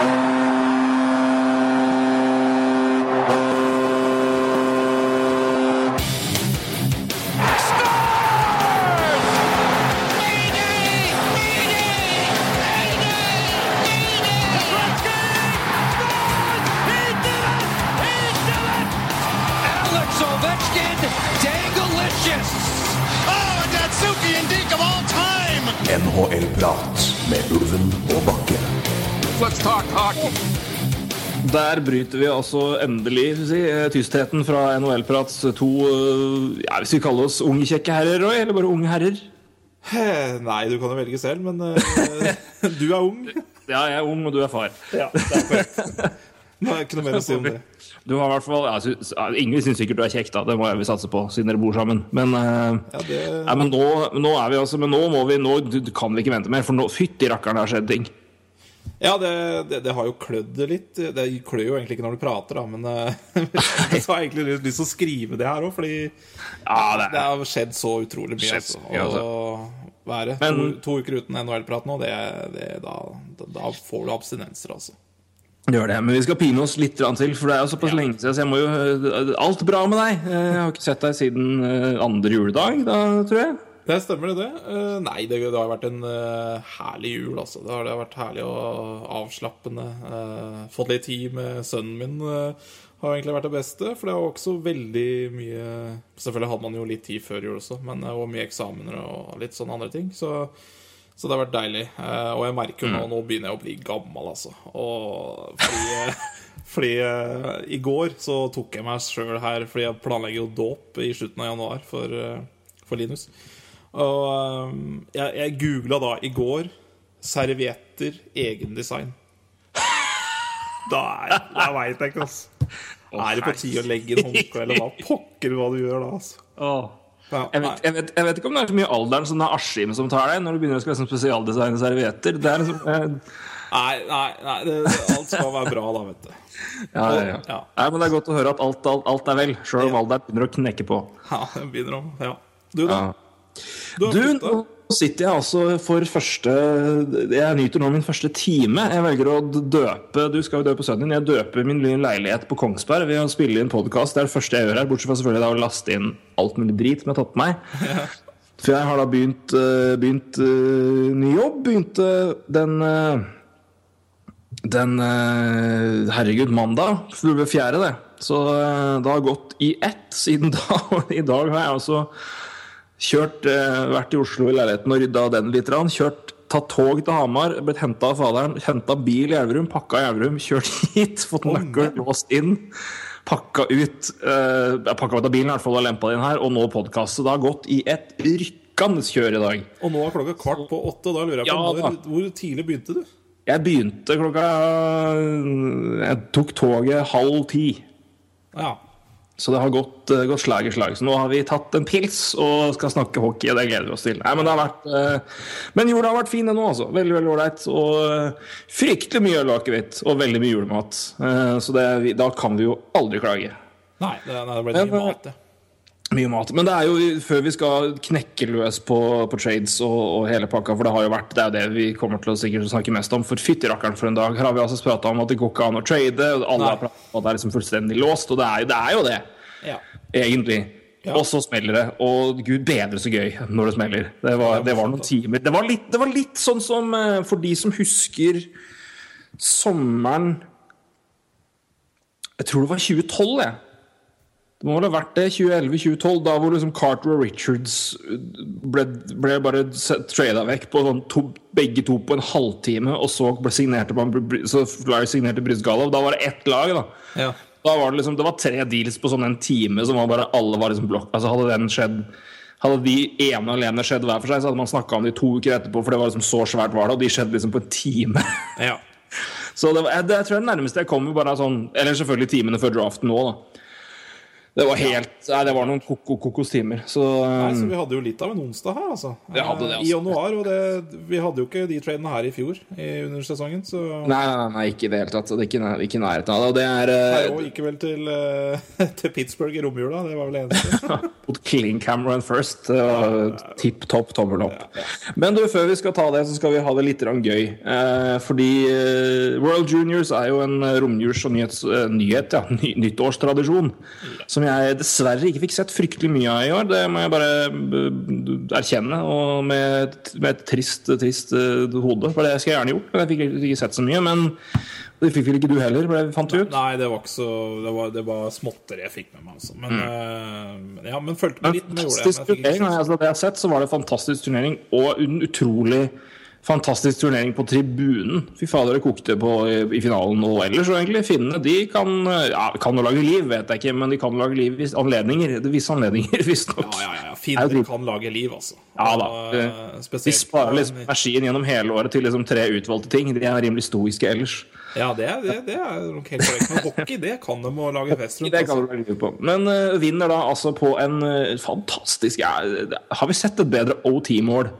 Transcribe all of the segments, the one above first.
Alex Der bryter vi altså endelig si, eh, tystheten fra NHL-prats to eh, ja, Hvis vi kaller oss unge kjekke herrer, Roy, eller bare unge herrer? Nei, du kan jo velge selv, men eh, du er ung. Ja, jeg er ung, og du er far. Ja, det er korrekt. Er ikke noe mer å si om det. Du har i hvert fall ja, Ingrid syns sikkert du er kjekk, da. Det må jeg vel satse på, siden dere bor sammen. Men, Ja, det, ja, men nå, nå er vi altså Men nå må vi Nå kan vi ikke vente mer, for nå fytti rakkeren, det har skjedd ting. Ja det, det, det har jo klødd litt. Det klør jo egentlig ikke når du prater, da, men eh, jeg har egentlig lyst til å skrive det her òg, fordi Ja, det det har skjedd så utrolig mye. Skjedd Altså. så altså. Og være Men- to, to uker uten NHL-prat nå, det, det, da, da, får du abstinenser, altså. Gjør det. Men vi skal pine oss litt til, for det er jo såpass lenge siden. Så jeg må jo Alt bra med deg? Eh, Jeg har ikke sett deg siden eh, andre juledag, da, tror jeg. Det stemmer, det. det. Eh, nei, det, det har vært en eh, herlig jul, altså. Det har, det har vært herlig og avslappende. Eh, fått litt tid med sønnen min har egentlig vært det beste. For det var også veldig mye Selvfølgelig hadde man jo litt tid før jul også, men det var mye eksamener og litt sånne andre ting. Så, så det har vært deilig. Og jeg merker jo nå Nå begynner jeg å bli gammel, altså. Og fordi, fordi i går så tok jeg meg sjøl her Fordi jeg planlegger jo dåp i slutten av januar for, for Linus. Og um, jeg, jeg googla da i går 'servietter egendesign'. Da, jeg veit jeg ikke, altså. Er det på tide å legge inn håndkle, eller hva pokker hva du gjør da, altså? Ja, Jeg vet, jeg, vet, jeg vet ikke om det er så mye alderen som det er Askim som tar deg, når du begynner å skal liksom spesialdesigne servietter. Det er liksom eh, Nei, nei, nei det, alt skal være bra, da, vet du. ja, ja, ja. Nei, men Det er godt å høre at alt, alt, alt er vel, sjøl om alderen begynner å knekke på. Ja, det begynner om Ja. Du, da? Ja. Du nå sitter jeg altså for første Jeg nyter nå min første time. Jeg velger å døpe Du skal jo døpe sønnen din. Jeg døper min lille leilighet på Kongsberg ved å spille inn podkast. Det er det første jeg gjør her, bortsett fra selvfølgelig da å laste inn alt mulig drit som jeg har tatt på meg. For jeg har da begynt, eh, begynt eh, ny jobb. Begynte den eh, Den Herregud, mandag. Fjerde, det. Så det har gått i ett siden da. Og i dag har jeg altså Kjørt, eh, vært i Oslo i leiligheten og rydda den litt. Kjørt, tatt tog til Hamar, blitt henta av faderen. Henta bil i Elverum, pakka i Elverum, kjørt hit. Fått nøkkel, låst inn. Pakka ut eh, Pakka ut av bilen i hvert fall og lempa den her. Og nå podkast. Så det har gått i et rykkende kjør i dag. Og nå er klokka kvart på åtte, da lurer jeg på Ja, hvor, hvor tidlig begynte du? Jeg begynte klokka Jeg tok toget halv ti. Ja. Så det har gått, eh, gått slag i slag. Så nå har vi tatt en pils og skal snakke hockey. og Det gleder vi oss til. Nei, Men det har vært eh, Men jorda har vært fin ennå, altså. Veldig veldig ålreit. Og eh, fryktelig mye øl og akevitt. Og veldig mye julemat. Så det, da kan vi jo aldri klage. Nei, det, nei, det ble mye mat, det. Mye mat. Men det er jo før vi skal knekke løs på, på trades og, og hele pakka, for det har jo vært Det er jo det vi kommer til å sikkert snakke mest om. For fytti rakkeren for en dag. Her har vi altså prata om at det går ikke an å trade, og alle har pratet om at det er liksom fullstendig låst, og det er, det er jo det. Ja. egentlig. Ja. Og så smeller det. Og gud bedre så gøy når det smeller. Det var, det var noen timer. Det var, litt, det var litt sånn som eh, for de som husker sommeren Jeg tror det var 2012, jeg. Det må vel ha vært det. 2011-2012, da hvor liksom Carter og Richards ble, ble bare trada vekk på sånn to, begge to på en halvtime, og så ble signerte på så Flyer signerte Brysgalov. Da var det ett lag, da. Ja. Da var det liksom, det var tre deals på sånn en time som var bare alle var liksom blokk. Altså Hadde den skjedd Hadde de ene og alene skjedd hver for seg, så hadde man snakka om de to uker etterpå, for det var liksom så svært var det, og de skjedde liksom på en time. ja. Så det, var, det tror jeg er det nærmeste jeg kommer bare sånn Eller selvfølgelig timene før draften nå, da. Det var helt Nei, det var noen koko kokos. Så, Nei, så um, vi hadde jo litt av en onsdag her, altså. Det, altså. I januar, og det, vi hadde jo ikke de tradene her i fjor i, under sesongen, så nei, nei, nei, ikke i det hele tatt. Det er ikke, ikke nærheten av det. Og det er Her eh, òg gikk vel til, eh, til Pittsburgh i romjula, det var vel det eneste. mot Clean Cameron first. Uh, Tipp topp tommel opp. Men du, før vi skal ta det, så skal vi ha det litt gøy. Fordi World Juniors er jo en romjurs- og nyhets, nyhet, ja, ny, nyttårstradisjon. Som jeg dessverre ikke fikk sett fryktelig mye av i år. Det må jeg bare erkjenne. Og med, med et trist, trist eh, hode. For det skal jeg gjerne gjort, men jeg fikk ikke sett så mye. Men det fikk vel ikke du heller, ble- fant vi ut. Nei, det var ikke så Det var, det var småtteri jeg fikk med meg, altså. Men, mm. men ja, men fulgte med litt. Fantastisk turnering. Altså, det jeg har sett, så var det en fantastisk turnering, og en utrolig fantastisk turnering på tribunen. Fy fader, det kokte på i, i finalen og ellers. Og egentlig finnene de kan ja, kan jo lage liv, vet jeg ikke, men de kan lage liv hvis anledninger. Er Visse anledninger, visstnok. Ja, ja, ja. Er Finner kan lage liv, altså. Ja da. Eh, De sparer liksom energien gjennom hele året til liksom tre utvalgte ting. De er rimelig stoiske ellers. Ja, det er, det, det er nok helt korrekt. Men hockey, det kan de å lage fest rundt. Det kan Altså. lage liv på. Men uh, vinner da altså på en uh, fantastisk ja, Har vi sett et bedre OT-mål?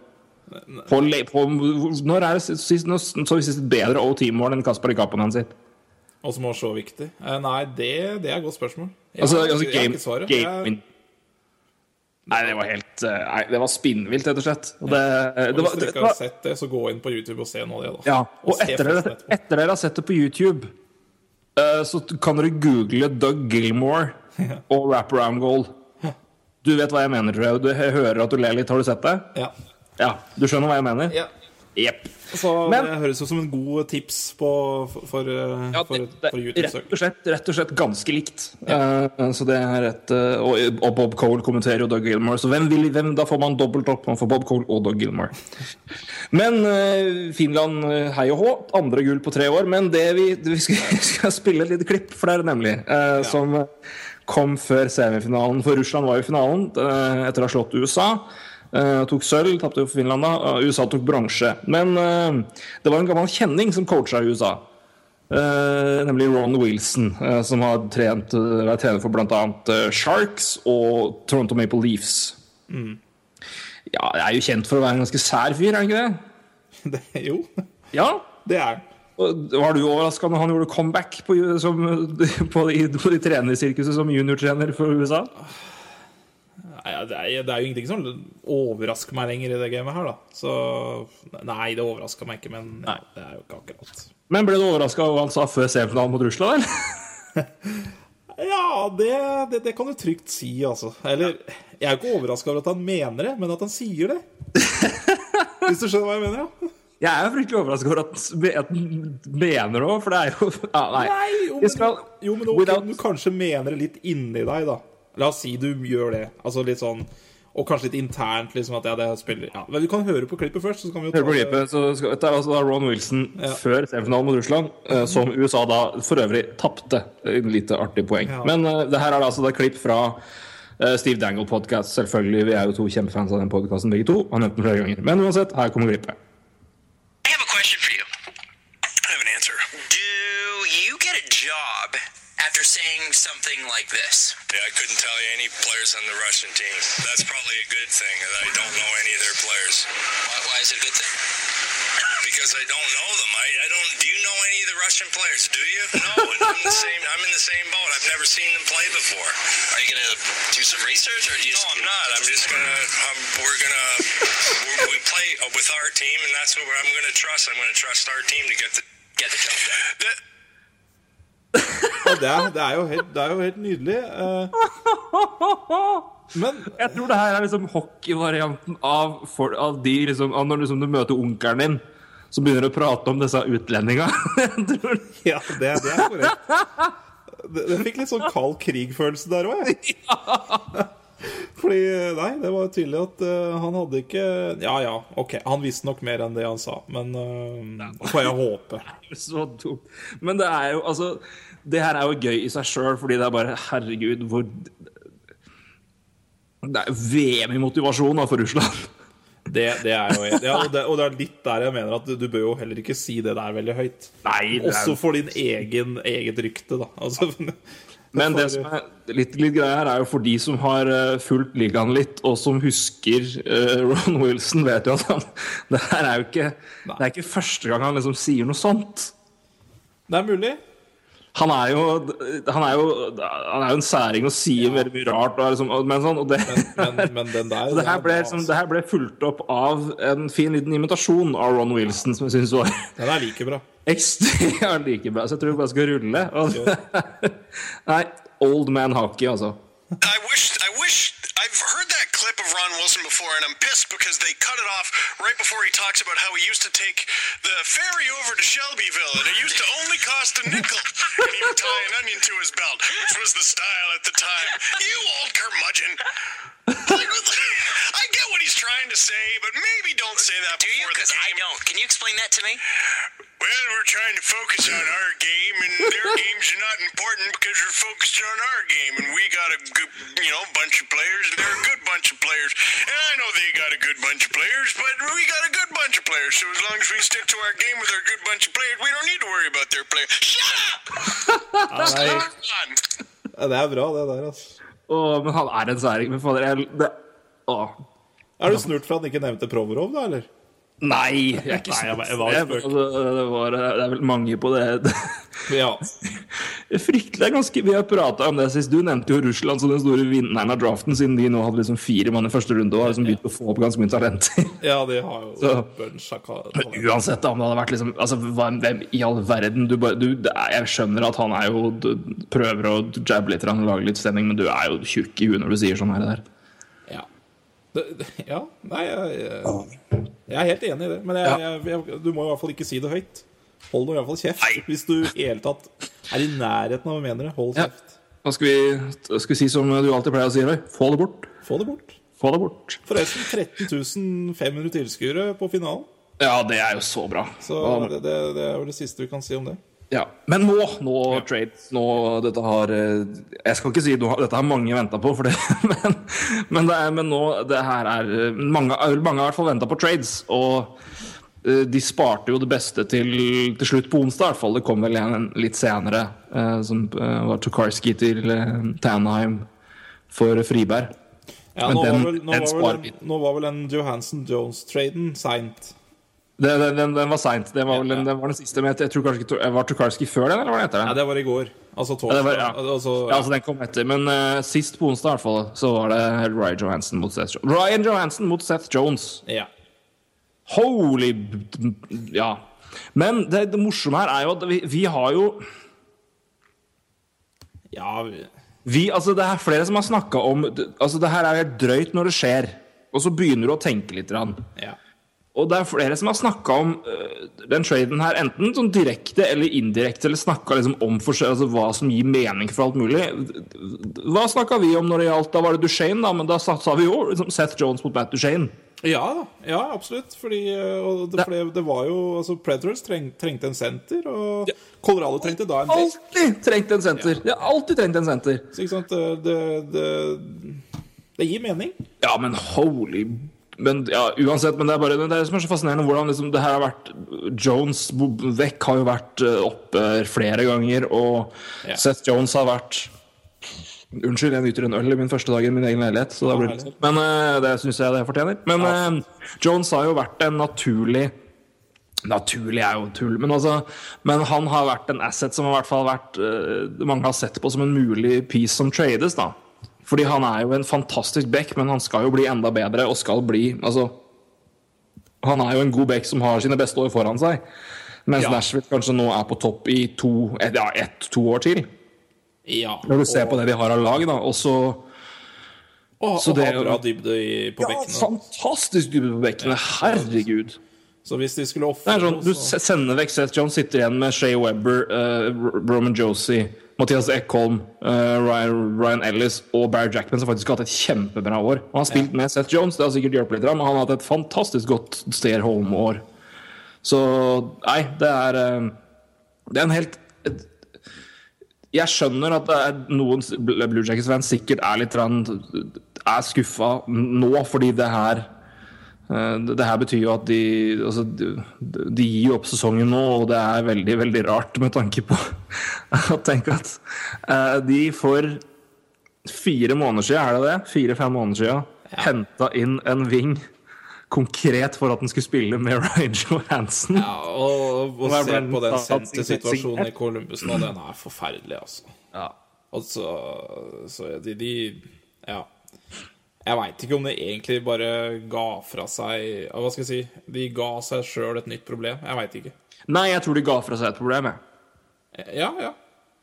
På, på, når er det sist, når så vi sist et bedre OT-mål enn Kasper Kapanen sitt? Og som var så viktig. Eh, nei, det, det er et godt spørsmål. Jeg, Altså, altså jeg game, svaret. game Jeg- Nei, det var helt eh, Nei, det var spinnvilt, rett og slett. Og det, og hvis dere ikke har sett det, så gå inn på YouTube og se noe av det. da ja, og og etter dere, etter dere har sett det på YouTube, uh, så kan dere google Doug Gilmore og Wraparound Goal. Du vet hva jeg mener, tror jeg. Du jeg hører at du ler litt. Har du sett det? Ja. Ja, du skjønner hva jeg mener? ja. Yep. Så Men- det høres ut som en god tips på, for, for, eh, Ja, for, det, det, for YouTube-søk. og slett, rett og slett ganske likt. Eh, så det er et uh, og, og Bob Cole kommenterer jo Doug Gilmore, så hvem vil, hvem, da får man dobbelt opp. Man får Bob Cole og Doug Gilmore. Men uh, Finland, eh, hei og hå. Andre gull på tre år. Men det vi, vi skal, skal spille et lite klipp, for det er det nemlig, eh, som kom før semifinalen. For Russland var jo i finalen eh, etter å ha slått USA. Eh, tok sølv, tapte for Finland da. Uh, USA tok bronse. Men uh, det var en gammel kjenning som coacha i USA. Nemlig Ron Wilson, som har trent, uh, vært trener for bl.a. Uh, Sharks og Toronto Maple Leafs. Ja, jeg er jo kjent for å være en ganske sær fyr, er han ikke det? Det, jo, Ja. det er han. Var du overraska når han gjorde comeback på, som, på, de, på de trenersirkuset som juniortrener for USA? Nei, det, er, det er jo ingenting som overrasker meg lenger i det gamet her, da. Så Nei, det overraska meg ikke, men ja, det er jo ikke akkurat. Men ble du overraska over hva han sa før semifinalen mot Russland, eller? Ja, det, det, det kan du trygt si, altså. Eller Jeg er jo ikke overraska over at han mener det, men at han sier det. Hvis du skjønner hva jeg mener? ja Jeg er fryktelig overraska over at at han mener det òg, for det er jo ja, Nei. Nei, jo, men, skal- jo, men okay, without- du kanskje mener det litt inni deg, da. La oss si du gjør det. Altså litt sånn Og kanskje litt internt, liksom at ja, det spiller ja. Men vi kan høre på klippet først, så kan vi jo Hør på klippet. Så skal, dette er altså da Ron Wilson Ja. før semifinalen mot Russland, eh, som USA da for øvrig tapte. Lite artig poeng. Ja. Men eh, det her er altså da klipp fra eh, Steve Dangle Podcast. Selvfølgelig, vi er jo to kjempefans av den podkasten begge to. Han nevnte den flere ganger. Men uansett, her kommer klippet. Something like this? Yeah, I couldn't tell you any players on the Russian team. That's probably a good thing. I don't know any of their players Why, why is it a good thing? because I don't know them. I, I don't. Do you know any of the Russian players? Do you? No. and I'm the same. I'm in the same boat. I've never seen them play before. Are you gonna do some research, or do you No? I'm not. I'm just gonna. Um, we're gonna. We're, we play with our team, and that's what I'm gonna trust. I'm gonna trust our team to get the. get the job done. Ja, det, er, det, er jo helt, det er jo helt nydelig. eh. Men Jeg tror det her er liksom hockeyvarianten av, for, av de liksom, av når liksom du møter onkelen din som begynner å prate om disse utlendinga. Ja, det, det er korrekt. Det, det fikk litt sånn kald krig-følelse der òg, jeg. Fordi, nei, det var tydelig at uh, han hadde ikke Ja ja, ok, han visste nok mer enn det han sa, men uh, får jeg håpe. så dumt. Men det er jo altså Det her er jo gøy i seg sjøl, fordi det er bare Herregud, hvor Det er VM i motivasjon da, for Russland. Det, det er jo ja, og, det, og det er litt der jeg mener at du, du bør jo heller ikke si det der veldig høyt. Nei, det er- Også for din egen eget rykte, da. Altså, Men det som er litt, litt greia her, er jo for de som har eh, fulgt ligaen litt, og som husker uh, Ron Wilson, vet jo at han Det her er jo ikke Det er ikke første gang han liksom sier noe sånt. Det er mulig. Han er jo Han er jo, han er jo en særing og sier veldig mye rart. Og liksom, men sånn, og det, Men, men den der det her, ble, liksom, det her ble fulgt opp av en fin liten imitasjon av Ron Wilson, som jeg syns var. Den er like bra. Ekstremt like bra. Så jeg tror vi bare skal rulle. Og, nei, old man hockey, altså. I wish, I wish, I've heard that clip of Ron Wilson before, and I'm pissed because they cut it off right before he talks about how he used to take the ferry over to Shelbyville, and it used to only cost a nickel, and he would tie an onion to his belt, which was the style at the time. You old curmudgeon! I get what he's trying to say, but maybe don't say that Do you? the Because I don't. Can you explain that to me? Well, we're trying to focus on our game, and their games are not important because we're focused on our game, and we got a good, you know, bunch of players, and they're a good bunch of players. And I know they got a good bunch of players, but we got a good bunch of players. So as long as we stick to our game with our good bunch of players, we don't need to worry about their players. Shut up! Nei, Come on. det er bra, det der, altså. Åh, men han er en særing. Men fader, jeg det, å. Er du snurt for at han ikke nevnte Provorov, da, eller? Nei, jeg er ikke Nei, jeg jeg var Jeg- altså, det, var, det er vel mange på det. Ja. Det Fryktelig er ganske Vi har prata om det sist. Du nevnte jo Russland som den store vinneren av draften, siden de nå hadde liksom fire mann i første runde og har liksom begynt å få opp ganske mye talenter. ja, de har jo Så- bunch av Men uansett, om det hadde vært liksom altså, Hvem i all verden du, bare- du, er, Jeg skjønner at han er jo du, prøver å jabbe litt og lage litt stemning, men du er jo tjukk i huet når du sier sånn her. Der. Ja. Det, det, ja. Nei, jeg, jeg, jeg er helt enig i det. Men jeg, jeg, jeg, du må i hvert fall ikke si det høyt. Hold nå i hvert fall kjeft. Nei. Hvis du i hele tatt er i nærheten av å mene det, hold Ja. kjeft. Da skal vi, skal vi si som du alltid pleier å si, Roy. Få det bort. Få det bort. Få det bort. Forresten 13 500 tilskuere på finalen. Ja, det er jo så bra. Så det, det, det er jo det siste vi kan si om det. Ja, Men nå, nå trades nå, Dette har eh, Jeg skal ikke si nå, dette har mange venta på, for det, men, men, det er, men nå det her er Mange, mange har i hvert fall venta på trades. Og eh, de sparte jo det beste til, til slutt på onsdag. i hvert fall Det kom vel en litt senere, eh, som var Tokarski til Tanheim for Friberg. Ja, Men nå, den- var vel, nå, den var vel nå var vel en Johansen Jones-traden seint. Det, den, den, den var seint. Den, var den- den var den siste. Men jeg, tror kanskje ikke Var Tukarski før den, eller var det etter Nei, den? det var i går. Altså Ja, torsdag. Ja, var, ja. Altså, ja, altså den kom etter. Men uh, sist på onsdag i hvert fall, så var det Ryan Johansen mot Seth Jones. Ryan Johansen mot Seth Jones. ja. Holy Ja. Men det, det morsomme her er jo at vi, vi har jo ja vi- vi, altså Det er flere som har snakka om Altså Det her er helt drøyt når det skjer, og så begynner du å tenke litt. grann. ja. Og det er flere som har snakka om uh, den traden her, enten sånn direkte eller indirekte, eller snakka liksom om forskjell- altså hva som gir mening for alt mulig. Hva snakka vi om når det gjaldt Da var det Duchene, da, men da sa, sa vi jo liksom Seth Jones mot Matt Duchene. Ja ja, absolutt. Fordi og det, fordi det var jo altså Predators treng, trengte en senter, og Colorado trengte da en. Alltid trengt en senter! De har alltid trengt en senter. Så ikke sant, det, det, det, det gir mening. Ja, men holy men ja, uansett, men det er bare det er det som er så fascinerende hvordan liksom, det her har vært Jones vekk har jo vært øh, oppe flere ganger, og Ja. Seth Jones har vært Unnskyld, jeg nyter en øl i min første dag i min egen leilighet. Så det blir. Men uh, det syns jeg det fortjener. Men uh, Jones har jo vært en naturlig Naturlig er jo tull, men, altså, men han har vært en asset som har vært uh, mange har sett på som en mulig piece som trades. da Fordi han er jo en fantastisk back, men han skal jo bli enda bedre og skal bli altså, Han er jo en god back som har sine beste år foran seg. Mens Ja. Nashville kanskje nå er på topp i to, et, ja, ett-to år til. Ja. Når du ser på det de har av lag. da Og så Og, så og det- ha bra dybde i, på ja, bekkene. Fantastisk dybde på bekkene! Herregud. Så hvis de skulle ofre sånn, Du så- sender vekk Seth John, sitter igjen med Shea Webber, uh, Roman Josie, Mathias Eckholm, eh, Ryan, Ryan Ellis og Barry Jackman, som faktisk har hatt et kjempebra år. Han har spilt med Seth Jones, det har sikkert hjulpet litt, men han har hatt et fantastisk godt Stair home-år. Så nei, det er eh, Det er en helt Jeg skjønner at det er noen Blue Jackets-fans sikkert er litt er skuffa nå fordi det her det det her betyr jo at de altså, de, gir jo opp sesongen nå, og det er veldig, veldig rart med tanke på å tenke at eh, de for fire måneder siden, er det det? Fire-fem måneder siden, henta inn en wing konkret for at den skulle spille med Ryan Johansen. Ja, og, og Og se på den sendte situasjonen i. Columbus nå, den er forferdelig, altså. Ja. Altså, så, så de, de Ja. Jeg veit ikke om de egentlig bare ga fra seg Hva skal jeg si? De ga seg sjøl et nytt problem. Jeg veit ikke. Nei, jeg tror de ga fra seg et problem. Jeg. Ja, ja.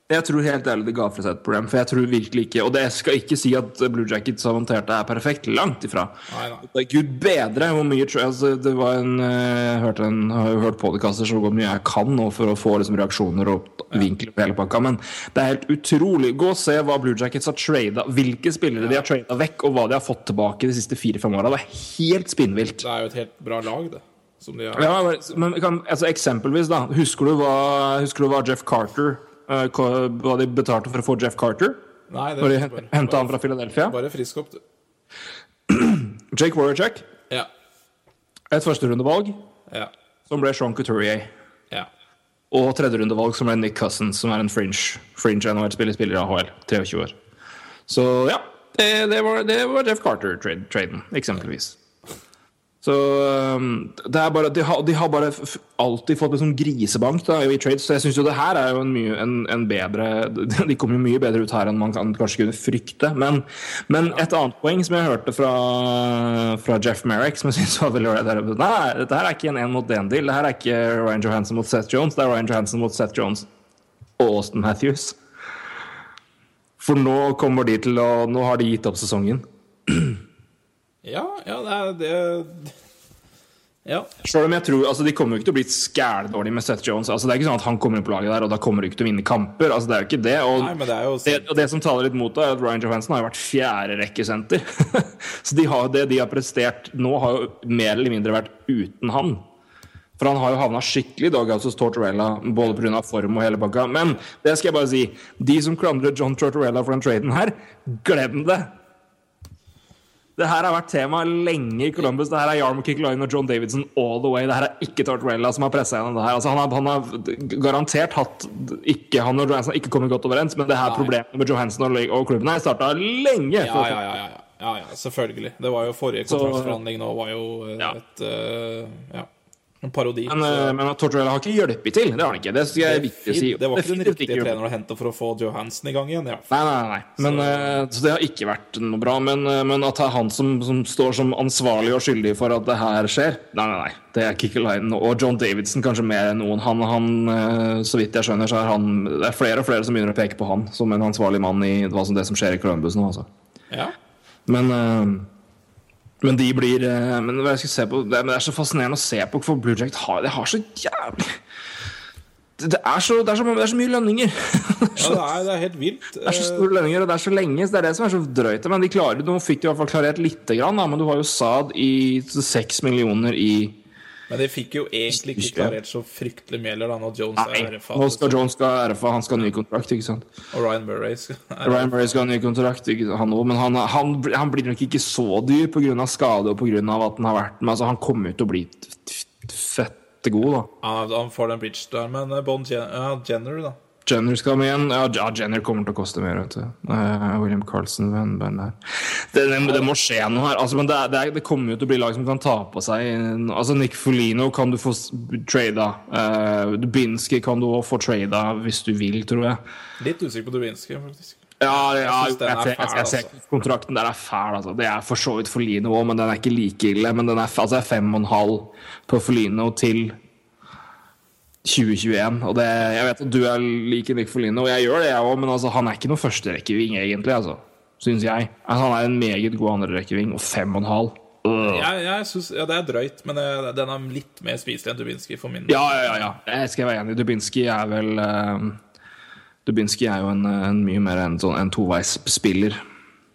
Jeg tror helt ærlig det ga fra seg et problem, for jeg tror virkelig ikke Og det skal ikke si at Blue Jackets har håndtert det her perfekt. Langt ifra. Nei, er Gud bedre hvor mye altså, Det var en eh, Jeg hørte en, har jo hørt podkaster så hvor mye jeg kan nå for å få liksom, reaksjoner og vinkler på hele pakka, men det er helt utrolig. Gå og se hva Blue Jackets har trada, hvilke spillere de har trada vekk, og hva de har fått tilbake de siste fire-fem åra. Det er helt spinnvilt. Det er jo et helt bra lag, det. Har. Ja, men- kan, altså, eksempelvis, da. Husker du hva, husker du hva Jeff Carter eh, hva hva de betalte for å få Jeff Carter? Nei, det Når de henta han fra Philadelphia? bare frisk opp, du. Jake Voracek, Ja. et førsterundevalg, Ja. som ble Sean Couturier. Ja. Og tredjerundevalg, som ble Nick Cousins, som er en fringe, fringe NHL-spiller, spiller AHL, 23 år. Så ja, det, det, var, det var Jeff Carter-traden, eksempelvis. Så um, det er bare, de, har, de har bare alltid fått liksom grisebank da, i trades, så jeg syns jo det her er jo en, mye, en, en bedre De kommer jo mye bedre ut her enn man kan, kanskje kunne frykte. Men, men et annet poeng som jeg hørte fra, fra Jeff Merrick, som jeg synes var veldig ålreit Nei, dette her er ikke en én mot én-deal. Det her er ikke Ryan Johansen mot Seth Jones, det er Ryan Johansen mot Seth Jones og Austin Matthews. For nå kommer de til å Nå har de gitt opp sesongen. Ja, ja, det er det Ja. Selv om jeg tror, altså De kommer jo ikke til å bli skældårlige med Seth Jones. altså Det er ikke sånn at han kommer inn på laget der, og da kommer de ikke til å vinne kamper. altså Det er jo ikke det. Og, Nei, det jo det, og det som taler litt mot det, er at Ryan Johansen har jo vært fjerderekkesenter. så de har, det de har prestert nå, har jo mer eller mindre vært uten han. For han har jo havna skikkelig i doghouse hos Tortorella, både pga. form og hele pakka. Men det skal jeg bare si, de som klandrer John Tortorella for den traden her, glem det! Det her har vært tema lenge i Columbus. Det her er Jarmo Kikulainen og John Davidson all the way. Det her er ikke Tortorella som har pressa gjennom det her. Altså, han, har, han har garantert hatt ikke, Han og Johansson har ikke kommet godt overens, men det her Nei. problemet med Johansson og, og klubben her starta lenge. Ja, ja, ja, ja, ja, ja, selvfølgelig. Det var jo forrige kontraktsforhandling nå var jo et eh, Ja, en parodi. Men, eh, men at Tortorella har ikke hjulpet til. Det har han ikke. Det skal jeg viktig si. det var ikke den riktige treneren å hente for å få Johansen i gang igjen. Ja. Nei, nei, nei. Men, så. så det har ikke vært noe bra. Men, eh, men at det er han som, som står som ansvarlig og skyldig for at det her skjer, nei, nei, nei. Det er Kikkelainen og John Davidson kanskje mer enn noen. Han, han, eh, så vidt jeg skjønner, så er han Det er flere og flere som begynner å peke på han som en ansvarlig mann i det som skjer i Columbus nå, altså. Ja. Men eh, men de blir eh, Men hva jeg skal se på det, men det er så fascinerende å se på, for Blue Jacket har, det har så jævlig det, er så, det, er så, det er så mye lønninger. ja, det er, det er helt vilt. Det er så store lønninger, og det er så lenge. Så det er det som er så drøyt. Men de klarer, nå fikk de i hvert fall klarert lite grann, da, men du har jo Saad i seks millioner i Men de fikk jo egentlig ikke klarert så fryktelig mye heller, da, når Jones Nei, er RFA. nå skal Jones skal RFA, han skal ha ny kontrakt, ikke sant. Og Ryan Murray skal Ryan Murray skal ha ny kontrakt, han òg, men han, han, han blir nok ikke så dyr pga. skade og pga. at han har vært med. Altså, han kommer jo til å bli fette god, da. Ja, han får den bridge der, men Bond, Bon Jen ja, Jenner, da. Jenner skal med igjen. Ja, Jenner kommer til å koste mer. vet du. Eh, William Carlsen ved hvem det, er. det, det, det må skje noe her. Altså, men det, er- det, er, kommer jo til å bli lag som kan ta på seg Altså, Nick Folino kan du få trada. Uh, Dubinski kan du også få trada hvis du vil, tror jeg. Litt usikker på Dubinski, faktisk. Ja, ja Jeg jeg, jeg, jeg ser altså. kontrakten der er fæl. Altså. Det er for så vidt Folino òg, men den er ikke like ille. Men den er, altså, er fem og en halv på Folino til 2021. Og det, jeg vet at du er like Nick Folino, og jeg gjør det, jeg òg, men altså, han er ikke noen førsterekkeving, egentlig. Altså, Syns jeg. Altså, han er en meget god andrerekkeving, og fem og en halv. Jeg, jeg synes, ja, Det er drøyt, men eh, den er litt mer spiselig enn Dubinski for min del. Ja, ja, ja, ja. Jeg skal være enig. Dubinski er vel uh, Dubinski er jo en, en mye mer en, sånn, en toveisspiller.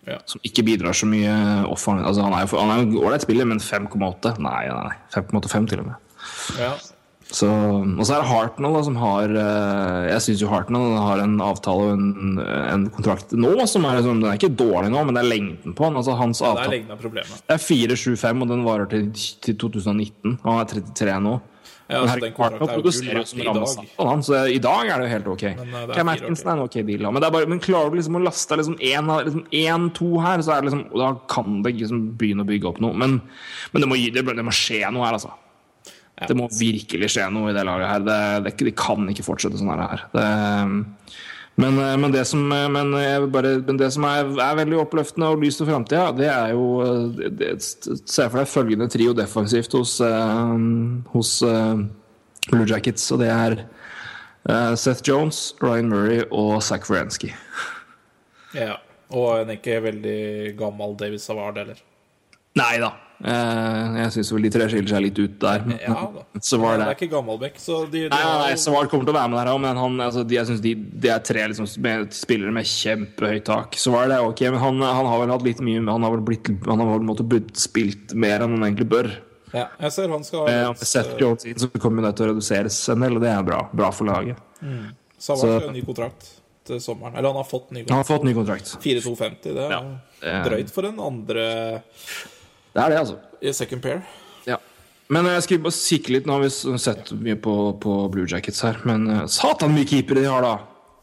Ja. Som ikke bidrar så mye offensivt. Altså, han er jo en ålreit spiller, men 5,8? Nei, nei, nei. 5,85 til og med. Ja. Så, og så er det Hartnell da, som har eh, Jeg syns jo Hartnell har en avtale og en, en kontrakt nå som er liksom, Den er ikke dårlig nå, men det er lengden på den. Altså, hans Det er avtale det er 475, og den varer til, til 2019. Han er 33 nå. Ja, altså, den kontrakten er jo gul gull som i dag. han, så i dag er det jo helt ok. Men, eh, Cam Atkinson er en ok deal. Men, det bare, men klarer du liksom å laste liksom én liksom en, to her, så er det liksom, da kan det liksom begynne å bygge opp noe. Men, men det, må, det, det må skje noe her, altså. Det må virkelig skje noe i det laget her. Det, det, de kan ikke fortsette sånn her. Det, men, men det som, men jeg bare, men det som er, er veldig oppløftende og lyst for framtida, det er jo det, det, Se for deg følgende trio defensivt hos, eh, hos eh, Blue Jackets, og det er eh, Seth Jones, Ryan Murray og Zach Wierenski. Ja. Og en ikke veldig gammel David Savard heller. Nei da. Eh, jeg syns vel de tre skiller seg litt ut der. Ja da. så var det det er ikke Gammalbekk, så de, de Nei, nei, nei Svart kommer til å være med der òg, men han, altså, de, jeg synes de, de er tre liksom, med- spillere med kjempehøyt tak. Så var det ok, men han, han har vel hatt litt mye Han har vel blitt Han har vel måttet blitt spilt mer enn han egentlig bør. Ja, jeg ser han skal ha Eh, litt, Seth Jones inn, så kommer det til å reduseres en del, og det er bra. Bra for laget. Mm. så- skal ha ny kontrakt til sommeren. Eller han har fått ny Han har kontrakt. fått ny kontrakt. 4250, det er Ja, drøyt for en andre Det er det, altså. i second pair. Ja. Men jeg skulle bare kikke litt. Nå har vi sett mye på, på Blue Jackets her, men eh, satan mye keepere de har, da!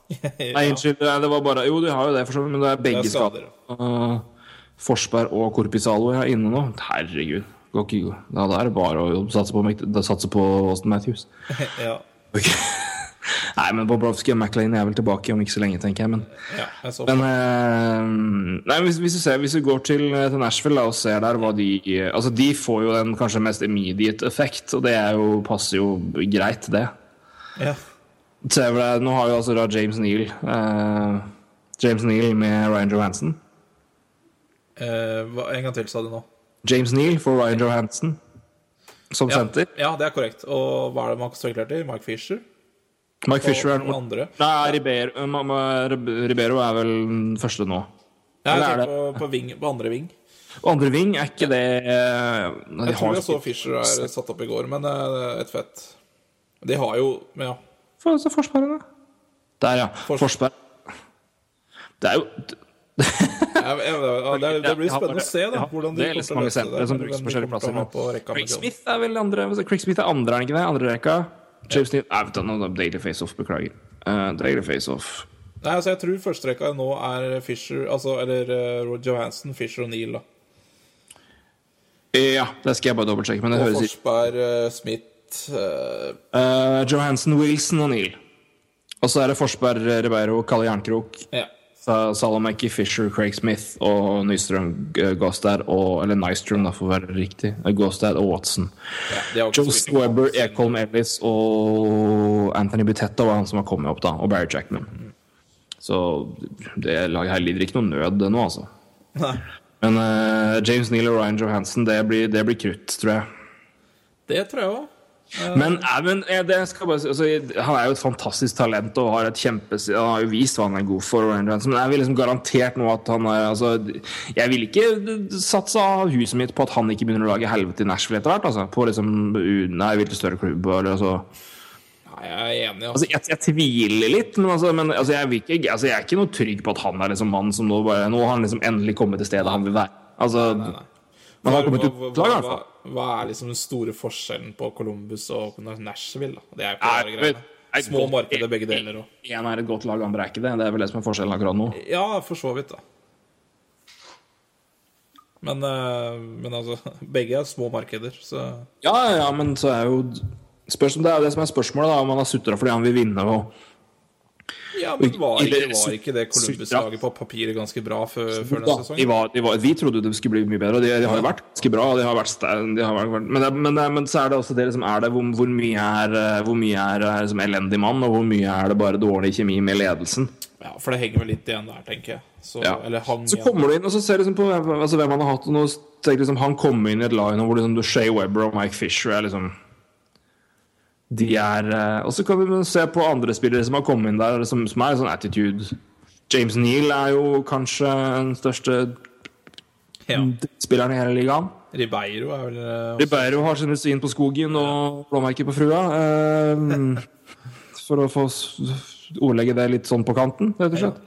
Nei, unnskyld. Det var bare Jo, de har jo det, for så vidt, men det er Det begge er skader. skader. Uh, Forsberg og Korpisalo er inne nå. Herregud. Går ikke da er det bare å satse på, satse på Austin Matthews. Ja, Ok. Nei, men Bobrovskij og McLean er vel tilbake om ikke så lenge, tenker jeg. Men, ja jeg men eh, nei, hvis, hvis, du ser, hvis du går til, eh, til Nashville da, og ser der hva de Altså, de får jo den kanskje mest immediate effekt, og det jo, passer jo greit, det. ja. Det er- Nå har jo altså da James Neal eh, James Neal med Ryan Johansen. Eh, En gang til, sa du nå. James Neal for Ryan Johansen som Ja, senter. ja, det er korrekt. Og hva er det man spekulerte i? Mark Fisher? Mike Fisher er andre? Nei, Ribeiro, eh, ma- ma- Ribeiro er vel den første nå. Ja, jeg er tenker på, på, wing, på andre ving. Og andre ving er ikke det eh, de Jeg tror jeg så Fisher er satt opp i går, men eh, et fett. De har jo men Ja. For, så Forsberg, da. Der, ja. Fors- Forsberg. Det er jo det, det blir spennende å se da, hvordan de Det er kommer til å løse det. Craig Smith er vel andre Craig Smith er andre, er ikke det? Andre rekka. James Neal Nei, vet du, nå Face-Off, beklager. Uh, Face-Off. Nei, altså Jeg tror førsterekka nå er Fisher altså, Eller uh, Johansen, Fisher og Neal. da Ja, det skal jeg bare dobbeltsjekke, men det Og høres Forsberg, uh, Smith uh, Johansen, Wilson og Neal. Og så er det Forsberg, Ribeiro, Kalle Jernkrok, Ja. Sa- Salomeki, Fisher, Craig Smith og Nystrøm, uh, Gåstad og Eller Nystrom, da, for å være riktig. Gostad og Watson. ja de Webber, Ekholm Ellis og Anthony Butetta var han som har kommet opp, da. Og Barry Jackman. Så det laget her lider ikke noe nød nå, altså. Nei, Men uh, James Neal og Ryan Johansen, det blir, det blir krutt, tror jeg. Det tror jeg òg. Men, eh, men det skal jeg bare altså, han er jo et fantastisk talent og har et kjempe Han har jo vist hva han er god for. Men jeg vil liksom garantert nå at han er altså, Jeg vil ikke satse av huset mitt på at han ikke begynner å lage helvete i Nashville etter hvert. Altså, på liksom Nei, hvilken større klubb eller altså Nei, jeg er enig. Altså, Altså. jeg, jeg tviler litt, men, altså, men altså, jeg, ikke, altså, jeg er ikke noe trygg på at han er liksom mannen som nå bare Nå har han liksom endelig kommet til stedet han vil være. Altså, Nei, nei. Men han har kommet hva, ut hva, lag, i hvert fall. Hva er liksom den store forskjellen på Columbus og Nashville? da? Det er jo ikke greiene. Små godt- markeder begge deler. Og. Én er et godt lag, andre er ikke det. Det er vel det som er forskjellen akkurat nå. Ja, for så vidt, da. Men, eh, men altså, begge er små markeder, så Ja, ja, men så er jo spørs, Det er jo det som er spørsmålet, da, om han har sutra fordi han vil vinne. Og, Ja, men var ikke, var ikke det Columbus-laget på papiret ganske bra før, før denne den de sesongen? var, de var, vi trodde det skulle bli mye bedre, og de, de har jo vært ganske bra. De har vært, de har vært, men, det, men, det, men så er det også det liksom, er det, hvor, hvor mye er, eh, hvor mye er, liksom elendig mann, og hvor mye er det bare dårlig kjemi med ledelsen. Ja, for det henger vel litt igjen der, tenker jeg. Så, Ja. Eller hang Så kommer du inn og så ser liksom på altså, hvem han har hatt. Og nå tenker liksom, han kommer inn i et lag nå hvor liksom, du Shea Webber og Mike Fisher er liksom De er eh, Og så kan vi se på andre spillere som har kommet inn der, som, som er sånn attitude. James Neal er jo kanskje den største Ja. spilleren i hele ligaen. Ribeiro er vel eh, også- Ribeiro har sine svin på skogen og blåmerker på frua. eh, for å få ordlegge det litt sånn på kanten, rett og slett.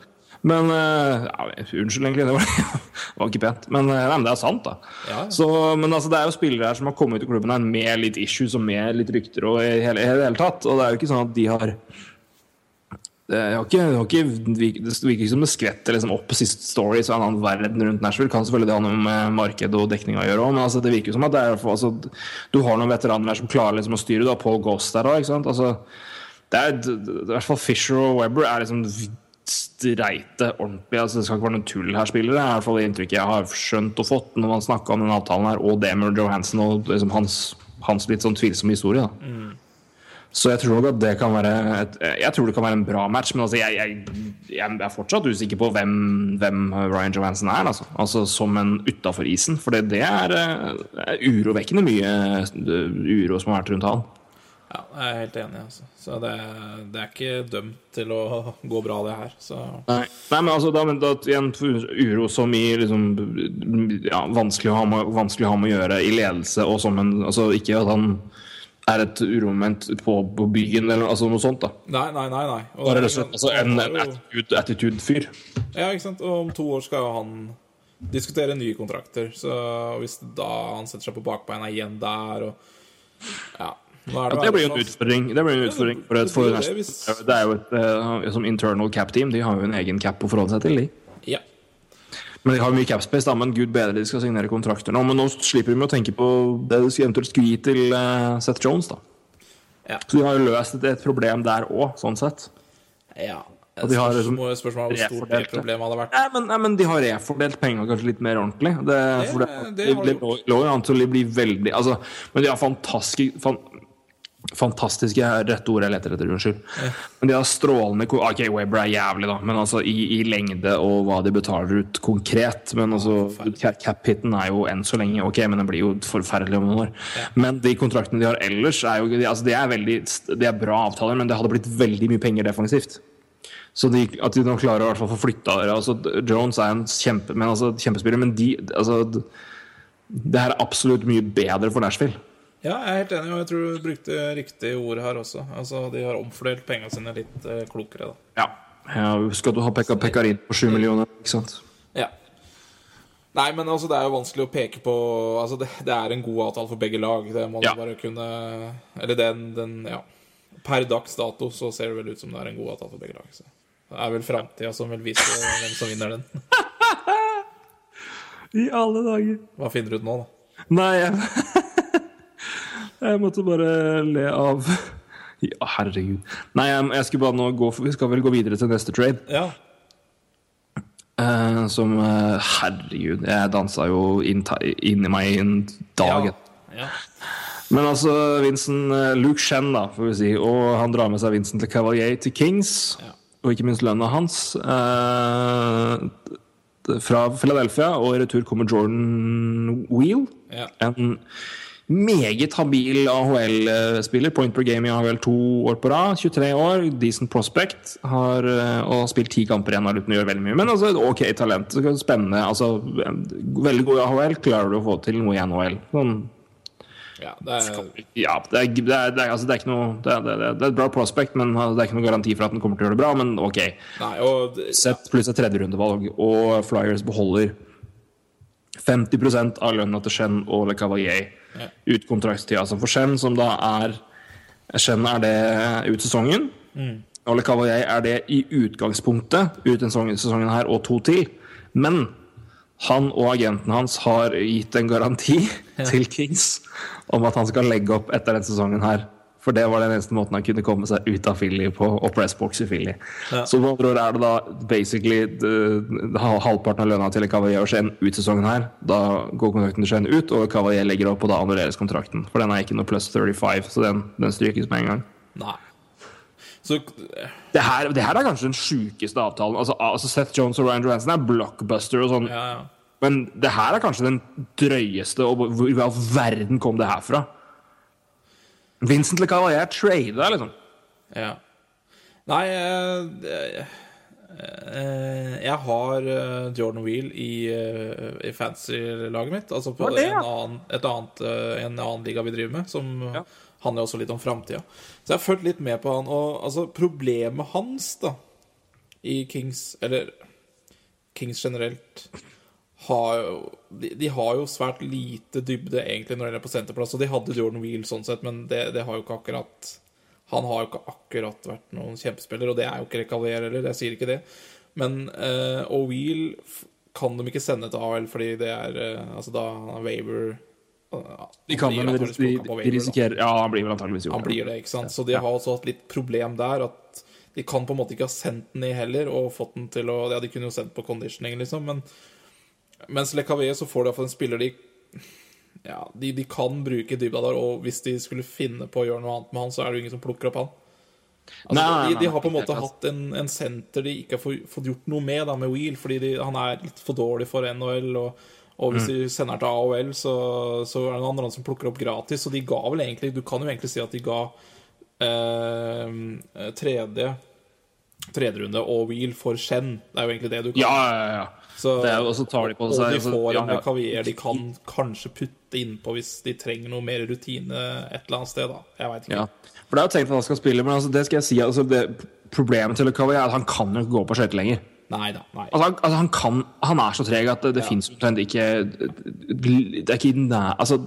Men eh, ja, Unnskyld, egentlig. Det var, det var ikke pent. Men, eh, nei, men det er sant, da. Ja. Så, men altså, det er jo spillere her som har kommet ut i klubben her med litt issues og med litt rykter og i hele, i hele tatt. Og det er jo ikke sånn at de har det, har ikke, har ikke, det virker ikke som det skvetter liksom opp på siste story så en annen verden rundt Nashville. Kan selvfølgelig det ha noe med marked og dekning å gjøre òg, men altså, det virker jo som at er, altså, du har noen veteraner der som klarer liksom, å styre. Du har Paul Ghost der òg. Altså, det er i hvert fall Fisher og Webber er liksom streite ordentlig. Altså, det skal ikke være noe tull her, spillere. Det er i hvert fall det inntrykket jeg har skjønt og fått når man snakka om den avtalen her, og det med Johansen og liksom, hans, hans litt sånn tvilsomme historie. da så jeg tror nok at det kan være et, Jeg tror det kan være en bra match, men altså jeg, jeg, jeg er fortsatt usikker på hvem, hvem Ryan Johansen er. Altså, altså som en utafor isen. For det, det er, eh, er urovekkende mye eh, uro som har vært rundt han. Ja, jeg er helt enig. Altså. Så det, det er ikke dømt til å gå bra, det her. Så Nei, Nei men altså da, men da, igjen uro som i liksom ja, vanskelig, å ha med, vanskelig å ha med å gjøre i ledelse, og som en Altså ikke at han er et uromoment på, på byen, eller altså noe sånt. da Nei, nei, nei. nei. Og Bare rett og slett altså, en, en attitude- attitude-fyr. Ja, ikke sant? Og om to år skal jo han diskutere nye kontrakter. Så hvis da han setter seg på bakbeina igjen der og Ja. Ja, det blir en utfordring. Det blir en utfordring for, et, for det hvis- Det er jo et uh, som internal cap-team. De har jo en egen cap å forholde seg til. De. Ja. Men de har mye capspace, da, men gud bedre de skal signere kontrakter nå. Men nå slipper de å tenke på det de eventuelt skulle gi til uh, Seth Jones. da Ja. Så de har jo løst et, et problem der òg, sånn sett. ja. Og de har liksom Spørsmål spørsmål hvor stort det problemet hadde vært. Nei, men, nei, men de har refordelt pengene kanskje litt mer ordentlig. Det, det, det det, lå jo an til å bli veldig altså, Men de har fantastisk fan, Fantastiske er rette ordet jeg leter etter, unnskyld. Men de har strålende Ok, Weber er jævlig, da, men altså i, i lengde og hva de betaler ut konkret. Men altså, cap-hiten er jo enn så lenge ok, men den blir jo forferdelig om noen år. Men de kontraktene de har ellers, er jo de, altså, det er veldig de er bra avtaler, men det hadde blitt veldig mye penger defensivt. Så de, at de nå klarer å hvert fall få flytta. Altså, Jones er en kjempe, men, altså, kjempespiller, men de altså, Det her er absolutt mye bedre for Nashville. Ja, jeg er helt enig, og jeg tror du brukte riktig ord her også. Altså, De har omfordelt pengene sine litt eh, klokere, da. Ja. ja Husk at du har Pekka Pekkarin på sju millioner, ikke sant? Ja. Nei, men altså, det er jo vanskelig å peke på Altså, det, det er en god avtale for begge lag. Det må Ja. du bare kunne Eller den, den Ja. Per dags dato så ser det vel ut som det er en god avtale for begge lag. Så. Det er vel framtida som vil vise hvem som vinner den. I alle dager. Hva finner du ut nå, da? Nei, jeg, jeg måtte bare le av Ja, herregud. Nei, jeg, skulle bare nå gå for, Vi skal vel gå videre til neste trade. Ja. Uh, som uh, Herregud, jeg dansa jo inn, inni meg en dag. ja. Men altså, Vincent uh, Luke Shen, da, får vi si. Og han drar med seg Vincent til Cavalier til Kings. Ja. Og ikke minst lønna hans. eh, fra Philadelphia, og i retur kommer Jordan Wheel. Ja. En meget habil AHL-spiller. Point per game i AHL to år på rad. 23 år, decent prospect. Har eh, og spilt ti kamper igjen uten å gjøre veldig mye. Men altså, ok talent. Spennende. Altså, veldig god i AHL. Klarer du å få til noe i NHL? Sånn ja det er, ja, det er, det er, det er, altså, det er ikke noe det er, et bra prospect, men altså, det er ikke noe garanti for at den kommer til å gjøre det bra. Men ok. nei, og Sett pluss et tredjerundevalg, og Flyers beholder 50% av lønna til Chen og Le Cavalier. Ut kontraktstida. Altså for Chen, som da er Chen er det ut sesongen. Og Ole Cavalier er det i utgangspunktet ut denne sesongen, her og to til. Men han og agenten hans har gitt en garanti til Kings om at han skal legge opp etter denne sesongen her. For det var den eneste måten han kunne komme seg ut av Philly på, og i Philly. Ja. Så med andre ord er det da basically d- d- halvparten av lønna til Cavalier og Skien ut sesongen her. Da går kontrakten til Skien ut, og Cavalier legger opp, og da annulleres kontrakten. For den er ikke noe pluss 35, så den, den strykes med en gang. Nei. Så Det her, det her er kanskje den sjukeste avtalen. Altså, altså Seth Jones og Ryan Johansen er blockbuster og sånn. Ja, ja. Men det her er kanskje den drøyeste, og hvor i all verden kom det her fra? Vincent Le Cavalier trada, liksom. Ja. Nei, eh, det- Eh, jeg har eh, Jordan Wheel i, uh, i fantasy-laget mitt. Altså på det, ja. en, annen, et annet, eh, en annen liga vi driver med, som handler også litt om framtida. Så jeg har fulgt litt med på han. Og altså, problemet hans da i Kings, eller Kings generelt har jo, de, de har jo svært lite dybde egentlig når de er på senterplass. Og de hadde Jordan Wheel sånn sett, men det, det har jo ikke akkurat Han har jo ikke akkurat vært noen kjempespiller, og det er jo ikke Rekalier heller, jeg sier ikke det. Men eh, Og Wheel kan de ikke sende til AL fordi det er eh, Altså da er Waver ja, De kan de, risikerer Ja, han blir vel antakeligvis jo Han blir det, ikke sant? Så de har også hatt litt problem der. At de kan på en måte ikke ha sendt den i heller, og fått den til å Ja, de kunne jo sendt på conditioning, liksom, men mens Le Cavalier så får de iallfall en spiller de Ja, de, de kan bruke i dybda der, og hvis de skulle finne på å gjøre noe annet med han, så er det jo ingen som plukker opp han. Altså, Nei, nei, de, de har på en måte hatt en, en senter de ikke har fått- fått gjort noe med da, med Wheel, fordi de, han er litt for dårlig for NHL. Og, og hvis Mm. de sender til AOL, så, så er det noen andre som plukker opp gratis. Så de ga vel egentlig Du kan jo egentlig si at de ga eh, tredje Tredje runde og Wheel for Shen. Det er jo egentlig det du kan. Ja, ja, ja. Så, Det er og så tar de på og seg- de altså, får en ja. De kan kanskje putte innpå hvis de trenger noe mer rutine et eller annet sted. da Jeg veit ikke. Ja. For det er jo tenkt at han skal spille, men altså, det skal jeg si altså, det, Problemet til Lukavi er at han kan jo ikke gå på skøyter lenger. Nei da. Nei. Altså, han, altså, han, kan, han er så treg at det, det finnes omtrent ikke Det er ikke nei, Altså,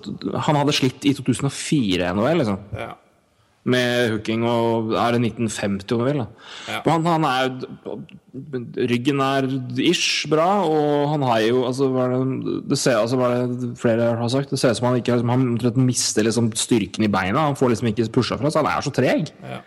han hadde slitt i 2004 i NHL, liksom. Ja. Med hooking og Er det 1950, om du vil? Ja. Han, han er Ryggen er ish bra, og han har jo altså, det, det ser altså, det flere har sagt Det ser ut som han ikke liksom, Han mister liksom, styrken i beina. Han får liksom ikke pusha fra, så han er så treg. Ja.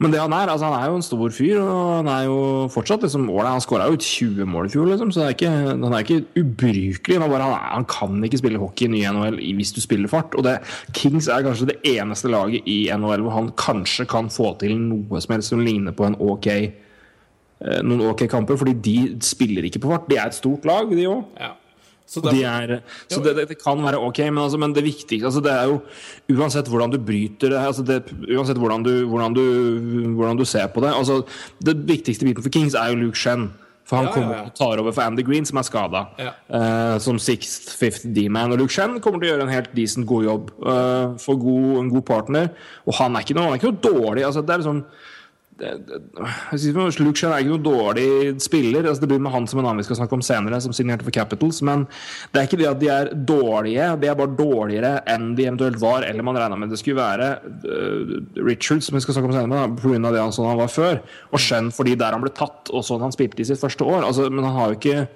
Men det han er, altså han er jo en stor fyr, og han er jo fortsatt liksom ålreit. Han skåra jo 20 mål i fjor, liksom, så det er ikke, han er ikke ubrukelig. Han, bare, han, er, han kan ikke spille hockey i ny NHL hvis du spiller fart. Og det, Kings er kanskje det eneste laget i NHL hvor han kanskje kan få til noe som helst som ligner på en ok eh, noen ok kamper, fordi de spiller ikke på fart. De er et stort lag, de òg. ja. Så De er, så det, det, kan være ok, men, altså, men det viktigste altså, det er jo Uansett hvordan du bryter det, altså det Uansett hvordan du, hvordan, du, hvordan du ser på det altså, Det viktigste biten for Kings er jo Luke Shen. For han Ja, ja, kommer ja. og tar over for Andy Green, som er skada. Ja. som sixth, fifth D-man. Og Luke Shen kommer til å gjøre en helt decent god jobb. Uh, for god, en god partner. Og han er ikke noe, han er ikke noe dårlig. Altså, det er liksom det, jeg synes, Luke Shen er ikke noe dårlig spiller. Altså, det blir med han som en annen vi skal snakke om senere, som signerte for Capitals. Men det er ikke det at de er dårlige, de er bare dårligere enn de eventuelt var, eller man regna med det skulle være. Uh, Richards, som vi skal snakke om senere, pga. det han, sånn han var før. Og Shen fordi der han ble tatt, og sånn han spilte i sitt første år. Altså, men han har jo ikke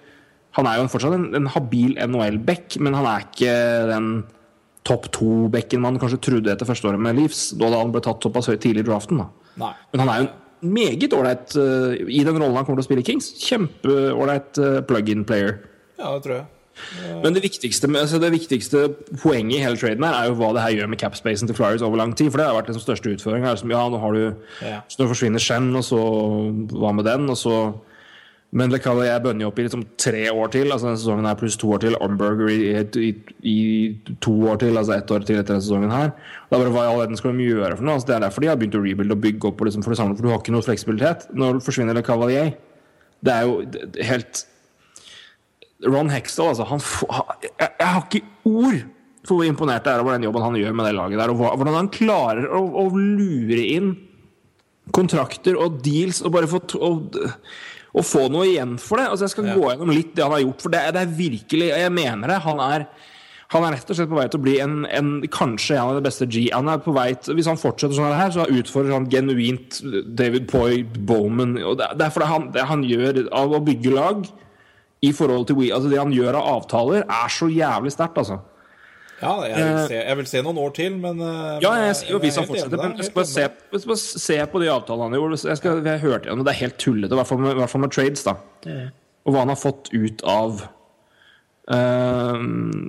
Han er jo fortsatt en, en habil NHL-back, men han er ikke den topp to-bekken man kanskje trodde etter første året med Leafs, da han ble tatt såpass høyt tidlig i draften. da nei. men han er jo en meget ålreit uh, i den rollen han kommer til å spille i Kings. Kjempeålreit uh, plug-in player. Ja, det tror jeg. Men det viktigste, altså det viktigste poenget i hele traden her er jo hva det her gjør med capspacen til Flyers over lang tid. For det har vært den største utføringa. Ja, nå har du Ja. Så nå forsvinner Shen, og så hva med den? Og så men kaller jeg bønner opp i liksom tre år til. altså Denne sesongen her pluss to år til. Umberger i, i, i to år til, altså ett år til etter denne sesongen her. Er bare Hva i all verden skal de gjøre for noe? altså Det er derfor de har begynt å rebuilde og bygge opp. Og liksom for det samme, for Du har ikke noe fleksibilitet. Når forsvinner Le Cavalier Det er jo helt Ron Hextall, altså. Han, får, jeg, jeg har ikke ord for hvor imponert jeg er over den jobben han gjør med det laget der. Og hvordan han klarer å, å lure inn kontrakter og deals og bare få og, og få noe igjen for det. Altså Jeg skal Ja. gå gjennom litt det han har gjort, for det, er- det er virkelig Jeg mener det. Han er han er rett og slett på vei til å bli en, en kanskje en av de beste G. Han er på vei til, Hvis han fortsetter sånn her, så utfordrer han genuint David Poy, Bowman og det, det er fordi han, det han gjør av å bygge lag i forhold til We, altså Det han gjør av avtaler, er så jævlig sterkt, altså. Ja, jeg vil, se, jeg vil se noen år til, men eh, Ja, jeg jo hvis han er fortsetter, men jeg skal bare se, jeg skal se på de avtalene han gjorde. Jeg, skal, jeg hørte gjennom, Det er helt tullete, i hvert fall med, hvert fall med trades. da Og hva han har fått ut av Uh,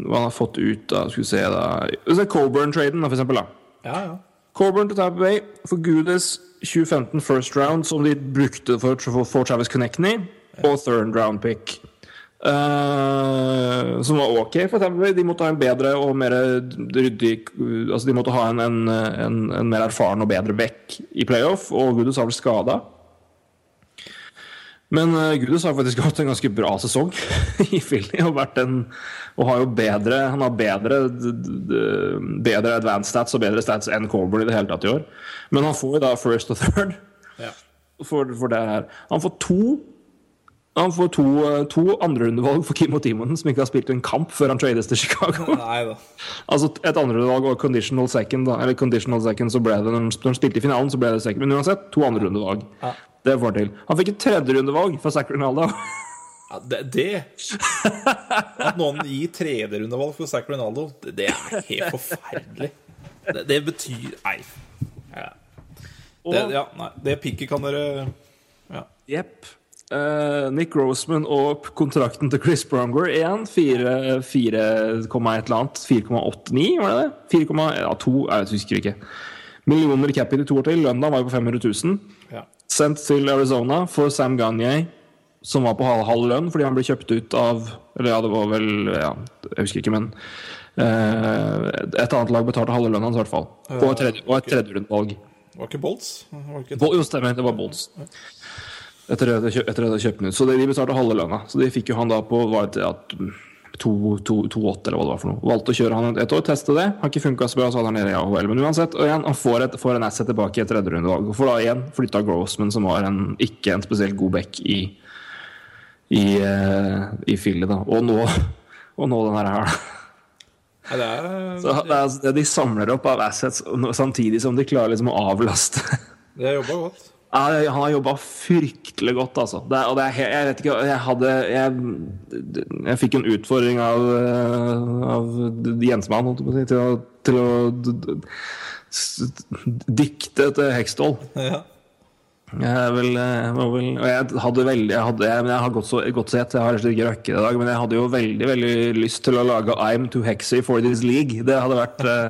Hva han har fått ut av Skal vi se, da Coburn-traden, for eksempel. Da. Ja, ja. Coburn til Tampa Bay for Goodies 2015 first round, som de brukte for, for, for Travis Connectney, og third round pick. Eh, som var ok for Tampa De måtte ha en bedre og mer ryddig Altså De måtte ha en, en, en, en mer erfaren og bedre back i playoff, og Goodies har vel skada. Men uh, Gudus har faktisk hatt en ganske bra sesong i Philly. Og, og har jo bedre Han har bedre, bedre advanced stats og bedre stats enn Coburn i det hele tatt i år. Men han får jo da first og third Ja. for, for det her. Han får to han får to, eh, to andrerundevalg for Kim og Timonen, som ikke har spilt en kamp før han trades til Chicago. Nei. Altså et andrerundevalg og conditional second. Da. Eller conditional second så ble det Når han spilte i finalen, så ble det second. Men uansett, to andrerundevalg. Det får han til. Han fikk et tredjerundevalg fra Zac Ronaldo. Ja, det, det At noen gir tredjerundevalg for Zac Ronaldo, det, det er helt forferdelig. Det, det betyr Nei. Ja. Det, ja, nei. det pikket kan dere Ja. Jepp. Eh, Nick Roseman og kontrakten til Chris Bronger igjen. 4, 4, eller annet. 4,89, var det det? 4, ja, 2, jeg husker ikke. Millioner cap i to år til. Lønna var jo på 500 000. ja. Sendt til Arizona for Sam Gagne, som var på halv, halv lønn fordi han ble kjøpt ut av Eller ja, det var vel ja, Jeg husker ikke, men uh, Et annet lag betalte halve lønna hans, i hvert fall. Og et tredje, og et tredjerundevalg. Var ikke Bolts? Var ikke Jo, stemmer. Det var Bolts. Kjø- etter at jeg kjøpte den ut. Så de betalte halve lønna. Så de fikk jo han da på var det at, to, to, to åtte, eller hva det var for noe. Valgte å kjøre han et år, teste det. Har ikke funka så bra, så hadde han nede i AHL. Men uansett, og igjen, han får, et, får en asset tilbake i et tredjerundevalg. Og får da igjen flytta Grossman, som var en, ikke en spesielt god back i i, eh, i Philly, da. Og nå, og nå den her. Nei, det er, Så det er det de samler opp av assets, samtidig som de klarer liksom å avlaste. Det jobba godt. Ja, han har jobba fryktelig godt, altså. Det, og det er, jeg vet ikke Jeg hadde Jeg, jeg fikk en utfordring av, eh, av Jensmann holdt jeg på å si, til å, til å dikte til Hekstvold. Ja. Jeg vel, jeg var vel Og jeg hadde veldig Jeg, hadde, jeg, men jeg har gått så godt sett, jeg har ikke røkket i dag, men jeg hadde jo veldig veldig lyst til å lage I'm too hexy for this league. Det hadde vært eh,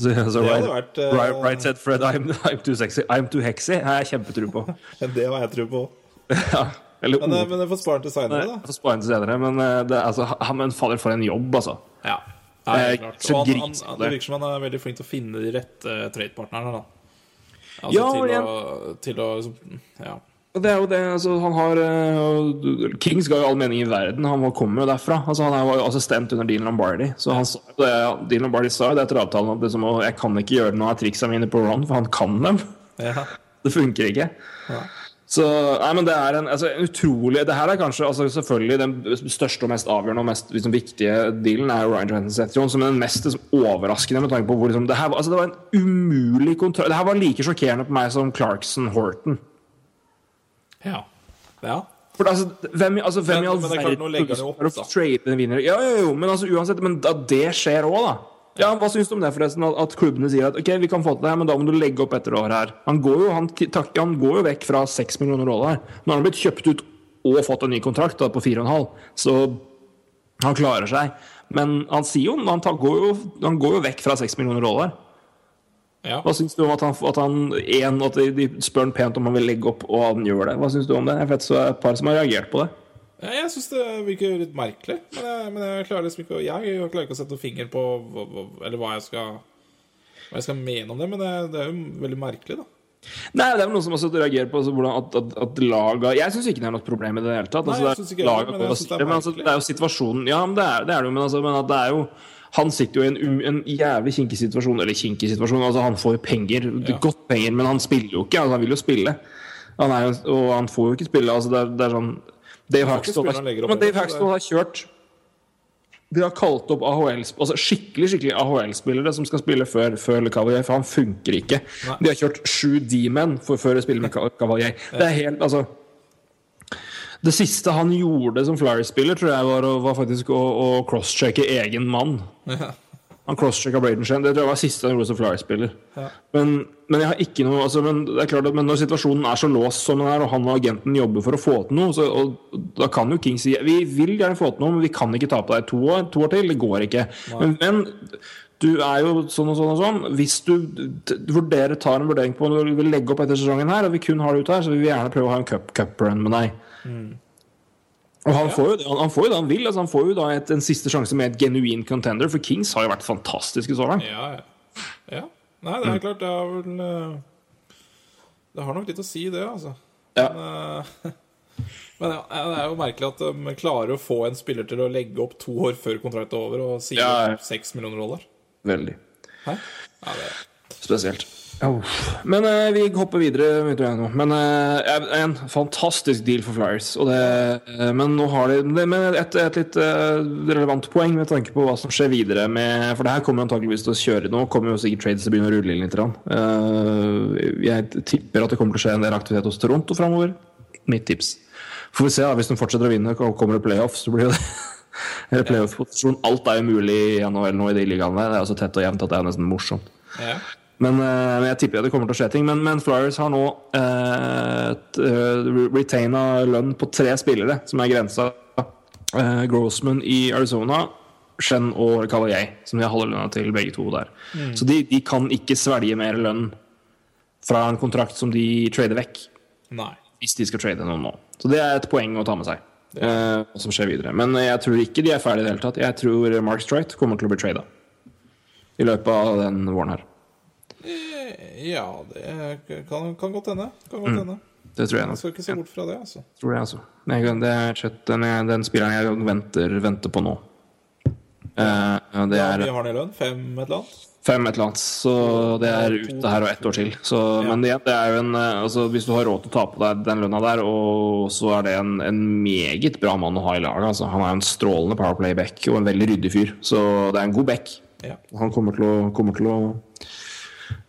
så, så right, vært, uh... right, right said Fred, I'm, I'm too sexy. I'm too hexy har jeg kjempetro på. Det har jeg tro på. Ja, eller Men, eh, men jeg får spare til seinere, da. jeg får spare den til senere, men eh, det, altså, han men fader, for en jobb, altså. Ja. Nei, Eh, han, han, det virker som han er veldig flink til å finne de rette uh, trade-partnerne. Altså Ja, til, igjen. å, til å liksom, Ja. Det er jo det, altså, han har uh, Kings ga jo all mening i verden. Han var- kommer jo derfra. Altså, han var jo assistent under Dean Lombardi. Så han sa det, Dean Lombardi sa jo det etter avtalen at liksom, jeg kan ikke gjøre noe av triksa mine på Ron, for han kan dem. ja. Det funker ikke. Så, nei, men det er en, altså, utrolig Det her er kanskje altså, selvfølgelig den største og mest avgjørende og mest liksom, viktige dealen er Ryan Johansen Seth som er den mest liksom, overraskende med tanke på hvor liksom, det, her, altså, det var en umulig kontroll Det her var like sjokkerende på meg som Clarkson Horton. Ja. ja. For altså, hvem, altså, hvem Men- i all men det er klart, nå legger han opp, klarer å da. trade en vinner? Ja, jo, jo, men altså, uansett Men da det skjer òg, da. Ja, Hva syns du om det, forresten? At, at klubbene sier at ok, vi kan få til det her, men da må du legge opp etter året her. Han går jo, han, takk, han går jo vekk fra seks millioner dollar. Nå har han blitt kjøpt ut og fått en ny kontrakt da, på fire og en halv, så han klarer seg. Men han sier jo han, tar, går, jo han går jo vekk fra seks millioner dollar. Ja. Hva syns du om at han, at han en, at de, spør han pent om han vil legge opp, og han gjør det? Hva syns du om det? Jeg vet så er et par som har reagert på det. Ja, jeg syns det virker litt merkelig. Men jeg, men jeg klarer liksom ikke å Jeg klarer ikke å sette finger på hva, hva, Eller hva jeg skal Hva jeg skal mene om det, men det, det er jo veldig merkelig, da. Nei, det er vel noen som også reagerer på altså, hvordan at, at, at laga Jeg syns ikke det er noe problem i det hele tatt. Nei, Altså, jeg det er synes ikke det, laga men jeg synes det er styre, men altså, merkelig. det er jo situasjonen Ja, men det er det, er det jo, men, altså, men at det er jo han sitter jo i en, en jævlig kinkig situasjon. Eller kinkig situasjon, altså han får jo penger, Ja. godt penger, men han spiller jo ikke. Altså, han vil jo spille. Han er og han får jo ikke spille. Altså, det, er, det er sånn Dave Haxton har, spille, har kjørt De har kalt opp AHL Altså skikkelig skikkelig AHL-spillere som skal spille før, før Le Cavalier, for han funker ikke. Nei. De har kjørt sju D-men før å spiller med Cavalier. Det er helt Altså Det siste han gjorde som Flyers-spiller, tror jeg var, var faktisk å, å crosschecke egen mann. Han crosschecka Braden Shane. Det tror jeg var siste han gjorde som Flyers-spiller. Men, men jeg har ikke noe altså, men det er klart at men når situasjonen er så låst som den er, og han og agenten jobber for å få til noe, så, og, da kan jo King si vi vil gjerne få til noe, men vi kan ikke ta på deg to år, to år til. Det går ikke. Men, men du er jo sånn og sånn og sånn. Hvis du, vurderer, tar en vurdering på om du vil legge opp etter sesongen her, og vi kun har det ute her, så vil vi gjerne prøve å ha en cup, cup med deg. Og han får, jo, det- han, får jo det han vil. Altså han får jo da et, en siste sjanse med et genuin contender, for Kings har jo vært fantastiske så langt. Ja, ja. ja. Nei, det er klart, det har vel eh, Det har nok litt å si, det, altså. Ja. Men, eh, Men ja, det er jo merkelig at de klarer å få en spiller til å legge opp to år før kontrakten er over, og si seks millioner dollar. Veldig. Hæ? Ja, det Spesielt. Men eh, vi hopper videre. nå. Men eh, En fantastisk deal for Flyers. Det, eh, men nå har de det, et, et litt eh, relevant poeng med tanke på hva som skjer videre med For det her kommer antakeligvis til å kjøre Nå kommer jo sikkert trades til å begynne å rulle inn litt. Eh, jeg tipper at det kommer til å skje en del aktivitet hos Toronto framover. Mitt tips. Får vi se, da. Hvis de fortsetter å vinne og kommer det playoffs, så blir jo det eller playoff-posisjon. Alt er jo mulig i NHL nå i de ligaene. Det er jo så tett og jevnt at det er nesten morsomt. ja. Men, uh, men jeg tipper at det kommer til å skje ting. Men, men Flyers har nå uh, eh, retaina lønn på tre spillere, som er grensa. Uh, Grossman i Arizona, Shen og Cavalier, som de har halve lønna til begge to der. Så de, de kan ikke svelge mer lønn fra en kontrakt som de trader vekk, Nei. hvis de skal trade noen nå. Så det er et poeng å ta med seg. Uh, som skjer videre. Men jeg tror ikke de er ferdige i det hele tatt. Jeg tror Mark Strite kommer til å bli trada i løpet av den våren her. Ja, det kan, kan godt hende. Kan godt hende. Det tror jeg Jeg nok. skal ikke se bort fra det, altså. tror jeg, altså. Jeg, det er kjøtt, den, den spilleren jeg venter, venter på nå. Uh, det Ja, er har i lønn? Fem et eller annet? fem et eller annet, så det er ute her og ett år til. Så, Men igjen, det er jo en eh, altså, Hvis du har råd til å ta på deg den lønna der, og så er det en, en meget bra mann å ha i laget. Altså. Han er en strålende Powerplay-back og en veldig ryddig fyr. Så det er en god back. Ja. Han kommer til å, kommer til å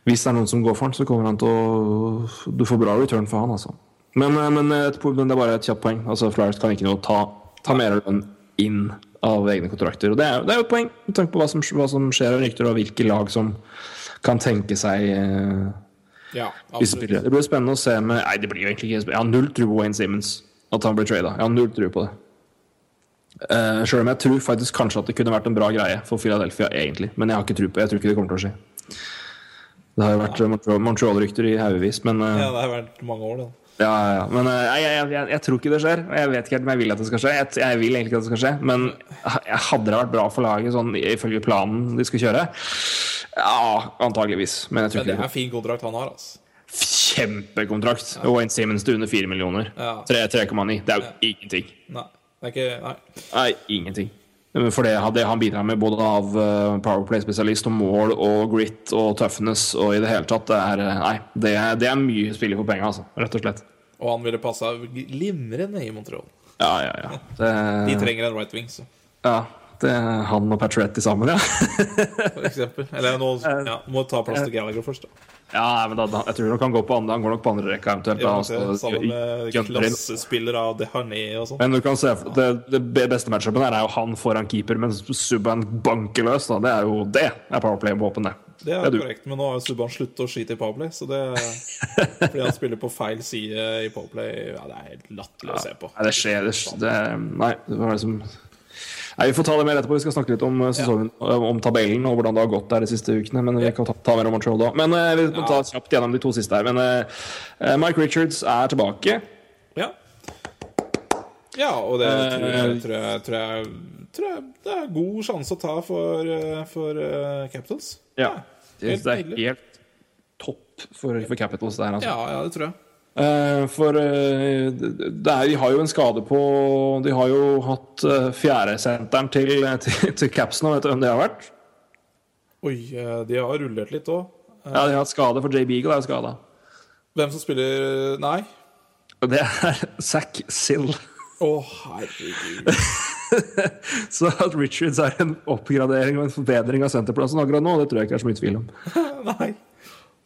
Hvis det er noen som går for han, så kommer han til å Du får bra return for han, altså. Men, eh, men, et, men det er bare et kjapt poeng. Altså, Flyers kan ikke noe ta, ta mer lønn inn av egne kontrakter. Og det er, det er jo et poeng med tanke på hva som, hva som skjer av rykter, og hvilke lag som kan tenke seg eh, Ja, spillere. Det blir spennende å se med Nei, det blir jo egentlig ikke spennende. Jeg har null tro på Wayne Simmons, at han blir trada. Jeg har null tro på det. Uh, Sjøl om jeg tror faktisk kanskje at det kunne vært en bra greie for Philadelphia, egentlig. Men jeg har ikke tro på det. Jeg tror ikke det kommer til å skje. Det har jo vært Montreal- Montreal-rykter i haugevis, men eh, Ja, det har vært mange år, det. ja, ja, ja. Men eh, jeg, jeg, jeg, jeg tror ikke det skjer. Og jeg vet ikke helt om jeg vil at det skal skje. Jeg, jeg vil egentlig ikke at det skal skje, men hadde det vært bra for laget sånn ifølge planen de skal kjøre? Ja, antageligvis. Men jeg tror Men det ikke er en fin kontrakt han har, altså. Kjempekontrakt. Ja. Wayne Simmons til under 4 millioner. Ja. 3,9. Det er jo ingenting. Nei. Det er ikke Nei. Nei, ingenting. For det, det han bidrar med både av eh, Powerplay-spesialist og mål og grit og toughness og i det hele tatt, det er, eh, nei, det er, det er mye spiller for penga, altså. Rett og slett. Og han ville passa glimrende i Montreal. Ja, ja, ja. De trenger en right wing, så, ja det er han og Patretti sammen, ja. for eksempel. Eller nå ja, må ta plass til Gallagher først, da. ja men da, jeg tror nok han går på andre, han går nok på andre rekka eventuelt. Ja, da, se, sammen med klassespillere av Deharnay og sånn. Men du kan se, det, det beste matchupen her er jo han foran keeper, mens Subban banker løs. Da. Det er jo det er powerplay-våpen, det. Det er det er korrekt, men nå har jo Subhaan sluttet å skyte i Powerplay, så det Fordi han spiller på feil side i Powerplay. Ja, det er helt latterlig å se på. Nei, det skjer det, det, Nei, det var liksom Nei, Vi får ta det mer etterpå. Vi skal snakke litt om sesongen, ja. om tabellen og hvordan det har gått der de siste ukene. Men vi kan ta, ta mer om Montreal da. Men eh, vi må ta kjapt gjennom de to siste her. Men eh, Mike Richards er tilbake. Ja. Ja, og det tror Eh, jeg, tror jeg, tror jeg, tror jeg det er god sjanse å ta for, eh, for uh, Capitals. Ja. Det, helt det er helt topp for, for Capitals der, altså. Ja, ja, det tror jeg. Eh, for eh, er, de har jo en skade på De har jo hatt uh, fjerdesenteren til, til, til Caps nå. Vet du hvem det har vært? Oi, eh, de har rullert litt òg. Ja, De har hatt skade, for Jay Beagle er jo skada. Hvem som spiller Nei. Det er Zack Sill. Å, herregud. Så at Richards er en oppgradering og en forbedring av senterplassen akkurat nå, det tror jeg ikke er så mye tvil om. Nei.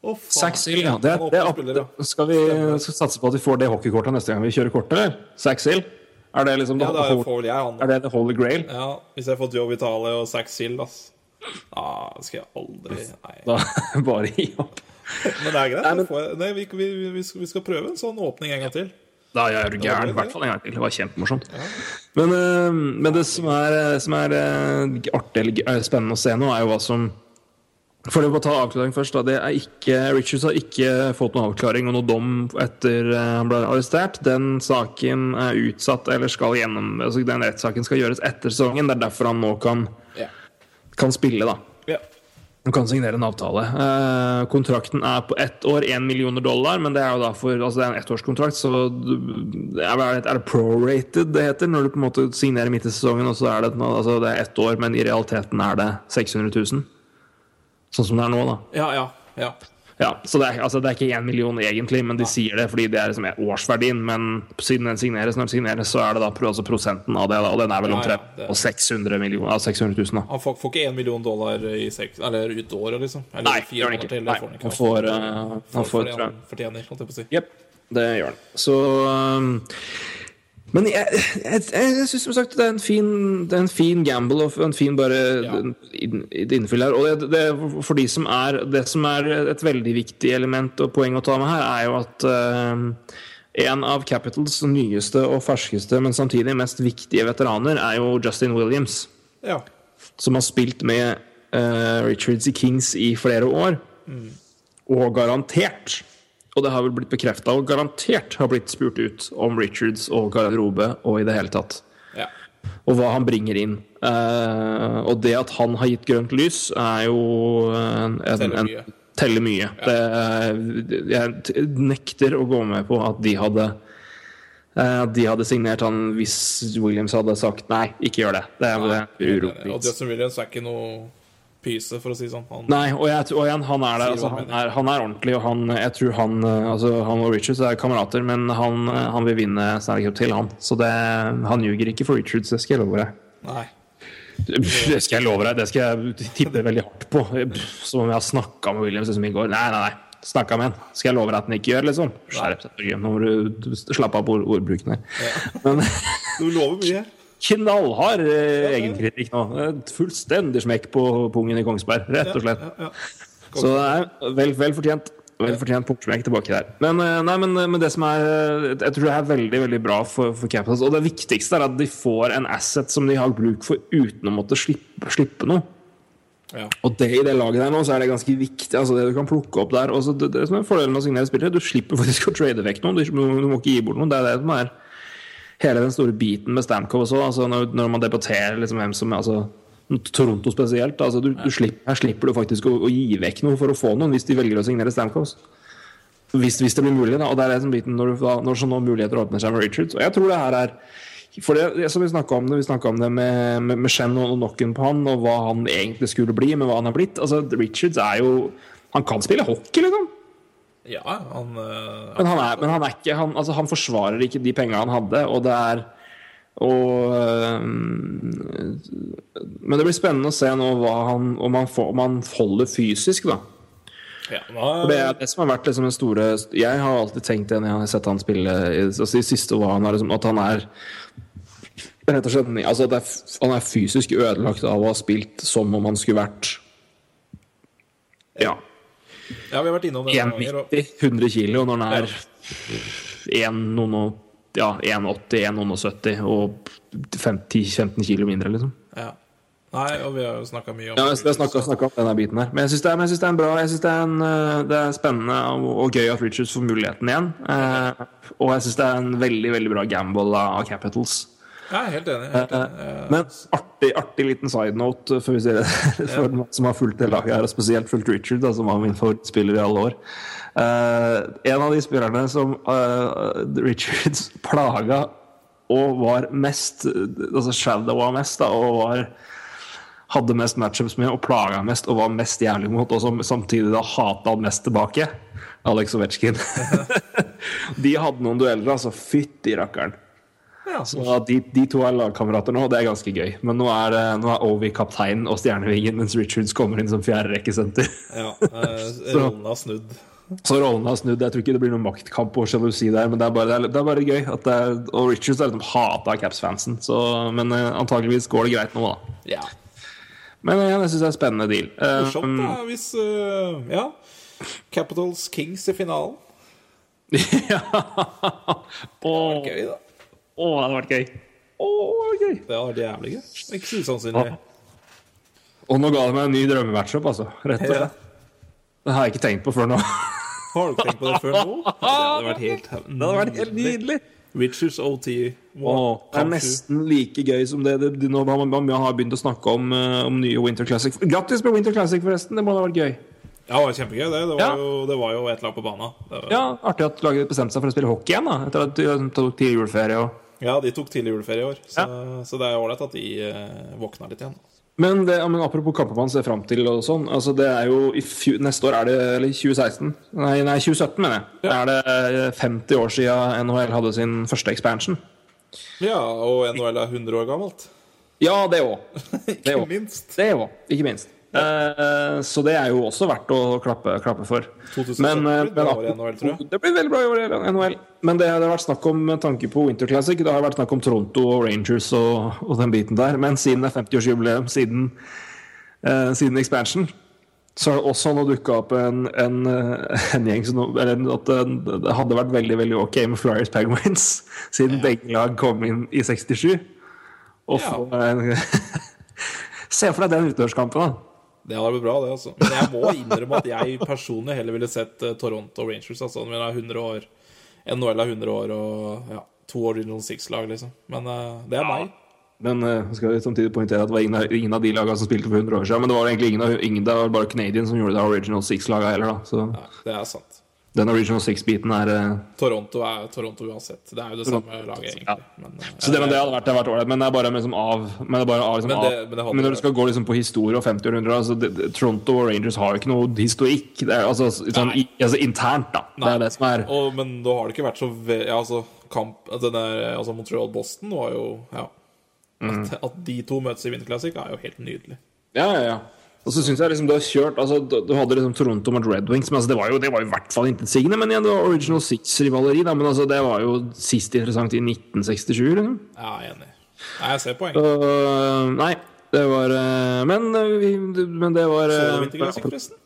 Å, Seks Sill, ja. Det, det, det, ja. skal vi skal satse på at vi får det hockeykortet neste gang vi kjører kort, eller? Seks Sill? Er det liksom Ja, det, da whole- får jeg er det the holy grail? Ja, Hvis jeg har fått jobb i Italia og seks Sill, ass. Ah, skal jeg aldri Nei. Da bare gi opp. Men det er greit. Nei, men- får jeg- Nei, vi, vi, vi, skal, vi skal prøve en sånn åpning en gang til. Da er du gæren. I hvert fall en gang til. Det var kjempemorsomt. Men, øh, men det som er, som er øh, artig eller spennende å se nå, er jo hva som For å ta avklaring først. Da. Det er ikke, Richards har ikke fått noen avklaring og noen dom etter øh, han ble arrestert. Den saken er utsatt, eller skal gjennom altså Den rettssaken skal gjøres etter sesongen. Det er derfor han nå kan, yeah. kan spille, da. Du kan signere en avtale. Eh, kontrakten er på ett år, én millioner dollar, men det er jo da for altså det er en ettårskontrakt, så du- er det, er det prorated det heter, når du på en måte signerer midt i sesongen, og så er det, altså det er ett år, men i realiteten er det 600 000? Sånn som det er nå, da. Ja, ja. ja. Ja, så det er, altså det er ikke én million egentlig, men de sier det fordi det er liksom årsverdien. Men siden den signeres, når den signeres, så er det da altså prosenten av det, da, og den er vel Ja, ja, omtrent det- 600, millioner, ja, 600 000. Da. Han får, får ikke én million dollar i seks, eller ut året, liksom. Eller Nei, fire gjør han ikke. til, Nei, får han han får, eh, han får, for det han fortjener, holdt jeg på å si. Jepp, det gjør han. Så um, Men jeg, jeg, jeg syns som sagt det er en fin, det er en fin gamble og en fin bare Ja. innfyll her. Og det, det, for de som er, det som er et veldig viktig element og poeng å ta med her, er jo at uh, en av Capitals nyeste og ferskeste, men samtidig mest viktige veteraner, er jo Justin Williams Ja. som har spilt med uh, Richards i Kings i flere år. Og garantert, og det har vel blitt bekrefta, og garantert har blitt spurt ut om Richards og garderobe og i det hele tatt. ja. Og hva han bringer inn. Uh, og det at han har gitt grønt lys, er jo en, en, Teller en, mye. teller mye. Det, jeg nekter å gå med på at de hadde eh, at de hadde signert han hvis Williams hadde sagt nei, ikke gjør det. Det er, det er uro. Og Justin Williams er ikke noe pyse, for å si det sånn. Han, Nei, og, jeg, og igjen, han er der. Altså, han er, han er ordentlig, og han, jeg tror han eh, altså, Han og Richards er kamerater, men han, eh, han vil vinne Stanley Cup til, han. Så det, han ljuger ikke for Richards, det skal jeg love deg. Nei. Det skal jeg love deg, det skal jeg tippe veldig hardt på. Som om jeg har snakka med Williams liksom i går. Nei, nei, nei. Snakka med han. Skal jeg love deg at han ikke gjør, liksom? Skjerp deg, Nå må du slappe av på ordbruken her. Men Du lover mye. Knallhard eh, egenkritikk nå. Eh, Fullstendig smekk på pungen i Kongsberg, rett og slett. Så det er vel, vel fortjent. Vel fortjent punktsmekk tilbake der. Men, eh, nei, men, men det som er eh, Jeg tror det er veldig veldig bra for, for Capitals. Og det viktigste er at de får en asset som de har bruk for uten å måtte slippe, slippe noe. Ja. Og det i det laget der nå, så er det ganske viktig. Altså det du kan plukke opp der også, det, det som er Fordelen med å signere spillere, du slipper faktisk å trade vekk noe. Du, du må ikke gi bort noe. Det er det som er hele den store biten med Stamkov også. Altså når, når man debatterer liksom hvem som altså, Toronto spesielt. Altså du, du slipper, her slipper du faktisk å, å gi vekk noe for å få noen, hvis de velger å signere Stamkovs. Hvis, hvis det blir mulig, da. Og det er den biten når, du, da, når sånne muligheter åpner seg med Richards. Og jeg tror det her er for det, det som Vi snakka om det, vi om det med, med, med Shen og knocken på han, og hva han egentlig skulle bli, men hva han har blitt. Altså, Richards er jo Han kan spille hockey, liksom. Ja, han eh, Men han er, men han er ikke han, altså, han forsvarer ikke de penga han hadde, og det er og øhm, Men det blir spennende å se nå hva han, om, han får, om han holder fysisk, da. ja, For Det er det som har vært liksom den store Jeg har alltid tenkt det når jeg har sett han spille altså I siste var han er liksom, at han er rett og slett altså er, Han er fysisk ødelagt av å ha spilt som om han skulle vært Ja. Ja, vi har vært innom det noen 190-100 kilo når den er 1, noen og, ja, 1,80, 1,70 og 50-15 kilo mindre, liksom. ja. Nei, og vi har jo snakka mye om Ja, jeg har snakka om denne biten her. Men jeg syns det, det er en bra Jeg synes det, er en, eh, det er spennende og, og gøy at Richards får muligheten igjen. Eh, og jeg syns det er en veldig veldig bra gamble av Capitals. Jeg er helt enig. Helt enig. Eh, Men artig, artig liten side note si vi sier det, for den som har fulgt det laget her, og spesielt fulgt Richard, da, som var min favorittspiller i alle år. Uh, en av de spillerne som uh, Richards plaga og var mest Altså shadowa mest, da, og var hadde mest matchups med og plaga mest og var mest jævlig mot, og som samtidig da hata han mest tilbake. Alex Ovetsjkin. de hadde noen dueller, altså. Fytti rakkeren. Ja, Så de, de to er lagkamerater nå, og det er ganske gøy. Men nå er, eh, nå er Ovi kaptein og stjernevingen, mens Richards kommer inn som fjerde rekkesenter. ja, eh, rollen har snudd. Så rollen har snudd. Jeg tror ikke det blir noen maktkamp og sjalusi der, men det er bare, det er, det er bare gøy. Er, og Richards er liksom hata av Caps-fansen, så, men antakeligvis antageligvis går det greit nå, da. Ja. Men ja, jeg syns det er en spennende deal. Eh, Morsomt, da, hvis uh, Ja. Capitals Kings i finalen. ja. Det var Gøy, da. Åh, det hadde vært gøy. Åh, det gøy. Det hadde vært jævlig gøy. Ikke så usannsynlig. Og nå ga det meg en ny drømmematchup, altså. Rett og Ja. slett. Det har jeg ikke tenkt på før nå. Har du ikke tenkt på det før nå? Det hadde vært helt Det hadde vært helt nydelig. Richards OT. Åh, det er nesten like gøy som det, det, det Nå har man man har begynt å snakke om, eh, om nye Winter Classic. Grattis med Winter Classic, forresten. Det må ha vært gøy. Ja, det var kjempegøy. Det, det, var, Ja. jo, det var jo et lag på banen. Var, Ja, Artig at laget bestemte seg for å spille hockey igjen, da etter at de tok tidlig juleferie. Og... Ja, de tok tidlig juleferie i år, så, så det er ålreit at de eh, våkna litt igjen. Men, det, men apropos kamper man ser fram til og sånn. Altså det er jo i fju, Neste år er det Eller 2016? Nei, nei 2017, mener jeg. Er det eh, 50 år siden NHL hadde sin første expansion? Ja, og NHL er 100 år gammelt. Ja, det òg. Ikke minst. Det òg, ikke minst. Eh, så det er jo også verdt å klappe, klappe for. 2017 Men, bra men år i NHL, tror jeg. Det blir veldig bra i år i NHL. Men det, det har vært snakk om med tanke på Winter Classic. Det har vært snakk om Toronto og Rangers og, og den biten der. Men siden det er 50-årsjubileum siden, uh, siden expansion, så har det også nå dukka opp en, en, en gjeng som eller at det, det hadde vært veldig veldig ok med Flyers Penguins siden begge lag kom inn i 67. Og Ja. få Se for deg den utendørskampen, da. Det hadde vært bra, det. altså Men jeg må innrømme at jeg personlig heller ville sett eh, Toronto Rangers. Altså, når er 100 år NHL er 100 år og ja, to Original Six-lag, liksom. Men eh, det er meg. Men uh, skal vi samtidig poengtere at det var ingen, av- ingen av de lagene som spilte for 100 år siden. Men det var egentlig ingen, av- ingen det var bare Canadian som gjorde det Original Six-laga heller, da. Så Nei, det er sant. Den Original Six-biten er uh, Toronto er Toronto uansett. Det er jo det samme laget, egentlig. Men, eh, Så det, men det hadde vært, det vært ålreit. Men det er bare liksom av Men, det er bare av, liksom, Men det- av. men det men når du skal gå liksom på historie og 50 år 100 altså, det, det, Toronto og Rangers har jo ikke noe historikk. Det er, altså, sånn, i, altså internt, da. Det er det som er Og, men da har det ikke vært så ve ja, altså, kamp at den der, altså Montreal-Boston var jo Ja. Mm. At, at de to møtes i Winter Classic, er jo helt nydelig. Ja, ja, ja. Og så syns jeg liksom du har kjørt altså, Du hadde liksom Toronto mot Red Wings, men altså, det var jo det var i hvert fall intetsigende. Men igjen, det var Original Six-rivaleri, da. Men altså, det var jo sist interessant i 1967, liksom. Jeg er enig. Nei, jeg ser poenget. Uh, nei, det var uh, Men, eh, vi- men det var Så du forresten?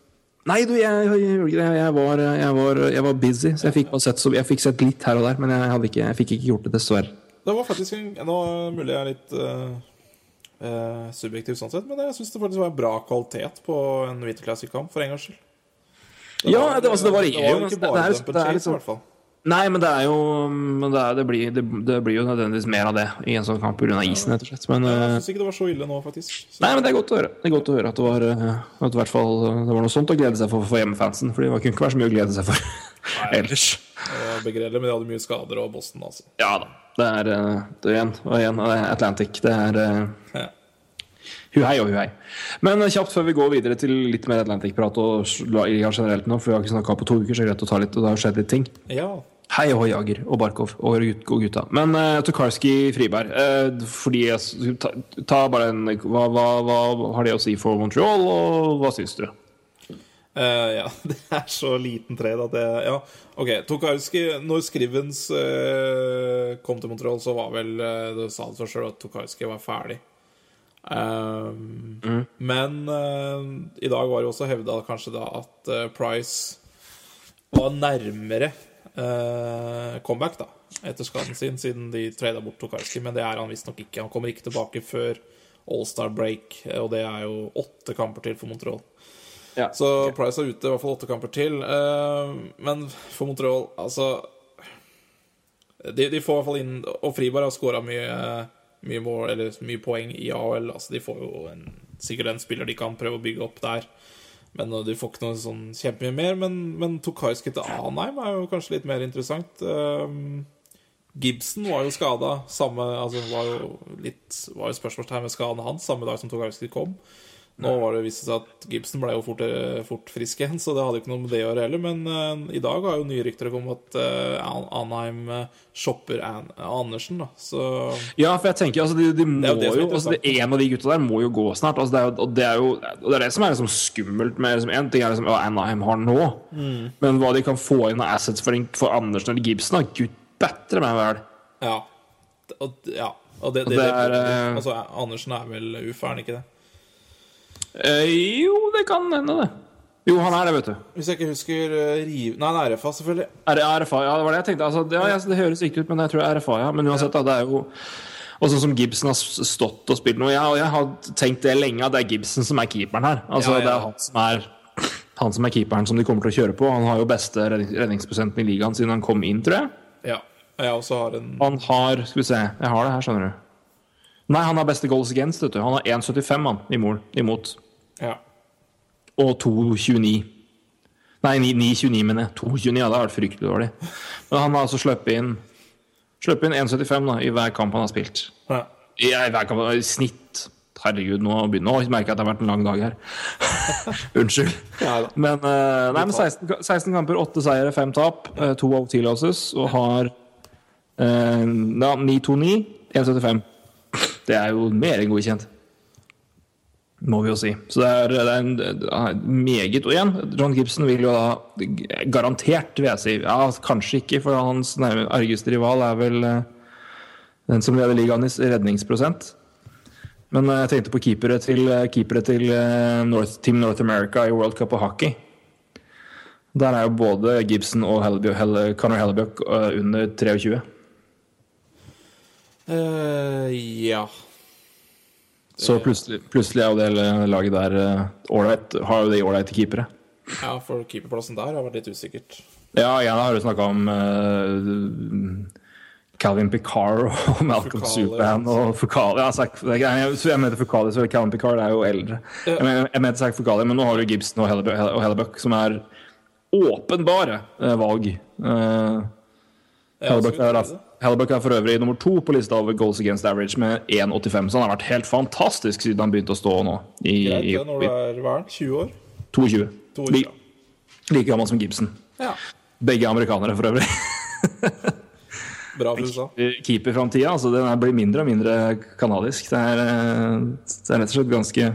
Nei, du, jeg, jeg, jeg, var, jeg, var, jeg var busy, så jeg fikk, sett, så jeg fikk sett litt her og der. Men jeg, ikke, jeg fikk ikke gjort det, dessverre. Det var faktisk en Nå mulig jeg er litt eh, eh, subjektiv sånn sett, men jeg syns det faktisk var bra kvalitet på en Winter Classic-kamp, for en gangs skyld. Ja, det, altså, det varierer Det jo. var men ikke Det, bare det, er chase, liksom i hvert fall. Nei, men det er jo men det, er, det, blir, det, det blir jo nødvendigvis mer av det i en sånn kamp pga. isen, rett og slett. Men, Jeg eh, syns ikke det var så ille nå, faktisk. Så, nei, men det er godt å høre. Det er godt å høre at det var, eh, at det fall, det var noe sånt å glede seg for for hjemmefansen. For det kunne ikke være så mye å glede seg for ellers. Begredelig, men de hadde mye skader, og Boston, altså. Ja da. Det er, eh, det igjen, og igjen det Atlantic. Det er eh, Ja. hu hei og hu hei. Men eh, kjapt før vi går videre til litt mer Atlantic-prat og generelt nå, for vi har ikke snakka på to uker, så det er greit å ta litt, og det har skjedd litt ting. ja. Hei og Jager og Barkov og gutta. Men uh, Tokarski Friberg uh, Fordi jeg ta, ta bare en hva, hva, hva har det å si for Montreal, og hva syns du? Eh, ja, det er så liten trade at det Ja, OK. Tokarski Når Skrivens uh, kom til Montreal, så var vel uh, Du sa det for sjøl at Tokarski var ferdig. Um, Men eh, i dag var det også hevda kanskje da at Price var nærmere comeback da etter skaden sin, siden de trada bort Tokarski. Men det er han visstnok ikke. Han kommer ikke tilbake før All-Star break, og det er jo åtte kamper til for Montreal. Ja. Så Price er ute i hvert fall åtte kamper til. Eh, men for Montreal, altså de, de får i hvert fall inn Og Friberg har skåra mye, mye, mål, eller mye poeng i AHL. Altså, de får jo en, sikkert en spiller de kan prøve å bygge opp der. Men uh, de får ikke noe sånn kjempemye mer. Men, men Tokaiski til Anheim er jo kanskje litt mer interessant. Um, Gibson var jo skada. Altså var jo litt Var jo spørsmålstegn ved skaden hans samme dag som Tokaiski kom. Nå var det vist seg at Gibson ble jo fort, eh, fort frisk igjen, så det hadde ikke noe med det å gjøre heller. Men uh, i dag har jo nye rykter kommet om at uh, Anheim shopper An Andersen, da. Så Ja, for jeg tenker altså, de, de må jo det jo altså, det, En av de gutta der må jo gå snart. Altså, det, er og det er jo og det er det som er liksom skummelt med liksom, En ting er liksom, hva Anaheim har nå, Mm. men hva de kan få inn av assets for, for Andersen eller Gibson, da, gud bedre meg vel. ja. Og, ja. Og det, det, det er, altså, Andersen er vel er han ikke det? Eh, jo, det kan hende, det. Jo, han er det, vet du. Hvis jeg ikke husker uh, Riv... Nei, han er RFA, selvfølgelig. Er det RFA? Ja, det var det jeg tenkte. Altså, det, ja, det høres riktig ut, men jeg tror det er RFA, ja. Men uansett, da, det er jo Og sånn som Gibson har stått og spilt nå jeg, og jeg har tenkt det lenge, at det er Gibson som er keeperen her. Altså, Ja, ja. Det er han som er han som er keeperen som de kommer til å kjøre på. Han har jo beste redning- redningsprosenten i ligaen siden han kom inn, tror jeg. Ja. Jeg også har en Han har Skal vi se, jeg har det her, skjønner du. Nei, han har beste goals against, vet du. Han har 1,75 han, i mål, imot. Ja. Og 2,29. Nei, 9,29, mener jeg. 2,29, ja, det har vært fryktelig dårlig. Men han har altså sluppet inn Sluppet inn 1,75 da, i hver kamp han har spilt. ja. I, hver kamp, i snitt. Herregud, nå begynner jeg å merke at det har vært en lang dag her. Unnskyld. Ja. Men, uh, nei, men 16, 16 kamper, 8 seire, 5 tap. Uh, to OT losses. Og har uh, 9-2-9, 1,75. Det er jo mer enn godkjent. Må vi jo si. Så det er, det er en det er meget Og igjen, John Gibson vil jo da garantert, vil jeg si Ja, kanskje ikke, for hans argeste rival er vel eh, den som leder ligaen i redningsprosent. Men eh, jeg tenkte på keepere til, eh, keepere til North, Team North America i World Cup og hockey. Der er jo både Gibson og Hellebjørk, Helle, Conor Hellebjørk eh, under 23. Eh, ja. Så plutselig, plutselig er jo det hele laget der ålreit. Uh, har jo de ålreite keepere. ja, for keeperplassen der har vært litt usikkert. Ja, igjen har du snakka om uh, Calvin Picard og Malcolm Superhand og Fukali. Ja, Zach, jeg, jeg, jeg mente Fukali, så Calvin Picard er jo eldre. Jeg, men- jeg mente Zach Fukali, men nå har du Gibson og Hellebuck, som er åpenbare eh, valg. Uh, Ja, Hellebuck, er, Hellebuck er for øvrig nummer to på lista over goals against average med 1,85, så han har vært helt fantastisk siden han begynte å stå nå. I, Greit, det, når du er hva er 20 år? 22. 22, Like, like gammel som Gibson. Ja. Begge amerikanere, for øvrig. Bra for USA. keeperframtida. Altså, den blir mindre og mindre kanadisk. Det er, eh, det er rett og slett ganske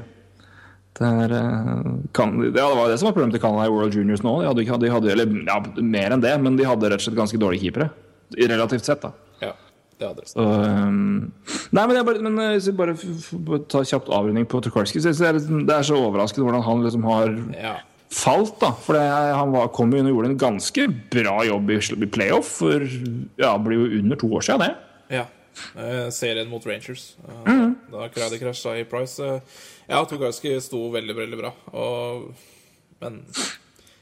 det, er, eh, kan, ja, det var det som var problemet til Canada i World Juniors nå. De hadde, de hadde, eller ja, mer enn det, men de hadde rett og slett ganske dårlige keepere. Relativt sett, da. Ja, det hadde det. Så, um, nei, men, jeg bare, men eh, hvis vi bare ta kjapt avrunding på Tukarski så Det er, liksom- det er så overraskende hvordan han liksom har Ja. falt, da. For det, han var, kom jo inn og gjorde en ganske bra jobb i, i playoff for ja, det blir jo under to år siden, det. ja. Eh, serien mot Rangers. Eh, Mm. Da Kradi krasja i Price. eh, ja, Tukarski sto veldig, veldig bra. Og, men,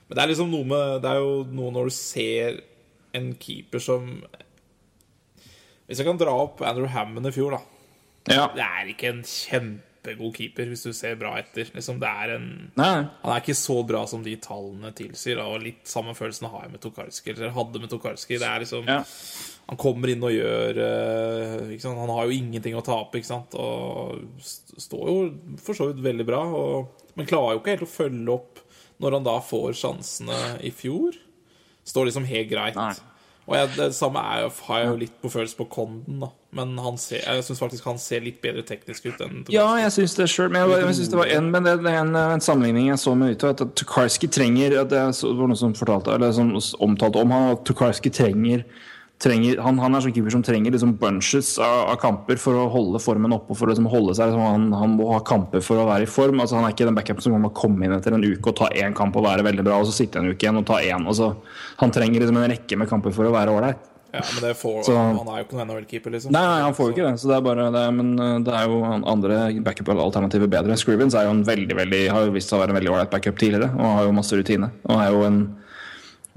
men det er liksom noe med Det er jo noe når du ser en keeper som Hvis jeg kan dra opp Andrew Hammond i fjor, da. Ja. Det er ikke en kjempegod keeper, hvis du ser bra etter. Liksom, det er en. Han er ikke så bra som de tallene tilsier. Da, og litt samme følelsen har jeg med Tokarski. Eller hadde med Tokarski. Det er liksom Ja. Han kommer inn og gjør eh? Han har jo ingenting å tape, ikke sant? Og står jo for så vidt veldig bra. Og, men klarer jo ikke helt å følge opp når han da får sjansene i fjor. Står liksom helt greit. Nei. Og jeg, det samme er, har jeg jo litt på følelse på Konden, da. Men han ser, jeg syns faktisk han ser litt bedre teknisk ut enn Ja, jeg syns det sjøl. Men, jeg, jeg synes det var en, men det, det en, en sammenligning jeg så med Vito, at Tukarski trenger at Det var noen som fortalte, eller som omtalte om han, at Tukarski trenger, trenger han, han er sånn keeper som trenger liksom bunches av, av kamper for å holde formen oppe. For å liksom holde seg, liksom, han, han må ha kamper for å være i form. altså Han er ikke den backupen som kan komme inn etter en uke og ta én kamp og være veldig bra, og så sitte en uke igjen og ta én. Altså, han trenger liksom en rekke med kamper for å være ålreit. Ja, men det får, Så- han er jo ikke noen NHL-keeper, liksom. Nei, han får jo ikke det. Så det er bare det, men uh, det er jo andre backup-alternativer bedre. Scrivens er jo en veldig, veldig, har jo vist seg å være en veldig ålreit backup tidligere, og har jo masse rutine. Og er jo en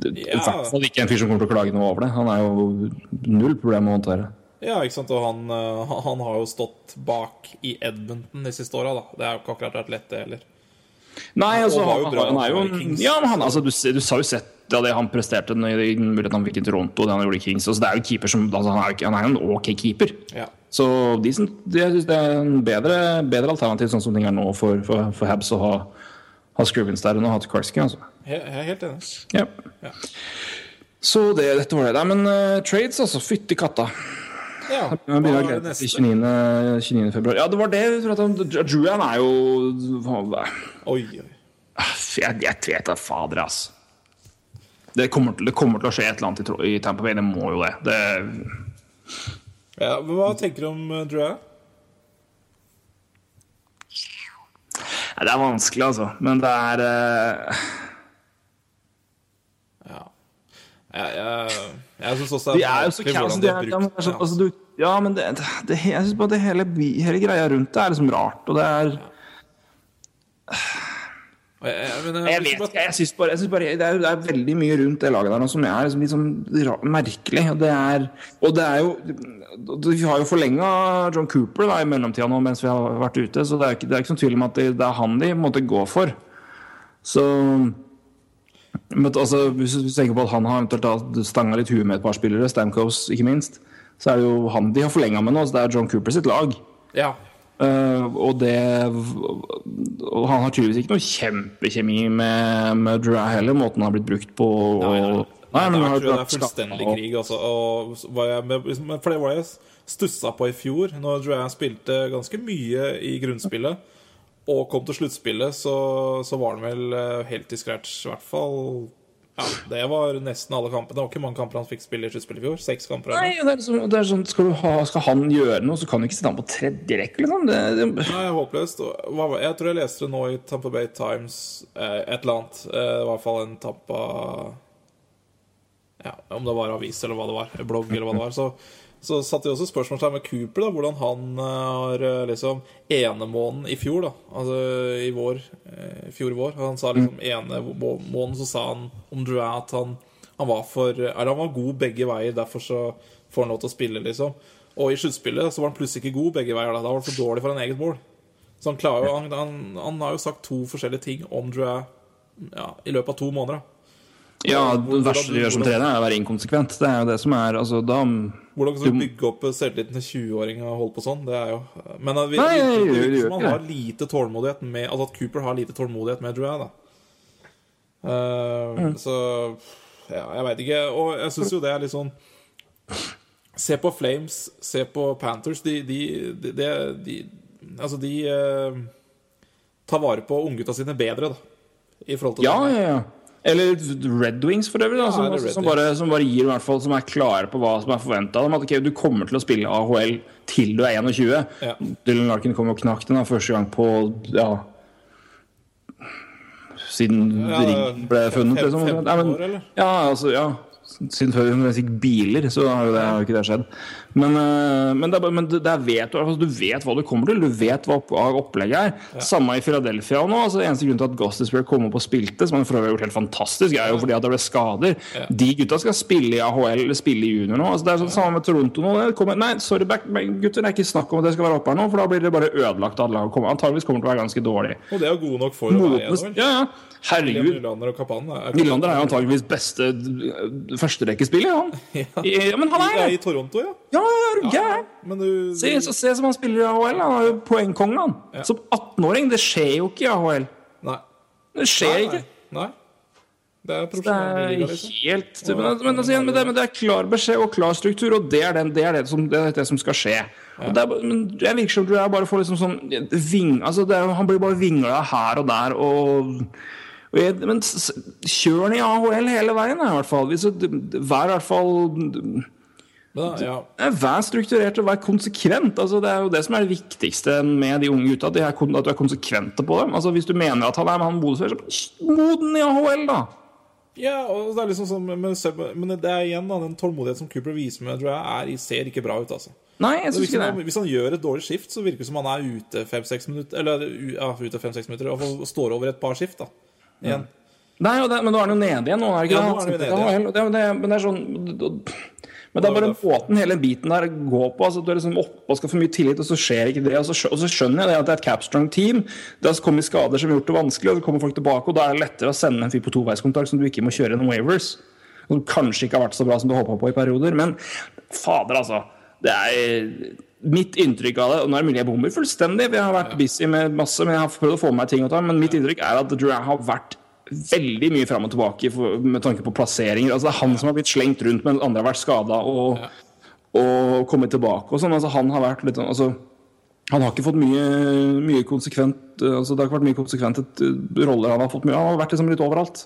i Ja. hvert fall ikke en fyr som kommer til å klage noe over det. Han er jo null problem å håndtere. Ja, ikke sant, og han, eh, han- har jo stått bak i Edmonton de siste åra, da. Det har jo ikke akkurat vært lett, det heller. Nei, altså, har han, bra han er jo Ja, men han, altså, du, du sa jo sett ja, det han presterte muligheten han fikk i Toronto, det han gjorde i Kings. Altså, det er jo keeper som altså, han, er jo en ok keeper. Ja. Så de de, jeg synes det er en bedre, bedre alternativ sånn som ting er nå for, for, for Habs å ha, ha Scrivens der enn å ha Tukarski. Altså. Jeg er helt enig. Ja. Ja. Så det, dette var det. Nei, men uh, trades, altså. Fytti katta. Ja, hva glede det neste? 29. 29. februar. Ja, det var det. Druan er jo Oi, oi. Jeg, jeg vet da fader, ass. Det kommer, til, det kommer til å skje et eller annet i, i Tampa Bay. Det må jo det. det Ja, hva tenker du om uh, Drew? Nei, det er vanskelig, altså. Men det er uh... Ja. Jeg, jeg, jeg syns også det er altså, de er, de er brukt ja. altså, du, Ja, men det, det, jeg synes bare det hele, hele greia rundt det er liksom rart. Og det er Og Jeg, syns bare, det, er, det er veldig mye rundt det laget der nå som er liksom litt sånn ra- merkelig. Og det er, og det er jo Vi har jo forlenga John Cooper da, i mellomtida nå mens vi har vært ute, så det er ikke, det er ikke sånn tvil om at det, det er han de måtte gå for. Så men, altså, Hvis du tenker på at han har eventuelt stanga litt huet med et par spillere, Stamkos ikke minst, så er det jo han de har forlenga med nå. Så det er John Cooper sitt lag. Ja. Eh, og det Og han har tydeligvis ikke noe kjempekjemi med, med Drew heller, måten han har blitt brukt på. Og, Nei, men nei han har tror jeg det er fullstendig krig. Altså, med, for det var jeg stussa på i fjor, når Dry spilte ganske mye i grunnspillet. Og kom til sluttspillet, så, så var han vel eh, helt i scratch, i hvert fall. Ja, Det var nesten alle kampene. Det var ikke mange kamper han fikk spille i sluttspillet i fjor. Seks kamper. Nei, det er, sånn, det er sånn skal, ha, skal han gjøre noe, så kan du ikke sitte han på tredje rekke, liksom. Det, det, Nei, håpløst. Jeg tror jeg leste det nå i Tampa Bay Times, eh, et eller annet. Eh, i hvert fall en Tampa Ja, om det var avis eller hva det var, blogg eller hva det var. Så, så satte vi også spørsmålstegn med Cooper, da, hvordan han eh, har eh, liksom enemånen i fjor, da. Altså i vår, eh, i fjor vår. Han sa liksom ene må- så sa han om Drouin at han, han var for Eller han var god begge veier, derfor så får han lov til å spille, liksom. Og i sluttspillet så var han plutselig ikke god begge veier. Da, da var han for dårlig for en eget mål. Så han klarer jo han, han, han har jo sagt to forskjellige ting om Drouin ja, i løpet av to måneder. da ja, det verste du gjør som trener, er å være inkonsekvent. Det er jo det som er altså, da, Hvordan skal du bygge opp selvtilliten til 20-åring og holde på sånn? Det er jo Men vi, Nei, jeg det gjør- virker som han har lite tålmodighet med Altså at Cooper har lite tålmodighet med Drew, da. Uh, Mm. Så Ja, jeg veit ikke. Og jeg syns jo det er litt sånn Se på Flames, se på Panthers. De, de, de, de, de Altså, de uh, tar vare på unggutta sine bedre, da. I forhold til Ja, ja, ja. Eller Red Wings, for øvrig. Da, Ja, som, eller som, bare, som bare gir i hvert fall Som er klare på hva som er forventa av dem. At ok, du kommer til å spille AHL til du er 21. Ja. Dylan Larkin kom og knakk den da, første gang på Ja Siden Ja, ringen ble funnet, liksom. Nei, men, ja, altså, ja. Siden før vi fikk biler, så har jo det, har ikke det skjedd. Men, eh, men, det men det, vet du, altså, du vet hva du kommer til. Du vet hva opp- opplegget er. Samme i Philadelphia nå. altså Eneste grunn til at Gostisberg kom opp og spilte, som han for øvrig har gjort helt fantastisk, er jo fordi at det ble skader. De gutta skal spille i AHL eller spille i junior nå. altså Det er sånn samme med Toronto nå. Kommer, nei, sorry, back, men gutter, det er ikke snakk om at det skal være oppe her nå, for da blir det bare ødelagt. Alle lag kommer, antageligvis kommer til å være ganske dårlig. Og det er jo gode nok for å være Modnes- Ja, ja. Herregud. Nylander og Kapan er Nylander er jo antageligvis beste førsterekkespiller, han. I, ja, men han er Ja, det! I Toronto, ja. Ja, er du gæren? Men du Se, se som han spiller i AHL. Han er jo poengkongen, han. Som 18-åring. Det skjer jo ikke i AHL. Nei. Det skjer Nei, ikke. Nei. Det er profesjonell liksom. helt men, men, altså, igjen, men, det, men det er klar beskjed og klar struktur, og det er, den, det, er det, som, det, er det som skal skje. Og det er, men jeg virker som du er bare får liksom sånn ving, altså Han blir bare vingla her og der og, og jeg, Men kjør den i AHL hele veien, i hvert fall. Hvis du, vær i hvert fall Ja. Vær strukturert og vær konsekvent. Altså, det er jo det som er det viktigste med de unge gutta. Det er at du er konsekvente på dem. Altså, hvis du mener at han er med han modusfører, så moden i AHL, da! ja, og det er liksom sånn Men, men det er igjen da, den tålmodigheten som Cooper viser med, tror jeg er, ser ikke bra ut, altså. Nei, jeg synes ikke han, det. hvis han gjør et dårlig skift, så virker det som han er ute fem-seks minutter Eller ja, ute fem-seks minutter, og står over et par skift, da. Igjen. Nei, og det, men nå er han jo nede igjen, nå, er det ikke Ja, det? nede, ja. Det, det, men det er sånn men det er bare måten hele biten der går på. altså Du er liksom oppe og skal få mye tillit, og så skjer ikke det. Og så, og så skjønner jeg det at det er et capstrong team. Det har kommet skader som har gjort det vanskelig, og så kommer folk tilbake, og da er det lettere å sende en fyr på toveiskontrakt som du ikke må kjøre gjennom waivers. Som kanskje ikke har vært så bra som du håpa på i perioder. Men fader, altså. Det er mitt inntrykk av det og Nå er det mulig jeg bommer fullstendig, vi har vært busy med masse, men jeg har prøvd å få med meg ting å ta. Men mitt inntrykk er at Drew har vært veldig mye fram og tilbake for, med tanke på plasseringer. Altså, det er han som har blitt slengt rundt, men andre har vært skada og, og kommet tilbake. Og sånn. altså, han har vært litt sånn altså, Han har ikke fått mye, mye konsekvent altså, Det har ikke vært mye konsekvente eh, roller han har fått. mye Han har vært liksom litt overalt.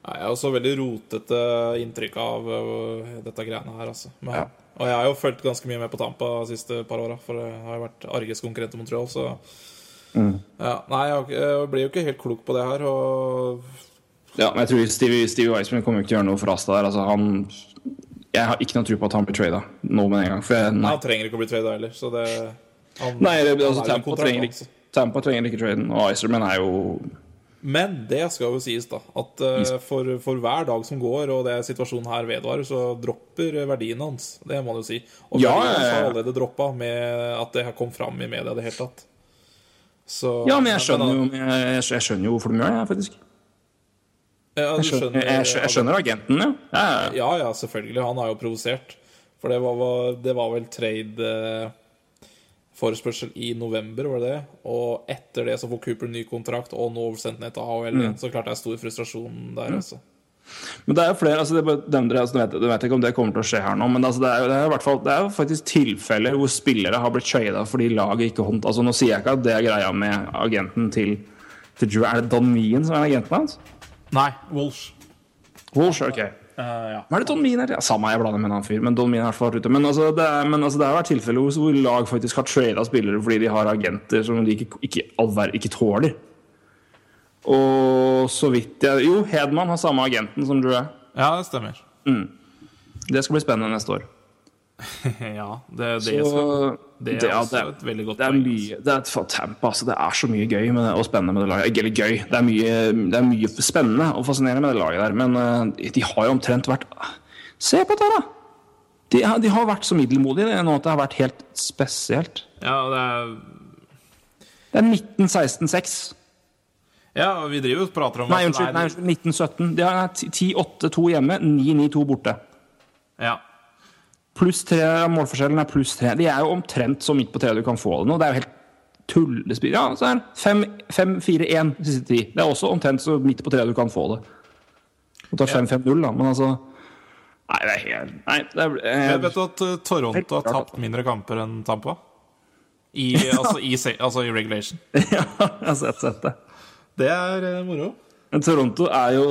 Nei, Jeg har også veldig rotete inntrykk av øh, dette greiene her, altså. Men, Ja. Og jeg har jo fulgt ganske mye med på Tampa de siste par åra, for jeg har jo vært Arges konkurrent i Montreal, så Mm. ja, Nei, jeg, blir jo ikke helt klok på det her, og Ja, men jeg tror Stevie, Stevie Weissman kommer ikke til å gjøre noe for Asta der. Altså, han, jeg har ikke noe tro på at han blir trada nå med en gang. Jeg, nei. han trenger ikke å bli trada heller, så det han, Nei, det, altså, Tampa, trenger, altså. Tampa trenger ikke traden, og Iserman er jo Men det skal jo sies, da, at uh, for, for hver dag som går, og det situasjonen her vedvarer, så dropper verdien hans. Det må man jo si. Og Ja, verdien hans har allerede droppa med at det kom fram i media i det hele tatt. Så, Ja, men jeg skjønner jo, jeg, jeg skjønner jo hvorfor de gjør det, faktisk. Ja, Jeg skjønner, jeg, skjønner, agenten, ja. ja. ja. Selvfølgelig. Han har jo provosert. For det var, det var vel trade eh, i november, var det det? Og etter det så får Cooper ny kontrakt, og nå oversendt ned til AHL Mm. Så klart det er stor frustrasjon der, altså. Men det er jo flere altså det er dere, altså, vet, vet ikke om det kommer til å skje her nå, men altså det, er, det, er i hvert fall, det er jo faktisk tilfeller hvor spillere har blitt trada fordi laget ikke hånd... Altså Nå sier jeg ikke at det er greia med agenten til, til Drew. Er det Don Mien som er agenten hans? Nei, Walsh. Walsh, ok. ja. Hva er det Don Mien er? Ja, Samme jeg blander med en annen fyr, men Don Mien har vært ute. Men altså, det, er, men altså, det har vært tilfeller hvor, hvor lag faktisk har trada spillere fordi de har agenter som de ikke, ikke, ikke tåler. Og så vidt jeg Jo, Hedman har samme agenten som Drew. Ja, det stemmer. Det skal bli spennende neste år. ja, det, det, Så- skal, det er det- også det et veldig godt Det er poeng. mye det er, for Tampa, altså, det er så mye gøy med det, og spennende med det laget. Eller gøy, det er, mye, det er mye spennende og fascinerende med det laget der. Men uh, de har jo omtrent vært Se på det, da! De, har- de har vært så middelmodige nå at det har vært helt spesielt. Ja, det er, Det er 19-16-6. Ja, vi driver og prater om Nei, unnskyld. Nei, 1917. De har 10-8-2 hjemme, 9-9-2 borte. Ja. Pluss tre, målforskjellen er pluss tre. De er jo omtrent så midt på treet du kan få det nå. Det er jo helt tullespill. Ja, så er det 5-4-1 siste ti. Det er også omtrent så midt på treet du kan få det. Du tar 5-5-0, da, men altså Nei, det er helt Nei, det er Vet, vet du at eh, Toronto har tapt mindre kamper enn Tampa? I, altså, i, altså i regulation. Ja, jeg har sett, sett det. Det er eh, moro. Men Toronto er jo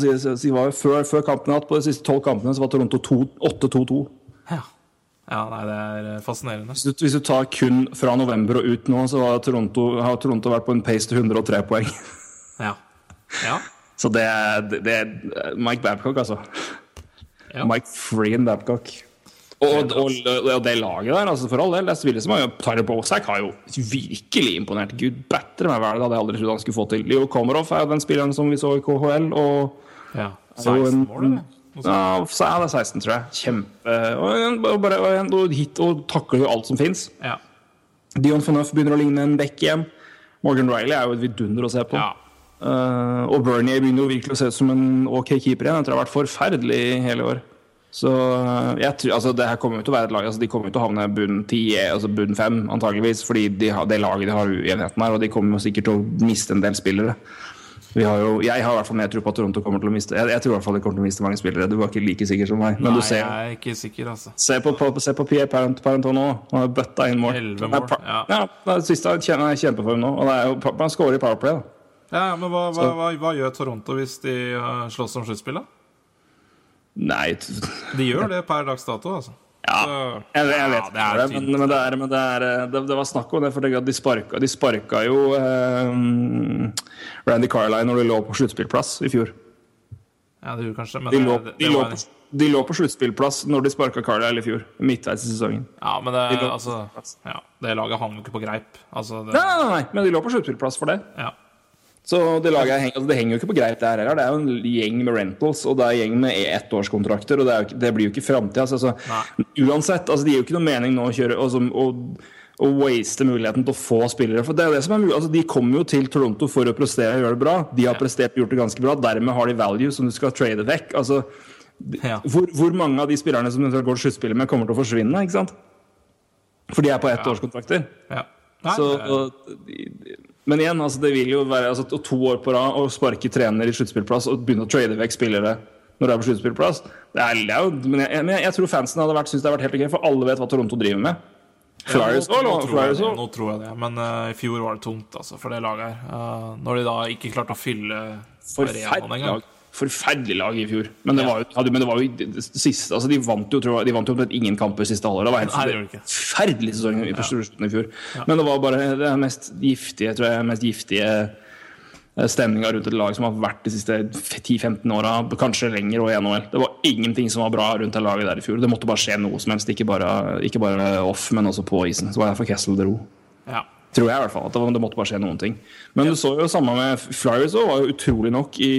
si, si, var jo før, før kampen hatt, på de siste tolv kampene, så var Toronto 8-2-2. Ja. ja, nei, det er eh, fascinerende. Hvis du, hvis du tar kun fra november og ut nå, så har Toronto, har Toronto vært på en pace til 103 poeng. Ja. Ja. Så det er, det det er Mike Babcock, altså. Ja. Mike Freen Babcock. Og, og, og det laget der, altså for all del, det spillet som har Tyler Bosack har jo virkelig imponert. Gud bedre meg vel, det hadde jeg aldri trodd han skulle få til. Leo Komarov er jo den spilleren som vi så i KHL, og ja. 16 en- mål, eller? Ja, så er det 16, tror jeg. Kjempe Og, og bare, og, og hit og takler jo alt som fins. Ja. Dion Phaneuf begynner å ligne en bekk igjen. Morgan Riley er jo et vidunder å se på. ja. Uh, og Bernie begynner jo virkelig å se ut som en ok keeper igjen. Tror det har vært forferdelig hele år. Så eh, jeg tror, altså det her kommer jo til å være et lag altså De kommer jo til å havne bunn 10, altså bunn 5 antageligvis, fordi de har, det laget de har uenigheten her, og de kommer jo sikkert til å miste en del spillere. Vi har jo, jeg har i hvert fall mer tro på at Toronto kommer til å miste Jeg, jeg tror i hvert fall de kommer til å miste mange spillere. Du var ikke like sikker som meg. Men Nei, du ser, jeg er ikke sikker, altså. se på, på, se på Pierre Parent, Parenton nå. Han har bøtta inn mål. Mål, er ja. ja. det er siste er kjempeform nå. Og det er jo, han scorer i Powerplay. da Ja, men hva, hva, hva, hva gjør Toronto hvis de uh, slåss om sluttspillet? Nei De gjør det per dags dato, altså. Ja, jeg, jeg Ja, vet det ikke, er det, tynt. men, men, det, er, men det, er, det, det var snakk om det. For de sparka, de sparka jo eh, Randy Carline når de lå på sluttspillplass i fjor. Ja, det gjorde kanskje, men De det, lå, det, de lå, på, de lå på sluttspillplass når de sparka Carlisle i fjor. Midtveis i sesongen. Ja, men det, de altså, ja, det laget hang jo ikke på greip. Altså, det, nei, nei, nei, men de lå på sluttspillplass for det. ja. Så det, laget, heng- altså det henger jo ikke på greip der heller. Det er jo en gjeng med rentals, og det er en gjeng med ettårskontrakter, og det, jo det blir jo ikke framtida. Altså, uansett, altså, det gir jo ikke noe mening nå å kjøre altså, og, og waste muligheten til å få spillere. For det er det som er mulig. Altså, de kommer jo til Toronto for å prestere og gjøre det bra. De har prestert og gjort det ganske bra. Dermed har de value som du skal trade vekk. Altså, Ja. hvor, hvor mange av de spillerne som eventuelt går til sluttspillet med, kommer til å forsvinne? ikke sant? For de er på ettårskontrakter. ja. Nei, Så, det- og, men igjen, altså, det vil jo være altså, to år på rad å sparke trener i sluttspillplass og begynne å trade vekk spillere når det er på sluttspillplass det er, det er jo, Men jeg, men jeg, jeg tror fansen hadde vært, syntes det hadde vært helt ok, for alle vet hva Toronto driver med. Flyers ja, nå, nå, det, nå tror jeg det. Men uh, i fjor var det tungt altså, for det laget her. Uh, når de da ikke klarte å fylle arenaen engang. Forferdelig lag i fjor. Men det var jo, ja, men det var jo siste altså, De vant jo tror jeg, de vant jo omtrent ingen kamper siste halvår. Det var ikke. forferdelig sesong i første slutten i fjor. Men det var bare det mest giftige, tror jeg, mest giftige stemninga rundt et lag som har vært de siste 10-15 åra, kanskje lenger, og i NHL. Det var ingenting som var bra rundt det laget der i fjor. Det måtte bare skje noe som helst, ikke bare, ikke bare off, men også på isen. Så var det derfor Kessel dro. Ja. Tror jeg i hvert fall. at Det, måtte bare skje noen ting. Men du så jo samme med Flyers òg, var jo utrolig nok i,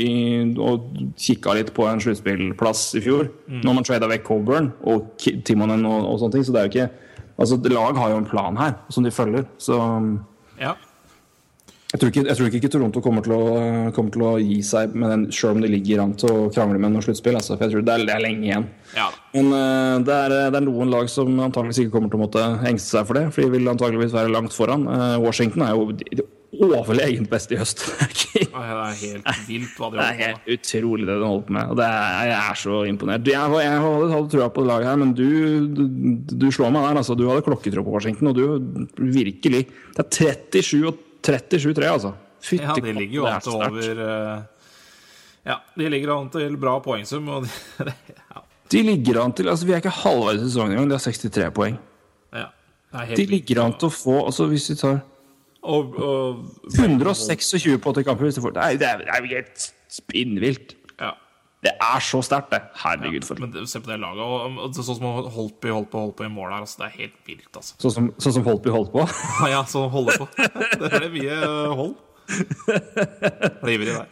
i og kikka litt på en sluttspillplass i fjor. Når man trada vekk Coburn og Timonen og, og sånne ting. Så det er jo ikke Altså, Lag har jo en plan her som de følger. Så Ja. Jeg tror ikke, jeg tror ikke Toronto kommer til, å, kommer til å gi seg med den, selv om de ligger an til å krangle med noe sluttspill. Altså, for jeg tror det er, det er lenge igjen. ja. Men uh, det, er, det er noen lag som antageligvis ikke kommer til å måtte engste seg for det. For de vil antageligvis være langt foran. Uh, Washington er jo de- de overlegent best i høst. Det er Det er helt vilt hva de det er holder på helt utrolig det de holder på med. Og det er, jeg er så imponert. Jeg, jeg hadde hadde trua på det laget her, men du, du, du slår meg der. Altså. Du hadde klokketro på Washington, og du virkelig Det er 37 og 37-3, altså. Fytti Ja, de ligger jo an til over eh, Ja, de ligger an til bra poengsum, og de, ja, De ligger an til altså Vi er ikke halvveis i sesongen engang. De har 63 poeng. ja. De ligger an til å få altså Hvis vi tar og, og, 126 på åtte kamper hvis de får, er, det er jo helt spinnvilt. Ja. Det er så sterkt, det. Herregud, for Men se på det laget. Og, og sånn som Holtby holdt på holdt på i mål her. Altså, det er helt vilt, altså. Sånn som, sånn som Holtby holdt på. Ja, sånn holder på. Det er mye eh, hold. Blir vi der.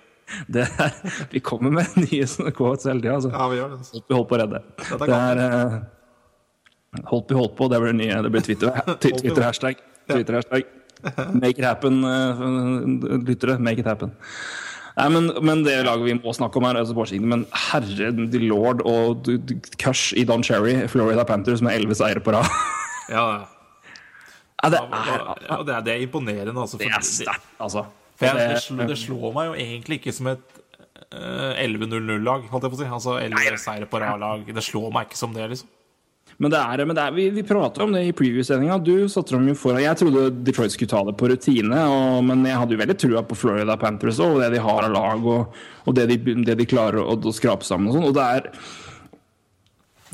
Det er, vi kommer med nye sånne quotes hele tida. Altså. Ja, vi gjør det. Altså. Holtby holdt på å redde. Det er Holtby holdt på, det blir nye. Det blir Twitter- Twitter-hashtag. Twitter-hashtag. Make it happen, eh, lyttere. Make it happen. Nei, men, men det laget vi må snakke om her, altså men herre de lord og Cush i Don Cherry, Florida Panthers med elleve seire på rad. Ja, ja. Ja, det er, ja, det, er, det er imponerende, altså. det er sterkt, altså. Det, Det- slår, det slår meg jo egentlig ikke som et uh, 11-0-0-lag, holdt jeg på å si. Altså 11 seire på rad-lag. Det slår meg ikke som det, liksom. Men det er, men det er, vi, vi pratet om det i preview-sendinga. Du satte dem jo foran. Jeg trodde Detroit skulle ta det på rutine, og, men jeg hadde jo veldig trua på Florida Panthers og det de har av lag, og, og det, de, det de klarer å, å skrape sammen og sånn. Og det er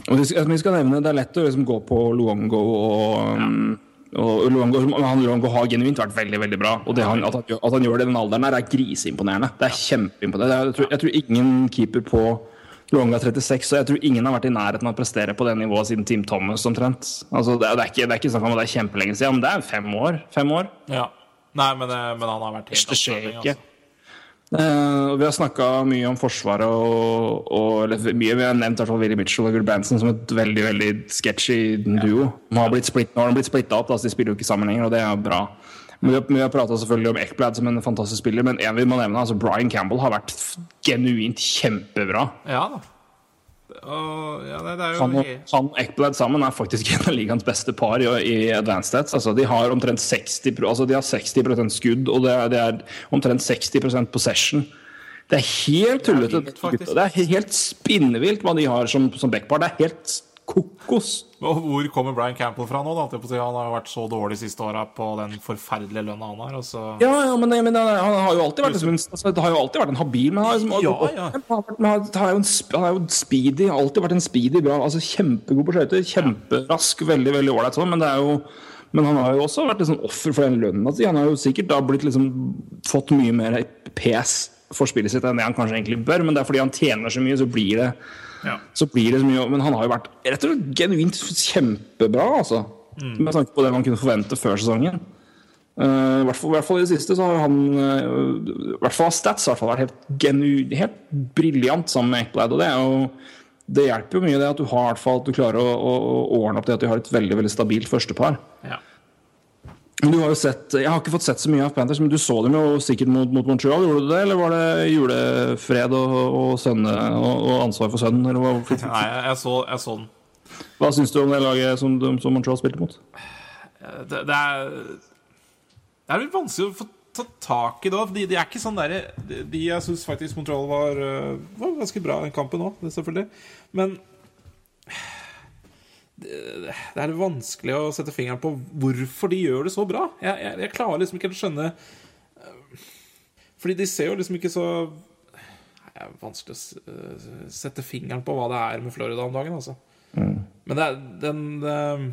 og vi skal, vi skal nevne, Det er lett å liksom gå på Luongo og og Luongo, han Luongo har genuint vært veldig veldig bra. Og det han, at, han, at han gjør det i den alderen, her er griseimponerende. Det er kjempeimponerende. Jeg tror, jeg tror ingen keeper på Luongo er 36, og jeg tror ingen har vært i nærheten av å prestere på det nivået siden Team Thomas omtrent. Altså, det, er, det, ikke, det er ikke snakk om at det er kjempelenge siden, men det er fem år. Fem år. Ja. Nei, men, eh, men han har vært helt Det skjer ikke. altså. Eh, vi har snakka mye om Forsvaret og, og eller mye, Vi har nevnt hvert fall Willy Mitchell og Gulbrandsen som et veldig veldig sketchy duo. De har blitt splitt, nå har de blitt splitta opp, da, så de spiller jo ikke sammen lenger, og det er bra. Men vi har, prata selvfølgelig om Ekblad som en fantastisk spiller, men en vi må nevne, altså Brian Campbell har vært genuint kjempebra. Ja da. Og, ja, det, det jo Han og, han Ekblad sammen er faktisk en av ligaens beste par i, i advanced stats. Altså, de har omtrent 60, pro- altså, de har 60% skudd, og det er, det er omtrent 60% possession. Det er helt tullete. Det er helt spinnvilt hva de har som, som backpar. Det er helt kokos. Og hvor kommer Brian Campbell fra nå? da? Han har jo vært så dårlig siste åra på den forferdelige lønna han har. Altså. Ja, ja, men, men han har jo alltid vært, liksom, altså, det har jo alltid vært en habil men han, liksom, Ja, ja. Han, er jo en, han er jo speedy. Alltid vært en speedy, bra, altså Kjempegod på skøyter. Kjemperask, veldig veldig ålreit sånn. Men det er jo men han har jo også vært sånn offer for den lønnen. si. han har jo sikkert da blitt liksom fått mye mer pes for spillet sitt enn det han kanskje egentlig bør, men det er fordi han tjener så mye, så blir det Ja. så blir det så mye Men han har jo vært rett og slett genuint kjempebra, altså. Med tanke på det man kunne forvente før sesongen. Uh, I hvert, fall, I hvert fall i det siste så har han uh, I hvert fall stats hvert fall vært helt, genu, helt briljant sammen med Ekblad. Og det og det hjelper jo mye det at du har hvert fall at du klarer å, å, å ordne opp det at du har et veldig veldig stabilt førstepar. Ja. Du har jo sett, Jeg har ikke fått sett så mye av Panthers, men du så dem jo sikkert mot, mot Montreal. Gjorde du det, eller var det julefred og, og, sønne, og, og ansvar for sønnen? Eller hva, Nei, jeg, så, jeg så den. hva syns du om det laget som, som Montreal spilte mot? Det, det er Det er litt vanskelig å få ta tak i da. De, de er ikke sånn derre de, de Jeg syns faktisk Montreal var, øh, var ganske bra i kampen òg, selvfølgelig. Men det, er vanskelig å sette fingeren på hvorfor de gjør det så bra. Jeg, jeg, jeg klarer liksom ikke å skjønne øh, Fordi de ser jo liksom ikke så Det er vanskelig å øh, sette fingeren på hva det er med Florida om dagen, altså. Men det er den øh,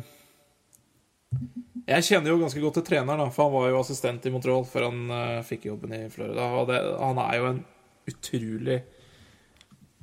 jeg kjenner jo ganske godt til treneren, for han var jo assistent i Montreal før han eh, fikk jobben i Florida. Og det, han er jo en utrolig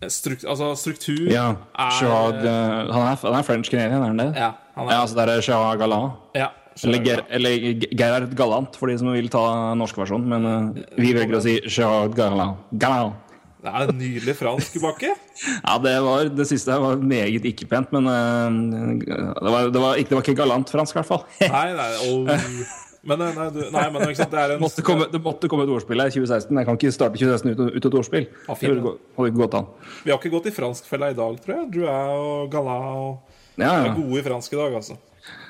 struk, Altså, struktur Ja, er Gerard, eh, han, er, han er French canadian, er han det? Ja, han er, Ja, altså det er Gerard Galan. ja, Eller, Ger eller Gerhard Gallant, for de som vil ta norsk versjon. Men uh, vi velger å si Gerhard Galant Gallant. Det er en nydelig fransk, Bakke. Ja, det, var, det siste her var meget ikke pent, men uh, det, var, det, var ikke, det var ikke galant fransk, i hvert fall. Nei, nei, oh. men, eh, nei, du, nei, men det er en måtte komme, det måtte komme et ordspill her i 2016. Jeg kan ikke starte 2016 uten ut et ordspill. Ah. Det hadde ikke gått an. Vi har ikke gått i franskfella i dag, tror jeg. Drouin og Gala og Ja, er ja. gode i fransk i dag, altså.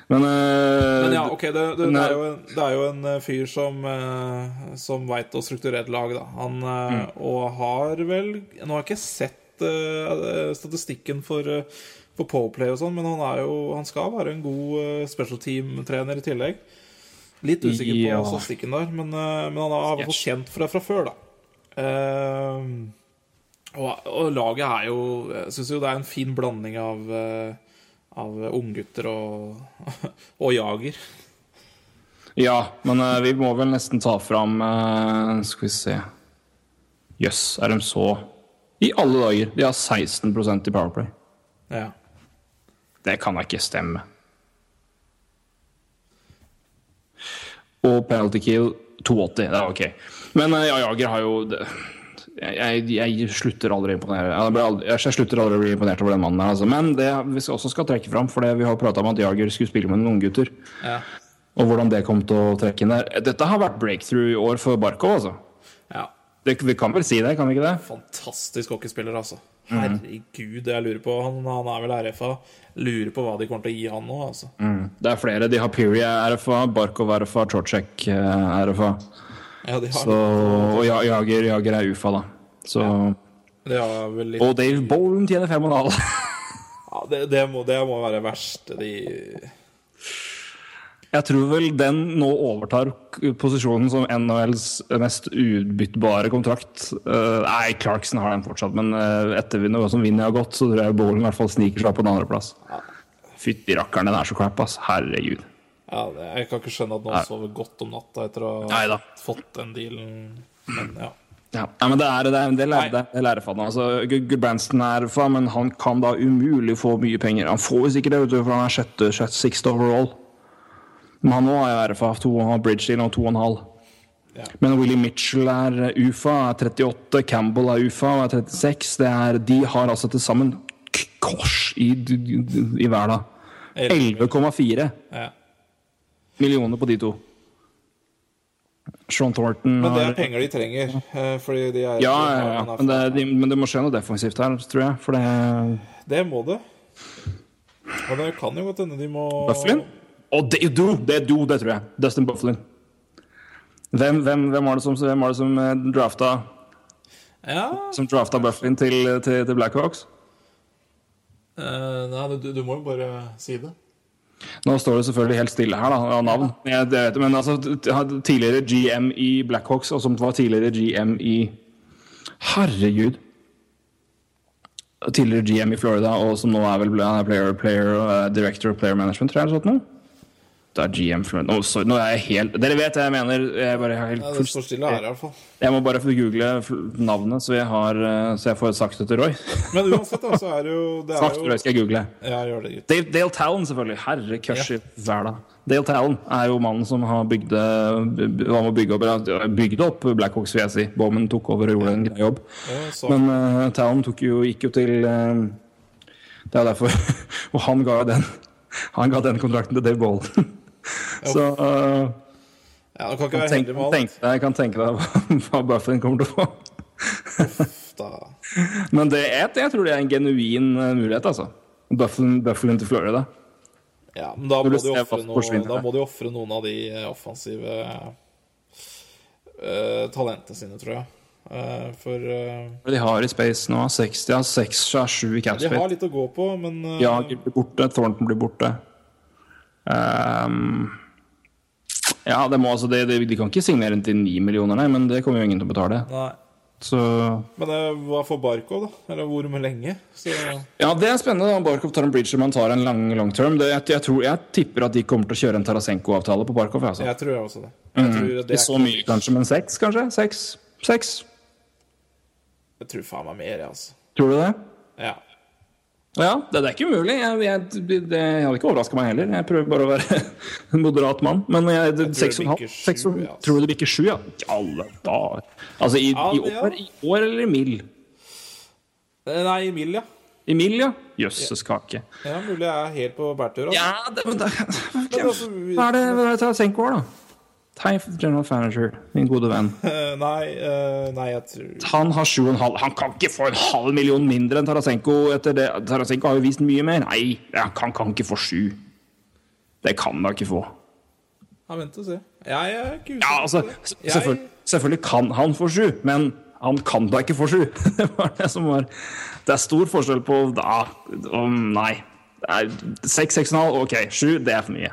Men, uh, Men ja, ok, det, det, er, jo en, det er jo en eh, fyr som, uh, som veit å strukturere lag, da. Han eh, Og har vel Nå har jeg ikke sett uh, statistikken for, uh, for Powerplay og sånn, men han, er jo, han skal være en god uh, special team-trener i tillegg. Litt usikker på Ja. statistikken der, men, eh, men han har fått kjent for det fra før, da. Uh, og, og laget er jo Jeg syns jo det er en fin blanding av uh, av unggutter og, og jager. Ja, men uh, vi må vel nesten ta fram eh, Skal vi se Jøss, er de så I alle dager! De har 16% i Powerplay. Ja. Det kan da ikke stemme. Og penalty kill 280. Det er ok. Men eh, ja, Jager har jo det, jeg, jeg, slutter aldri å imponere. Jeg, slutter aldri å bli imponert over den mannen her. Altså. Men det vi også skal trekke fram, for vi har prata om at Jager skulle spille med noen unggutter. Ja. Og hvordan det kom til å trekke inn der. Dette har vært breakthrough i år for Barkov, altså. Vi kan vel si det, kan vi ikke det? Fantastisk hockeyspiller, altså. Herregud, det jeg lurer på Han, han er vel RFA. Lurer på hva de kommer til å gi han nå, altså. Det er flere. De har Piri RFA, Barkov RFA, Chorchek eh, RFA. Ja, de har, Så, og Ja- Jager, Jager er UFA, da. Så, ja. litt Og Dave Bowen tjener fem og en halv. ja, det, det, må, det må være verst. De Jeg tror vel den nå overtar posisjonen som NHLs mest utbyttbare kontrakt. Uh, nei, Clarkson har den fortsatt, men uh, etter noe som vinner har gått, så tror jeg Bowen i hvert fall sniker seg på den andreplass. Fytti rakkeren, den er så crap, ass. Herregud. ja, det, Jeg kan ikke skjønne at noen sover godt om natta etter å ha fått den dealen. Men ja. Ja, men det er det, er, det, er det, det lærer faen. Altså, Gudbrandsen er faen, men han kan da umulig få mye penger. Han får jo sikkert det, for han er sjette, sjette sixth overall. Men han òg er jo RFA, to, han har bridge deal og to og en halv. Ja. Men Willy Mitchell er UFA, er 38. Campbell er UFA og er 36. Det er, de har altså til sammen kors i, i hver, da. 11,4 ja. millioner på de to. Sean Thornton Men det er penger de trenger. eh, Fordi de er Ja, ja, ja. Men, det, de, men det må skje noe defensivt her, tror jeg. For det Det må det. Men det kan jo godt hende de må Bufflin? Og det er do, det er det tror jeg. Dustin Bufflin. Hvem, hvem, hvem var det som, hvem var det som eh, drafta, Ja. som drafta Bufflin til, til, til Blackhawks? Uh, nei, du, du må jo bare si det. Nå står det selvfølgelig helt stille her, da, av navn. Jeg, det vet men altså, tidligere GM i Blackhawks, og som var tidligere GM i Herregud. Tidligere GM i Florida, og som nå er vel er player, player, uh, director of player management, tror jeg. eller sånn noe. Er GM Florida. Nå, sorry, nå er jeg helt Dere vet jeg mener. Jeg, bare, jeg, helt Ja, stille her, i hvert fall. jeg må bare få google navnet, så jeg, har, uh, så jeg får sagt det til Roy. Men uansett, da, så er det jo Det Snart Roy skal jeg google. Ja, gjør det. Dale, Dale Talon, selvfølgelig. Herre i verda. Dale Talon er jo mannen som har bygde, var med å bygge opp, bygde opp Blackhawks, vil jeg si. Bowman tok over og gjorde en grei jobb. Ja, Men uh, Talon jo, gikk jo til uh, Det er derfor Og han ga jo den Han ga den kontrakten til Dave Bollen. Så uh, Ja, kan ikke være tenk, med alt. jeg kan tenke deg hva, Bufflin kommer til å få. Men det er, jeg tror det er en genuin uh, mulighet, altså. Bufflin til Florida. Ja, men da må de som noe, noen av de eh, offensive uh, talentene sine, tror jeg. Uh, for uh, De har i Space nå 60, av 6 av 7 i de har litt å gå på, men uh, blir borte, Thornton blir borte. Ehm, ja, det må, altså, det, det, de kan ikke signere den til 9 millioner, nei, men det kommer jo ingen til å betale. Nei. Så Men eh, hva får Barkov, da? Eller hvor med lenge? Så, Ja, det er spennende. da. Barkov tar en bridge man tar en lang long term. Det, jeg, jeg, tror, jeg tipper at de kommer til å kjøre en Tarasenko-avtale på Barkov. Altså. jeg tror jeg også det. Jeg tror det Ikke er så mye, kanskje, men seks, kanskje? Seks? Seks? Jeg tror faen meg mer, jeg, altså. Tror du det? Ja. Ja, det, det er ikke umulig. Jeg, jeg, det, det hadde ikke overraska meg heller. Jeg prøver bare å være en moderat mann. Men jeg, det, tror det seks og en halv- bikker sju, seks og- ja. Tror du det bikker sju, ja? I alle dager. Altså i, Ja, i, år, i år eller i mil? Nei, i mil, ja. I mil, ja? Jøsses kake. ja. Mulig jeg er helt på bærtur. Altså. Ja, det, men det, Men altså, vi- Hva er det hva er det Tarasenko har, da? Hei, general manager, min gode venn. Nei, uh, nei, jeg tror Han har sju og en halv Han kan ikke få en halv million mindre enn Tarasenko etter det. Tarasenko har jo vist mye mer. Nei, han kan, kan ikke få sju. Det kan han da ikke få. Ja, vent og se. Jeg er ikke usikker. Ja, altså, selvfølgelig, selvfølgelig kan han få sju, men han kan da ikke få sju. Det var det som var Det er stor forskjell på da om Nei. Det er Seks, seks og en halv, ok. Sju, det er for mye.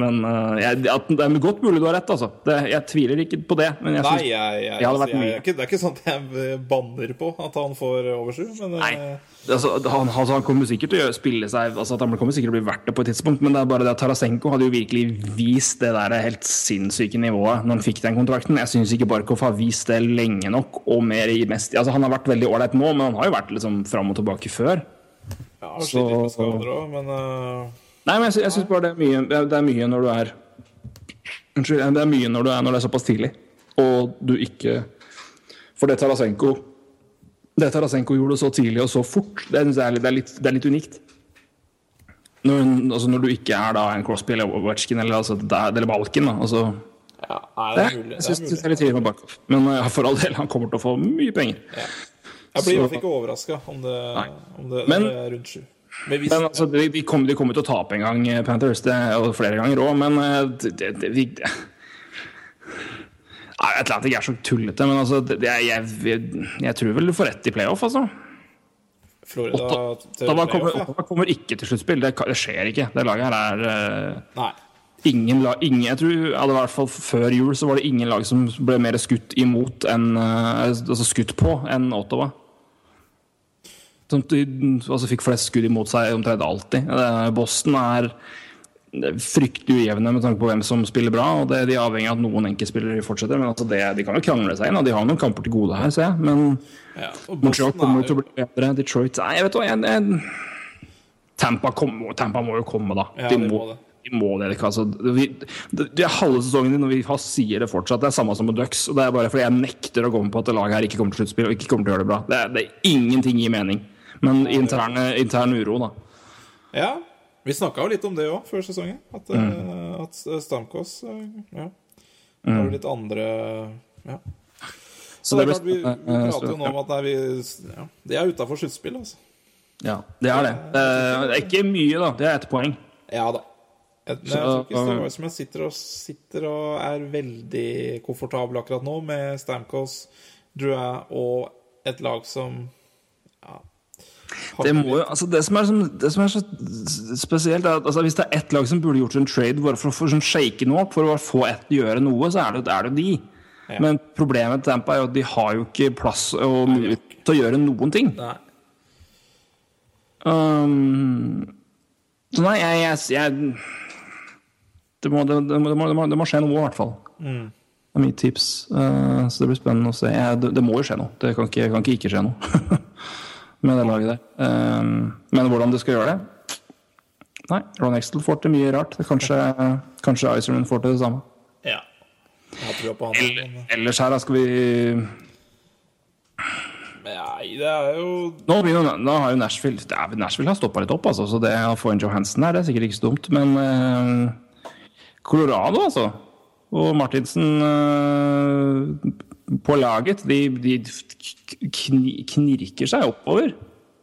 Men uh, jeg, at det er godt mulig du har rett, altså. Det, jeg tviler ikke på det. Men jeg Nei, synes, jeg, jeg, det hadde altså, er ikke, det er ikke sånn at jeg banner på at han får over sju, men Nei. eh, Altså, han, altså, han kommer sikkert til å spille seg altså, Han kommer sikkert til å bli verdt det på et tidspunkt, men det er bare det at Tarasenko hadde jo virkelig vist det der helt sinnssyke nivået når han fikk den kontrakten. Jeg syns ikke Barkov har vist det lenge nok og mer i mest altså, Han har vært veldig ålreit nå, men han har jo vært liksom fram og tilbake før. ja, han sliter litt med skader òg, men eh, Nei, men jeg, jeg syns bare det er mye det er, mye når du er Unnskyld. Det er mye når du er når det er såpass tidlig, og du ikke For det Tarasenko Det Tarasenko gjorde så tidlig og så fort, det det, er litt, det er litt, det er litt unikt. Når, altså når du ikke er da en Crosby eller Ovechkin eller, altså, er- eller Balken. Da, altså, ja, nei, det, er mulig. jeg syns det er litt tidlig med Barkov. Men ja, for all del, han kommer til å få mye penger. Jeg blir i hvert fall ikke overraska om det, om det, det er rundt sju. Men hvis, Men altså, de, de, kommer, de kommer til å tape en gang, eh, Panthers. Det, og flere ganger òg, men eh, det, det, det, det. Nei, Atlantic er så tullete, men altså det, jeg, jeg, jeg tror vel du får rett i playoff, altså. Florida til Ottawa kommer, ja. Ottawa kommer ikke til sluttspill. Det, det skjer ikke. Det laget her er eh, Nei. ingen lag ingen, Jeg tror i hvert fall før jul så var det ingen lag som ble mer skutt imot enn Altså skutt på enn Ottawa. Som altså fikk flest skudd imot seg omtrent alltid. Boston er fryktelig ujevne med tanke på hvem som spiller bra. og det, De er avhengig av at noen enkeltspillere fortsetter. men altså det, De kan jo krangle seg inn, og de har noen kamper til gode her, ser jeg. Men Ja. Montreal kommer jo til å bli bedre. Detroit Nei, jeg vet hva jeg, jeg, Tampa, kom, Tampa må jo komme, da. Ja, de, de må, må de må det. ikke, Altså, vi, det, det er halve sesongen din, og vi har- sier det fortsatt. Det er samme som med Ducks. og Det er bare fordi jeg nekter å gå med på at det laget her ikke kommer til sluttspill og ikke kommer til å gjøre det bra. Det det ingenting gir mening. Men intern, intern uro, da. Ja. Vi snakka jo litt om det òg før sesongen. At, Mm. eh, at Stamkos eh, ja, har jo litt andre Ja. Så, det er klart, vi, vi eh, prater jo nå om at nei, vi, ja, de er utafor sluttspill, altså. Ja, det er det. Det er ikke mye, da. Det er ett poeng. Ja da. Jeg, jeg tror ikke Stavanger som jeg sitter og, sitter og er veldig komfortabel akkurat nå med Stamkos, Drouin og et lag som ja, Det, må jo, altså det, som er, det som er så spesielt, er at altså hvis det er ett lag som burde gjort en trade bare for å for, shake noe opp, for å få ett gjøre noe, så er det, er det de. Ja. Men problemet til Tampa er jo at de har jo ikke plass og mulighet til å gjøre noen ting. Nei. Um, så nei, jeg, jeg, jeg det, må, det, det, må, det, må, det må skje noe, i hvert fall. Det er mitt tips. Uh, så det blir spennende å se. Jeg, det, det må jo skje noe. Det kan ikke, kan ikke ikke skje noe med det laget der. Um, men hvordan du skal gjøre det Nei, Ron Extel får til mye rart. Kanskje, kanskje Iserman får til det samme. Ja. Jeg tror på han. Eller, ellers her, da skal vi nei, det er jo Nå, begynner, nå har jo Nashville det er, Nashville har stoppa litt opp, altså, så det å få inn Johansen her det er sikkert ikke så dumt. Men eh, Colorado, altså, og Martinsen eh, på laget, de, de knirker seg oppover.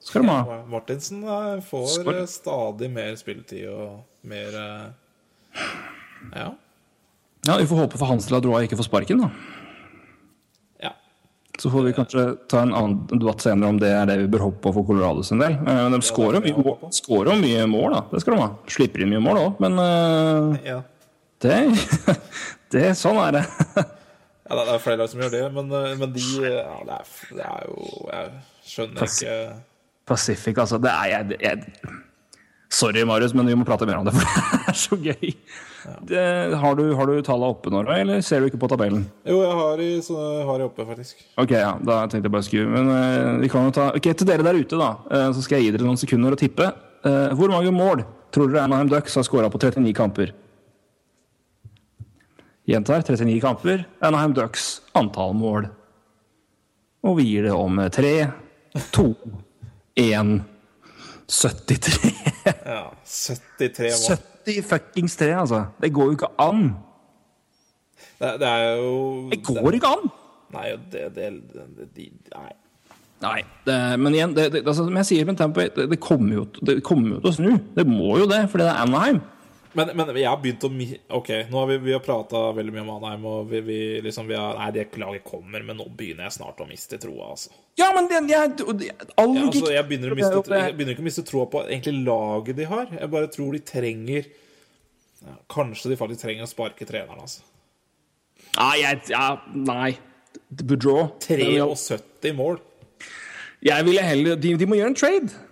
Skal de ha. Martinsen eh, får Skål. stadig mer spilletid og mer eh, Ja. Ja, Vi får håpe for Hansel at Roa ikke får sparken, da. ja. Så får vi kanskje ta en annen debatt senere om det er det vi bør håpe på for Colorado sin del. Eh, Men de skårer det mye, skårer mye mål, da. Det skal de ha. Slipper inn mye mål òg, men uh, ja. det, det Sånn er det. Ja, det er flere lag som gjør det, men, eh, men de ja, det, er, det er jo Jeg skjønner Pas ikke Pacific, altså. Det er jeg, jeg Sorry, Marius, men vi må prate mer om det, for det er så gøy. Det, har du, har du tallene oppe nå, eller ser du ikke på tabellen? Jo, jeg har de, har oppe, faktisk. Ok, ja, da tenkte jeg bare skru. Men eh, vi kan jo ta Ok, til dere der ute, da, eh, så skal jeg gi dere noen sekunder å tippe. Eh, hvor mange mål tror dere Anaheim Ducks har skåra på 39 kamper? Gjentar 39 kamper. Anaheim Ducks antall mål. Og vi gir det om eh, tre, to, én 73. Ja, 73 mål. 70 fuckings 3, altså. Det går jo ikke an. Det, det er jo Det går ikke an! Nei, det, det, det, de, Nei. Nei, det, men igjen, det, det, altså, som jeg sier med Tampa, det, det kommer jo, det kommer jo til å snu. Det må jo det, fordi det er Anaheim. Men, men jeg har begynt å mi... Ok, nå har vi, vi har prata veldig mye om Anheim, og vi, vi liksom vi har, Nei, det laget kommer, men nå begynner jeg snart å miste troa, altså. Ja, men det, jeg, det, all Ja, altså jeg, begynner å miste, jeg begynner ikke å miste troa på egentlig laget de har. Jeg bare tror de trenger ja, Kanskje de faktisk trenger å sparke treneren, altså. Nei, jeg, ja, nei. Boudreau 73 mål. Jeg ville heller de, de må gjøre en trade.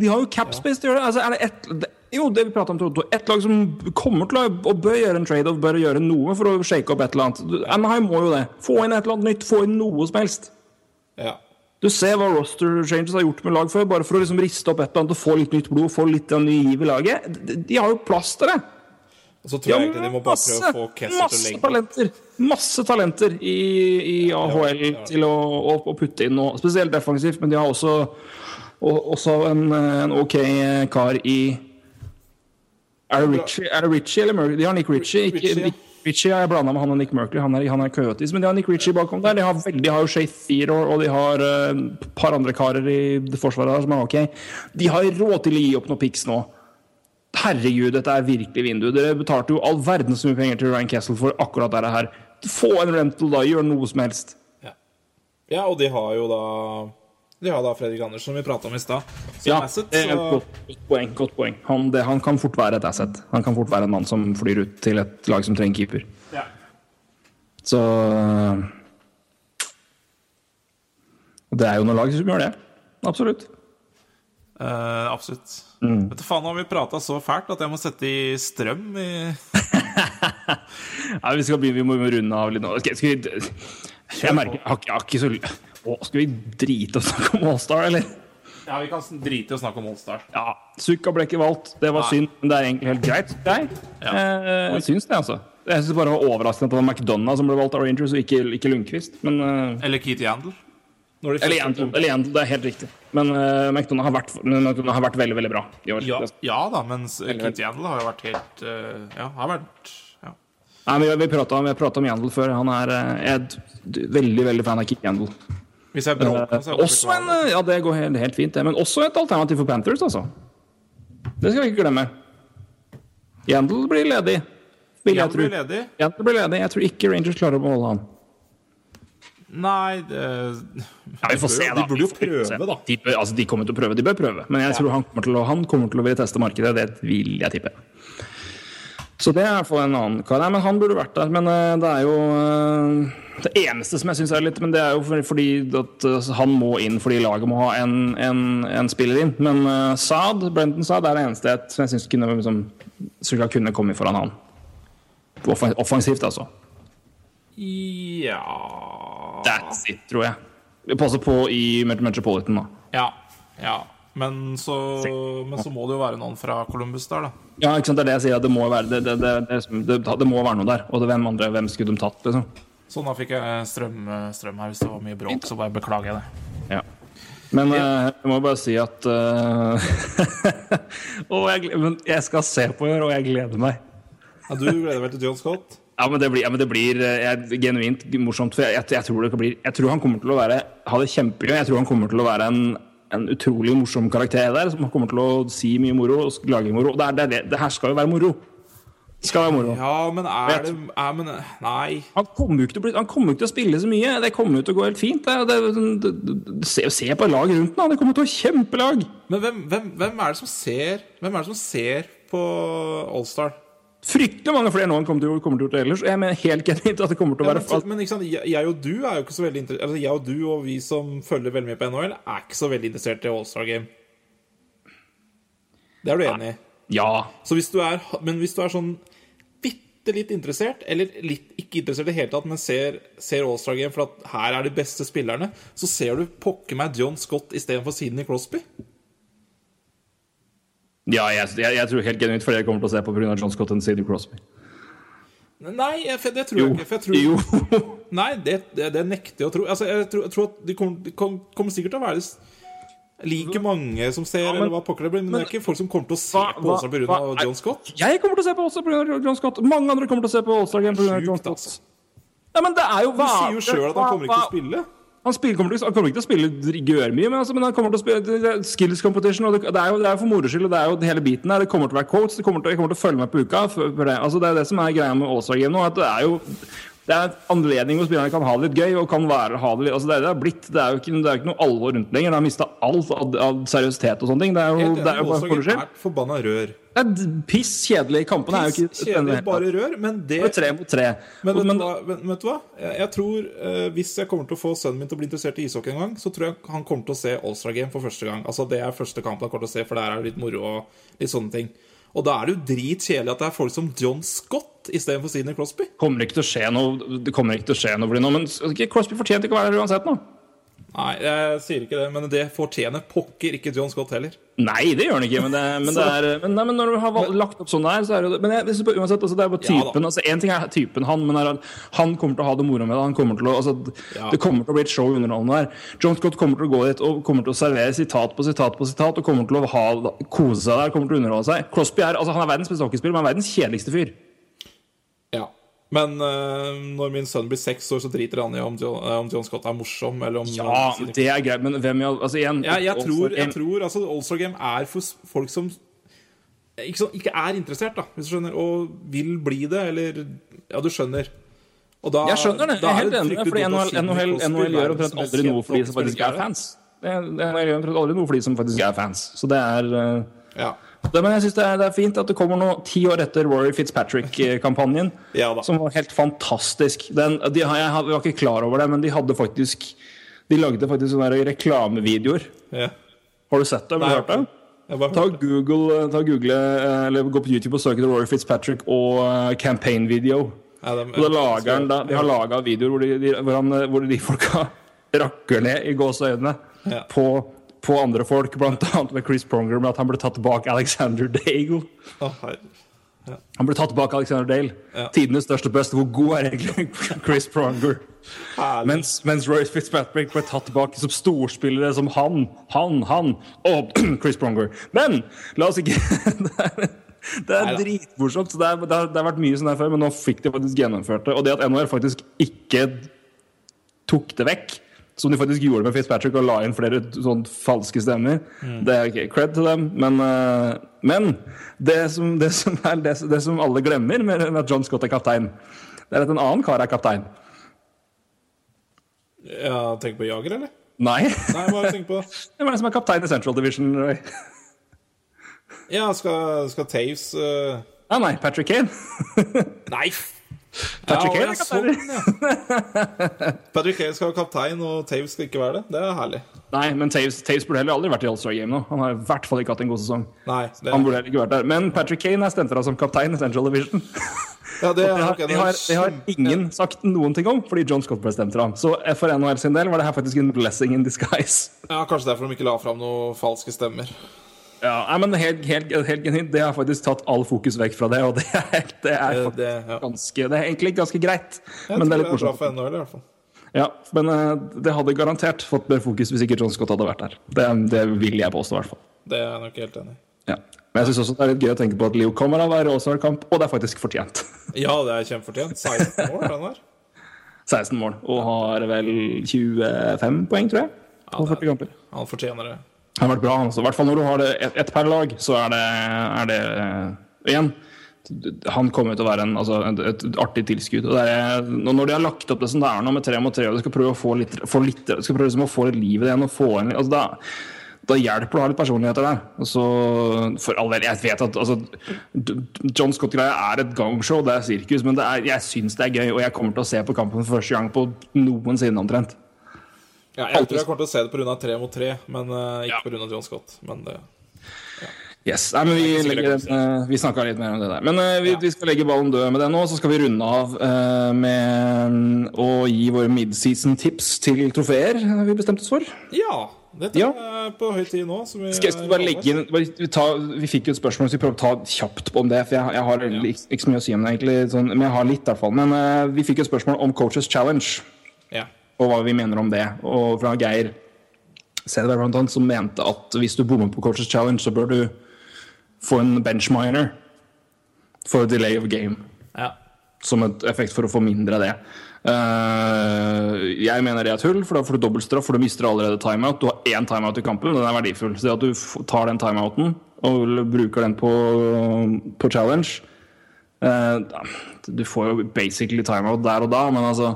De har jo capspace til å gjøre det. Altså, er det ett det, Jo, det vi prata om Toto. Ett lag som kommer til å bør gjøre en trade-off, bør gjøre noe for å shake opp et eller annet. Anaheim må jo det. Få inn et eller annet nytt. Få inn noe som helst. Ja. Du ser hva roster changes har gjort med lag før, bare for å liksom riste opp et eller annet og få litt nytt blod, få litt av ny giv i laget. De, de har jo plass til det. Og så tror jeg egentlig de må bare prøve å få Kessler til å masse legge talenter Masse talenter i, i AHL Ja, ja. til å, å, å putte inn, noe spesielt defensivt, men de har også, og, også en, en OK kar i Er det Richie, er det Richie eller Murray? De har Nick Richie. Ikke, Richie, ja. Nick Ritchie har jeg blanda med han og Nick Merkley. Han er, han er Coyotes, men de har Nick Richie bakom der. De har, de har jo Shay Theodore, og de har et et par andre karer i det forsvaret der som er OK. De har råd til å gi opp noen pics nå. Herregud, dette er virkelig vindu. Dere betalte jo all verdens mye penger til Ryan Kessel for akkurat dette her. Få en rental, da. Gjør noe som helst. Ja, og de har jo da De har da Fredrik Andersen, som vi prata om i stad. Ja, asset, det er et så godt, godt poeng. Godt poeng. Han, det, han kan fort være et asset. Han kan fort være en mann som flyr ut til et lag som trenger keeper. ja. Så Det er jo noen lag som gjør det. Absolutt. Uh, absolutt. Mm. Vet du faen, nå har vi prata så fælt at jeg må sette i strøm i Nei, vi, skal begynne, vi må runde av litt nå. Okay, skal vi, jeg merker jeg har, ikke- jeg har ikke så å, Skal vi drite og snakke om Allstar, eller? Ja, vi kan drite i å snakke om Allstar. Ja, Sukka ble ikke valgt. Det var Nei. synd, men det er egentlig helt greit. Jeg, Ja. eh, jeg syns det, altså. Jeg syns bare det var overraskende at det var McDonagh som ble valgt av Rangers, og ikke, ikke Lundqvist. Men eh, Eller Keith Yandel. Eller Yandel, eller Yandel, det er helt riktig. Men uh, McDonagh, har vært, McDonagh har vært veldig, veldig bra i år. Ja, ja da, mens Keith Yandel har jo vært helt uh, Ja, har vært ja. Nei, men vi prata om, om Yandel før. Han er eh, jeg er veldig, veldig fan av Keith Yandel. Hvis jeg bråker, så er Eh, også en, ja, det går helt, helt fint, det. Men også et alternativ for Panthers, altså. Det skal vi ikke glemme. Yandel blir ledig, vil jeg tro. Yandel blir ledig. Jeg tror ikke Rangers klarer å beholde han. Nei det, Ja, vi får se, da. De burde jo prøve, da. De, bør- altså, de kommer til å prøve. De bør prøve. Men jeg tror han kommer til å, han kommer til å ville teste markedet. Det vil jeg tippe. Så det er i hvert fall en annen kar. Nei, men han burde vært der. Men eh, det er jo eh, Det eneste som jeg syns er litt Men det er jo fordi at eh, han må inn fordi laget må ha en, en, en spiller inn. Men uh, Saad, Brenton Saad, er det eneste jeg- som jeg syns kunne, liksom, skulle kunne komme foran han. Offensivt, altså. Ja That's it, tror jeg. Vi passer på i Metropolitan, da. Ja. ja. Men så, men så må det jo være noen fra Columbus der, da. Ja, ikke sant, det er det jeg sier. Det må være, det, det, det, det, det, det må være noe der. Og det, hvem andre, hvem skulle de tatt, liksom? Sånn, da fikk jeg strøm, strøm her. Hvis det var mye bråk, så bare beklager jeg det. Ja. Men eh, jeg må bare si at uh, jeg, men jeg skal se på i år, og jeg gleder meg. Ja, du gleder deg til John Scott? Ja, men det blir, ja, men det blir eh, jeg, genuint morsomt. For jeg, jeg, jeg, tror det kan jeg tror han kommer til å være ha det kjempegøy. Jeg tror han kommer til å være en, en utrolig morsom karakter der, som kommer til å si mye moro og lage moro. Det, er, det, det, her skal jo være moro. Det skal være moro. Ja, men er det er, men, Nei. Han kommer jo ikke ikke til å spille så mye. Det kommer jo til å gå helt fint. Det, se, se på laget rundt ham. Det kommer til å kjempelag. Men hvem, hvem, hvem er det som ser Hvem er det som ser på Allstar? Fryktelig mange flere nå enn kommer til, kommer til å gjøre ellers. Jeg mener helt genuint at det kommer til å Ja, være men, men ikke sant, jeg, og du er jo ikke så veldig interessert altså, Jeg og du og vi som følger veldig mye på NHL, er ikke så veldig interessert i Allstar Game. Det er du enig i? Ja. Så hvis du er, men hvis du er sånn bitte litt interessert, eller litt ikke interessert i det hele tatt, men ser, ser All-Star Game for at her er de beste spillerne, så ser du pokker meg John Scott istedenfor Sidney Crosby. Ja, jeg, jeg, jeg tror helt genuint jeg kommer til å se på pga. John Scott og Sidney Crosby. Nei, jeg, det tror Jo. jeg ikke. For jeg tror, Jo. Nei, det, det, det nekter jeg å tro. Altså, jeg, tror, jeg tror at de kommer, kom- kommer sikkert til å være like mange som ser, men- eller hva pokker det blir, men, det er ikke folk som kommer til å se Hva- på hva- Åsa pga. hva- John Scott. Jeg kommer til å se på Åsa pga. John Scott. Mange andre kommer til å se på Game pga. John Scott. altså. Ja, men det er jo Du sier jo sjøl at han kommer ikke til å spille. Han, spiller, kommer, til, han kommer ikke til å spille gjørmye, men, altså, men han kommer til å spille skills competition. Og det, det, er jo, det er for moro skyld, og det er jo hele biten her. Det kommer til å være coach, det kommer til, jeg kommer til å følge med på uka. For, for det. Altså, det er det som er greia med All-Star Game nå. At det er jo det er en anledning hvor spillerne kan ha det litt gøy. og kan være, ha Det litt, altså det, det er blitt. Det er jo ikke, det er ikke noe alvor rundt lenger. Det har mista alt av, av seriøsitet og sånne ting. Det er jo, det er jo bare for forbanna rør. Det er piss kjedelig. Kampene er jo ikke Piss, Kjedelig, bare rør, men det Det er Tre mot tre. Men vet, Men- hva, vet, du hva? Jeg, jeg tror eh, Hvis jeg kommer til å få sønnen min til å bli interessert i ishockey en gang, så tror jeg han kommer til å se All-Star Game for første gang. Altså Det er første kampen han kommer til å se, for der er det litt moro og litt sånne ting. Og da er det jo dritkjedelig at det er folk som John Scott istedenfor Sidney Crosby. kommer ikke til å skje noe Det kommer ikke til å skje noe nå, men Crosby fortjente ikke å være der uansett nå. Nei, jeg sier ikke det, men det fortjener pokker ikke John Scott heller. Nei, det gjør han ikke, men, det, men, det er, men, nei, men når du har valgt, lagt opp sånn der, så er det jo. Men jeg, på- uansett, altså, det er bare Ja typen altså, En ting er typen han, men er, han kommer til å ha det moro med det. Han kommer til å, altså, Ja. Det kommer til å bli et show underholdende der. John Scott kommer til å gå dit og kommer til å servere sitat på sitat på sitat og kommer til å ha, kose seg der, kommer til å underholde seg. Crosby er, altså, han er verdens beste hockeyspiller, men han er verdens kjedeligste fyr. Men uh, når min sønn blir seks år, så driter han i om eh, om John Scott er morsom, eller om Ja, det er greit, men hvem i all Altså, igjen Ja, jeg tror, jeg tror altså, All-Star Game er for folk som ikke, så, ikke er interessert, da, hvis du skjønner, og vil bli det, eller Ja, du skjønner. Da, Jeg skjønner det. Jeg er helt enig. Fordi NHL, NHL, NHL gjør omtrent aldri noe for de som faktisk er fans. Det det, gjør aldri noe for de som faktisk er fans. Så det er uh, Ja. Det, Men jeg syns det, det er fint at det kommer nå ti år etter Rory Fitzpatrick-kampanjen, Ja som var helt fantastisk. Den, de, jeg var ikke klar over det, men de hadde faktisk De lagde faktisk sånne reklamevideoer. ja. Har du sett det? Har du hørt det? Ta. Google, ta Google eh, eller gå på YouTube og søk etter Rory Fitzpatrick og eh, campaign video. Ja, de, Og da han, da, de har laga videoer hvor de, de, hvor, han, hvor de folka rakker ned i gåseøynene Ja. på, på andre folk, annet med Chris Pronger, med at han ble tatt tilbake Alexander Dale. Oh, ja. Han ble tatt tilbake Alexander Dale. Ja. Tidenes største bust. Hvor god er egentlig Chris Pronger? Mens, mens Roy Fitzpatrick ble tatt tilbake som storspillere som han, han, han og Chris Pronger. Men la oss ikke Det er, det er dritmorsomt. så Det, er- det, har- det har vært mye sånn her før, men nå fikk de faktisk gjennomført det. Og det at NHL faktisk ikke tok det vekk, som de faktisk gjorde med Fitzpatrick, og la inn flere sånn falske stemmer, det er ikke cred til dem. Men, uh, men det, som, det, som er, det, det som alle glemmer med at John Scott er kaptein, det er at en annen kar er kaptein. Ja, tenk på Jager, eller? Nei. Nei, bare tenk på Hvem er det som er kaptein i Central Division? Roy? Ja, skal, skal Taves uh... Ah, nei, Patrick Kane. Nei! Patrick ja, Kane er ja, sånn, ja. Patrick Kane skal være kaptein, og Taves skal ikke være det. Det er herlig. Nei, men Taves, Taves burde heller aldri vært i All-Star Game nå. Han har i hvert fall ikke hatt en god sesong. Nei, det, Han burde heller ikke vært der. Men Patrick Kane er stemt fra som kaptein i Central Division. ja, det Det er har, det, har, det har ingen sagt noen ting om, fordi John Scott ble stemt fra. Så for NHL sin del var det her faktisk en blessing in disguise. Ja, Kanskje derfor de ikke la fram noen falske stemmer. Ja, nei, men helt, helt, helt genuint, Det har faktisk tatt all fokus vekk fra det, og det er, det er, faktisk det, ja. ganske, det er egentlig ganske greit. Jeg Men det er tror litt det er bra for NHL, i hvert fall. Ja, men eh, det hadde garantert fått mer fokus hvis ikke John Scott hadde vært der. Det, det vil jeg påstå, i hvert fall. Det er jeg nok helt enig i. Ja. Men jeg synes også det er litt gøy å tenke på at Leo kommer av å være All-Star-kamp, og det er faktisk fortjent. Ja, det er kjempefortjent. 16 mål, den der. 16 mål, og har vel 25 poeng, tror jeg. På 40 kamper. Han fortjener det. Han har vært bra, Altså. I hvert fall når du har det ett et per lag, så er det, er det uh, Igjen, han kommer til å være en, altså, et, et artig tilskudd. Det er, når de har lagt opp det som det er nå, med tre mot tre, og du skal prøve å få litt, få litt skal prøve liksom å få litt liv i det igjen, altså, da, da hjelper det å ha litt personligheter der. Altså, for all del, jeg vet at altså, John Scott-greia er et gangshow, det er sirkus, men det er, jeg syns det er gøy, og jeg kommer til å se på kampen for første gang på noensinne omtrent. Ja, jeg tror jeg kommer til å se det pga. tre mot tre, men uh, ikke Ja. på pga. John Scott. Men det, Yes, nei, men Vi, Det er legger, eh, vi snakka litt mer om det der. Men uh, vi, Ja. vi skal legge ballen død med det nå. Så skal vi runde av uh, med å gi våre midseason-tips til trofeer eh, vi bestemte oss for. Ja, dette Ja. er på høy tid nå. som vi Skal jeg skal bare legge inn bare, vi, tar, vi fikk jo et spørsmål, så vi prøver å ta kjapt på om det. For jeg, jeg har ja. ikke, ikke så mye å si om det, egentlig, sånn, men jeg har litt i hvert fall. Men eh, vi fikk jo et spørsmål om Coaches Challenge. Ja. Og hva vi mener om det. Og fra Geir Cederberg blant annet, som mente at hvis du bommer på Coaches Challenge, så bør du få en benchminer for delay of game. ja. Som et effekt for å få mindre av det. Uh, jeg mener det er tull, for da får du dobbeltstraff, for du mister allerede timeout. Du har én timeout i kampen, den er verdifull. Så det at du tar den timeouten og bruker den på, på challenge uh, Du får jo basically timeout der og da, men altså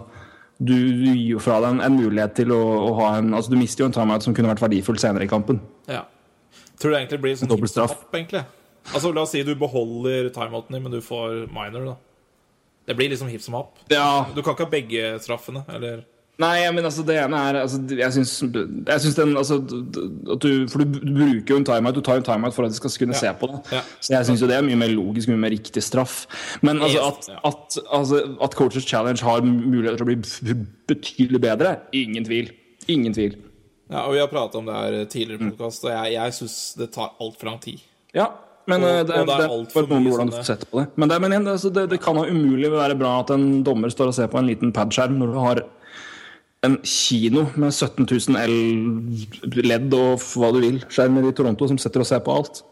du, du gir jo fra deg en, en mulighet til å, å ha en Altså, du mister jo en timeout som kunne vært verdifull senere i kampen. ja. Tror du det egentlig blir sånn Dobbeltstraff. egentlig? Altså, La oss si du beholder timeouten din, men du får minor, da. Det blir liksom hipp som happ. Ja, Du kan ikke ha begge straffene, eller Nei, men altså det ene er altså, Jeg syns, syns den altså, du, For du, bruker jo en timeout. Du tar en timeout for at de skal kunne Ja. se på det. Ja. Så jeg syns jo det er mye mer logisk, mye mer riktig straff. Men altså, at, at, altså, at Coaches Challenge har muligheter til å bli betydelig bedre, ingen tvil. Ingen tvil. Ja, og Vi har prata om det her tidligere i podkast, og jeg, jeg syns det tar altfor lang tid. Ja, men Og- eh, det, og det er alt for mye hvordan du sånne- får sett på det. Men, det, men igjen, det, altså, det, kan jo umulig være bra at en dommer står og ser på en liten padskjerm når du har en kino med 17 000 L-ledd og hva du vil, skjermer i Toronto som setter og ser på alt.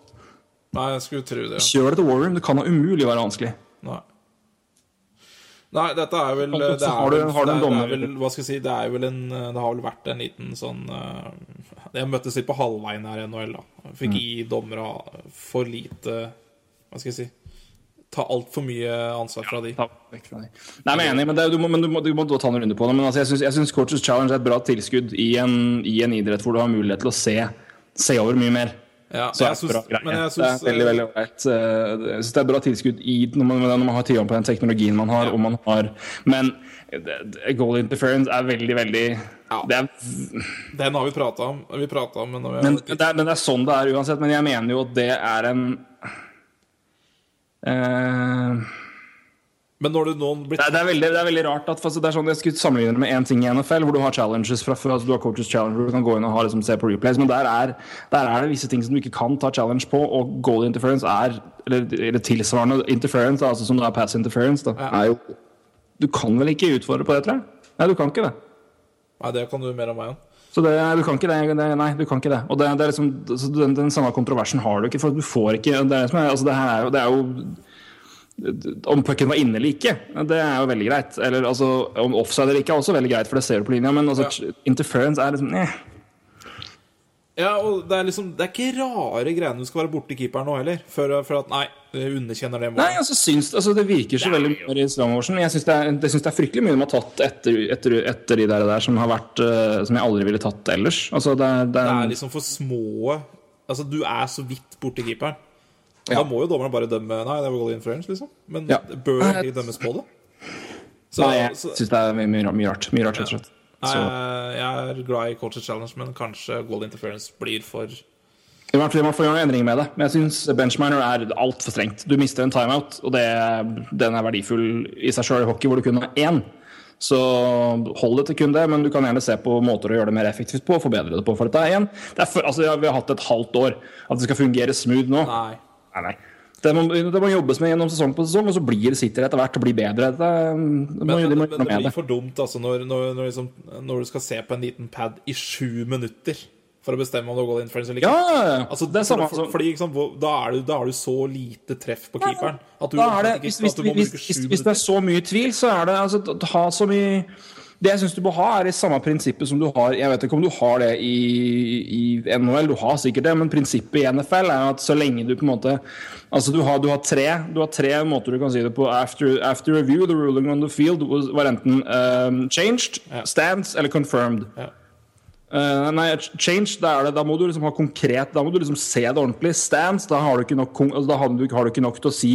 Nei, jeg skulle tro det. ja. Kjør det til War Room. Det kan da umulig være vanskelig. Nei. Nei, dette er vel det er har du- vel- en det har vel vært en liten sånn eh, Jeg møttes litt på halvveien her i NHL, da. Fikk Mm. gi dommere for lite Hva skal jeg si Ta altfor mye ansvar fra de. Ja, vekk fra de. Nei, men er enig, men, det, du, må, men du, må, du må ta en runde på det. Men altså, jeg syns- Coaches Challenge er et bra tilskudd i en, i en idrett hvor du har mulighet til å se, se over mye mer. Ja, Så er synes, det men jeg det er veldig, eh, veldig ålreit. Eh, Jeg syns det er bra tilskudd i, når, man, når man har tilgang på den teknologien man har, og man har Men det- goal interference er veldig, veldig Ja. det er, Den har vi prata om, vi om men, men, det er, men det er sånn det er uansett. Men jeg mener jo at det er en eh, men når du nå blitt... det, er, det, er veldig, det er veldig rart at altså, det er sånn, Jeg skulle sammenligne det med én ting i NFL, hvor du har challenges fra før. Altså, du har coaches challenge hvor du kan gå inn og ha, liksom, se på replays, men der er, der er det visse ting som du ikke kan ta challenge på, og goal interference er Eller, eller tilsvarende interference, altså som det er pass interference, da, Ja. er jo Du kan vel ikke utfordre på det, tror jeg? Nei, du kan ikke det. Nei, det kan du mer om meg om. Så det, du kan ikke det, det Nei, du kan ikke det. Og det, det er liksom, den, den samme kontroversen har du ikke, for du får ikke Det, er altså det her er er jo om pucken var inne eller ikke, det er jo veldig greit. Eller altså, Om offside eller ikke er også veldig greit, for det ser du på linja. Men altså, Ja. interference er liksom eh. Ja, og det er liksom Det er ikke rare greiene du skal være borti keeperen nå heller. For, for at Nei, jeg underkjenner det Nei, altså, syns, altså, Det virker så veldig mye i motion. Jeg syns det, det, syns det er fryktelig mye de har tatt etter, etter, etter de der, der som har vært eh, Som jeg aldri ville tatt ellers. Altså, det, det, er, liksom for små Altså, du er så vidt borti keeperen. Ja. Da må jo dommeren bare dømme Nei, det var goal influence, liksom. Men Ja. bør de dømmes på det? Så, Nei, jeg syns det er mye, mye, mye rart. Mye rart, rett og slett. Jeg er glad i Coaches Challenge, men kanskje goal interference blir for I hvert fall man får gjøre noen endringer med det. Men jeg syns benchminer er altfor strengt. Du mister en timeout, og det, den er verdifull i seg sjøl i hockey, hvor du kun har én. Så hold det til kun det, men du kan gjerne se på måter å gjøre det mer effektivt på og forbedre det på. For dette er igjen, det for, altså, Vi har hatt et halvt år. At det skal fungere smooth nå. Nei. Nei, nei. Det må, det må jobbes med gjennom sesong på sesong, og så blir det sitter etter hvert og blir bedre. Det, det må, Men, men, det blir for dumt altså, når, når, når, liksom, når du skal se på en liten pad i sju minutter for å bestemme om det har goal interference eller ikke. Ja. Altså, det er samme for, fordi, liksom, da, er du, da har du så lite treff på keeperen. At du, er det, ikke- hvis, at du må hvis, bruke hvis, sju hvis det er så mye tvil, så er det altså, ha så mye Det jeg syns du bør ha, er det samme prinsippet som du har Jeg vet ikke om du har det i, i NHL, du har sikkert det, men prinsippet i NFL er at så lenge du på en måte Altså du har, du har, tre, du har tre måter du kan si det på. After, after review, the ruling on the field was, var enten um, changed, Ja. stands eller confirmed. Ja. Eh, nei, change, da, er det, da må du liksom ha konkret Da må du liksom se det ordentlig. Stands, da har du ikke nok, altså, da har du, har du ikke nok til å si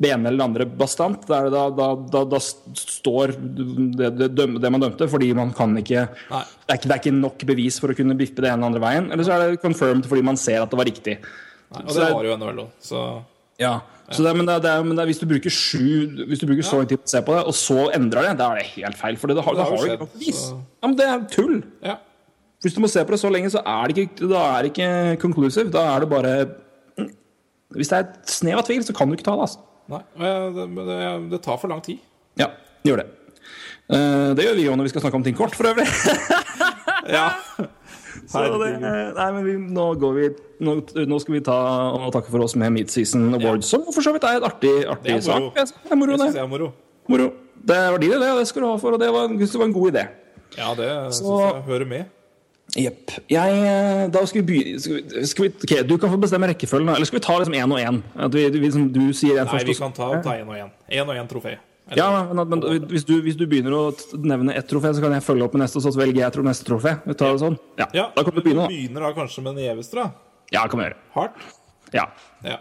det ene eller det andre bastant. Da, da, da, da, står det, det, døm- det man dømte, fordi man kan ikke det ikke det er ikke nok bevis for å kunne bippe det ene eller andre veien. Eller så er det confirmed fordi man ser at det var riktig. Nei, og Så det var har jo NHL òg, så Ja. Så det, men det, det, men hvis du bruker sju Hvis du bruker så lang tid på å se på det, og så endrer det, da er det helt feil. For det har, Det har har jo skjedd, ikke bevis. så- Ja, men det er tull. ja. Hvis du må se på det så lenge, så er det ikke, da er det ikke conclusive. Da er det bare mm. Hvis det er et snev av tvil, så kan du ikke ta det. altså. Nei, det, men det, det tar for lang tid. Ja, gjør det. Eh, det gjør vi òg når vi skal snakke om ting kort, for øvrig. Ja. Så det, nei, men vi, nå, går vi, nå, nå skal vi ta og takke for oss med Midseason Awards, som for så vidt er et artig, artig Det er sak. Det er moro, Det det. er moro. Moro. Det var din idé, og det skal du ha for, og det var, en- det var en god idé. Ja, det syns jeg hører med. Jepp. Eh, Da skal vi begynne skal vi, ok, Du kan få bestemme rekkefølgen, eller skal vi ta liksom én og én? Liksom, du sier en Nei, vi kan ta én og én. Én og én trofé. Eller- Ja, men, men hvis, du, hvis du begynner å nevne ett trofé, så kan jeg følge opp med neste, og så velger jeg tror neste trofé. Vi tar det sånn. Ja, ja, Da kan du begynne, da. begynner da kanskje med den gjeveste, da. Ja, det kan vi gjøre. Hardt. Ja. Ja.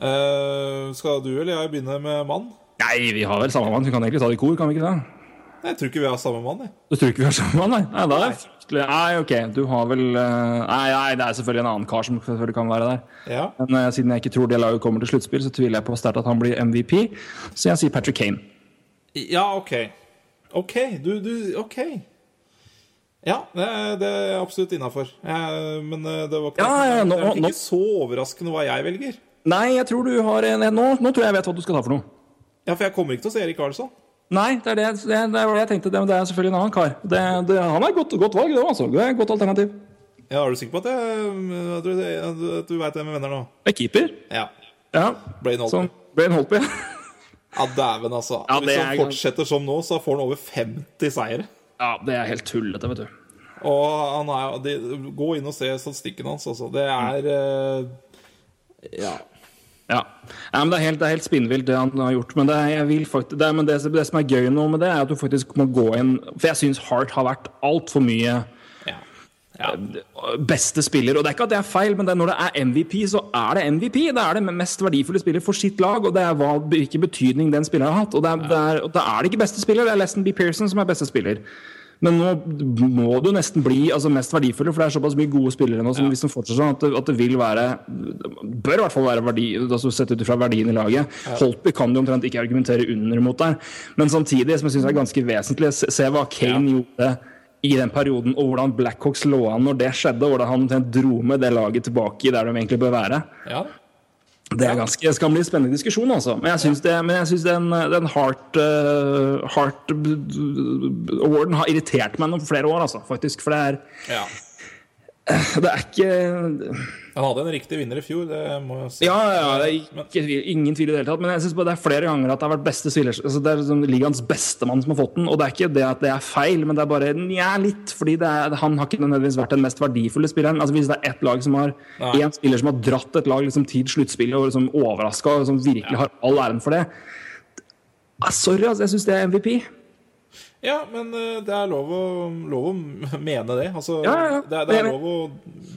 Uh, skal du eller jeg begynne med mann? Nei, vi har vel samme mann. Vi kan egentlig ta det i kor, kan vi ikke det? Jeg tror ikke vi har samme mann. Jeg. Du tror ikke vi har samme mann, nei? Nei, er Nei, ok, du har vel eh, Nei, nei, det er selvfølgelig en annen kar som selvfølgelig kan være der. Ja. Men uh, siden jeg ikke tror det laget kommer til sluttspill, så tviler jeg på sterkt at han blir MVP. Så jeg sier Patrick Kane. ja, OK. OK, du, du OK. Ja, det, er- det er absolutt innafor. Men eh, det var ikke, Ja, ja, nå- det nok nå- så overraskende hva jeg velger. Nei, jeg tror du har en Nå, nå tror jeg jeg vet hva du skal ta for noe. Ja, For jeg kommer ikke til å se Erik Karlsson. Nei, det er det, det, det er det jeg tenkte. Det, det er selvfølgelig en annen kar. Det, han er et godt, godt valg, det altså. Det er et godt alternativ. Ja, Er du sikker på at, jeg, at du, at du veit hvem jeg mener nå? Det er keeper. Ja. Ja. Brain Holpe. Som Brain Holtby. Ja, dæven, altså. Ja, Hvis han fortsetter som nå, så får han over 50 seire. Ja, det er helt tullete, vet du. Og han er de, Gå inn og se statistikken hans, altså. Det er eh, Ja. Ja. ja men det er helt, det er helt spinnvilt, det han har gjort. Men, det, er- jeg vil faktisk, det, er- men det, det som er gøy nå med det, er at du faktisk må gå inn For jeg syns Hart har vært altfor mye ja. ja. beste spiller. Og det er ikke at det er feil, men når det er MVP, så er det MVP. Det er det mest verdifulle spiller for sitt lag, og det er hva, hvilken betydning den spilleren har hatt. Og, er, det er, og da er det ikke beste spiller, det er Leston B. Pearson som er beste spiller. Men nå må du nesten bli altså, mest verdifulle, for det er såpass mye gode spillere nå som hvis de fortsetter sånn, at det, at det vil være Bør i hvert fall være verdi, altså sett ut fra verdien i laget. Holtby kan du omtrent ikke argumentere under mot der. Men samtidig, som jeg syns er ganske vesentlig, se, hva Kane gjorde i den perioden, og hvordan Blackhawks lå an når det skjedde, hvordan han dro med det laget tilbake i der de egentlig bør være. ja. Det er ganske, det skal bli en spennende diskusjon, altså. Men jeg syns, det, men jeg synes den, den Heart, uh, Heart Awarden har irritert meg noen flere år, altså, faktisk. For det er, ja. Det er ikke Han hadde en riktig vinner i fjor, det må jeg si. Ja, ja, det er ikke, ingen tvil i det hele tatt. Men jeg synes bare det er flere ganger at det har vært beste spiller altså Det er liksom ligaens bestemann som har fått den. Og det er ikke det at det er feil, men det er bare nja, litt. Fordi det er, han har ikke nødvendigvis vært den mest verdifulle spilleren. Altså Hvis det er ett lag som har Nei. én spiller som har dratt et lag liksom, til sluttspillet og liksom overraska, og som virkelig har all æren for det ah, Sorry, altså. Jeg syns det er MVP. Ja, men eh, det er lov å, lov å mene det. Altså, Ja, ja, ja. Det, det er lov å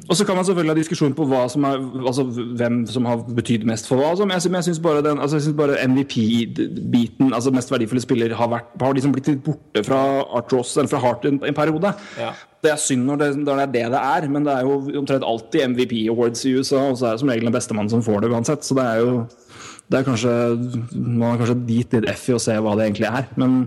Og så kan man selvfølgelig ha diskusjon på som er, altså, hvem som har betydd mest for hva. altså, Men jeg, men jeg syns bare, den- altså, jeg synes bare MVP-biten, altså mest verdifulle spiller, har, vært, har liksom blitt litt borte fra Art Ross eller fra Heart en, en periode. Ja. Det er synd når det, når det er det det er, men det er jo omtrent alltid MVP Awards i USA, og så er det som regel den beste mannen som får det uansett. Så det er jo det er kanskje, Man har kanskje dit litt F i å se hva det egentlig er. Men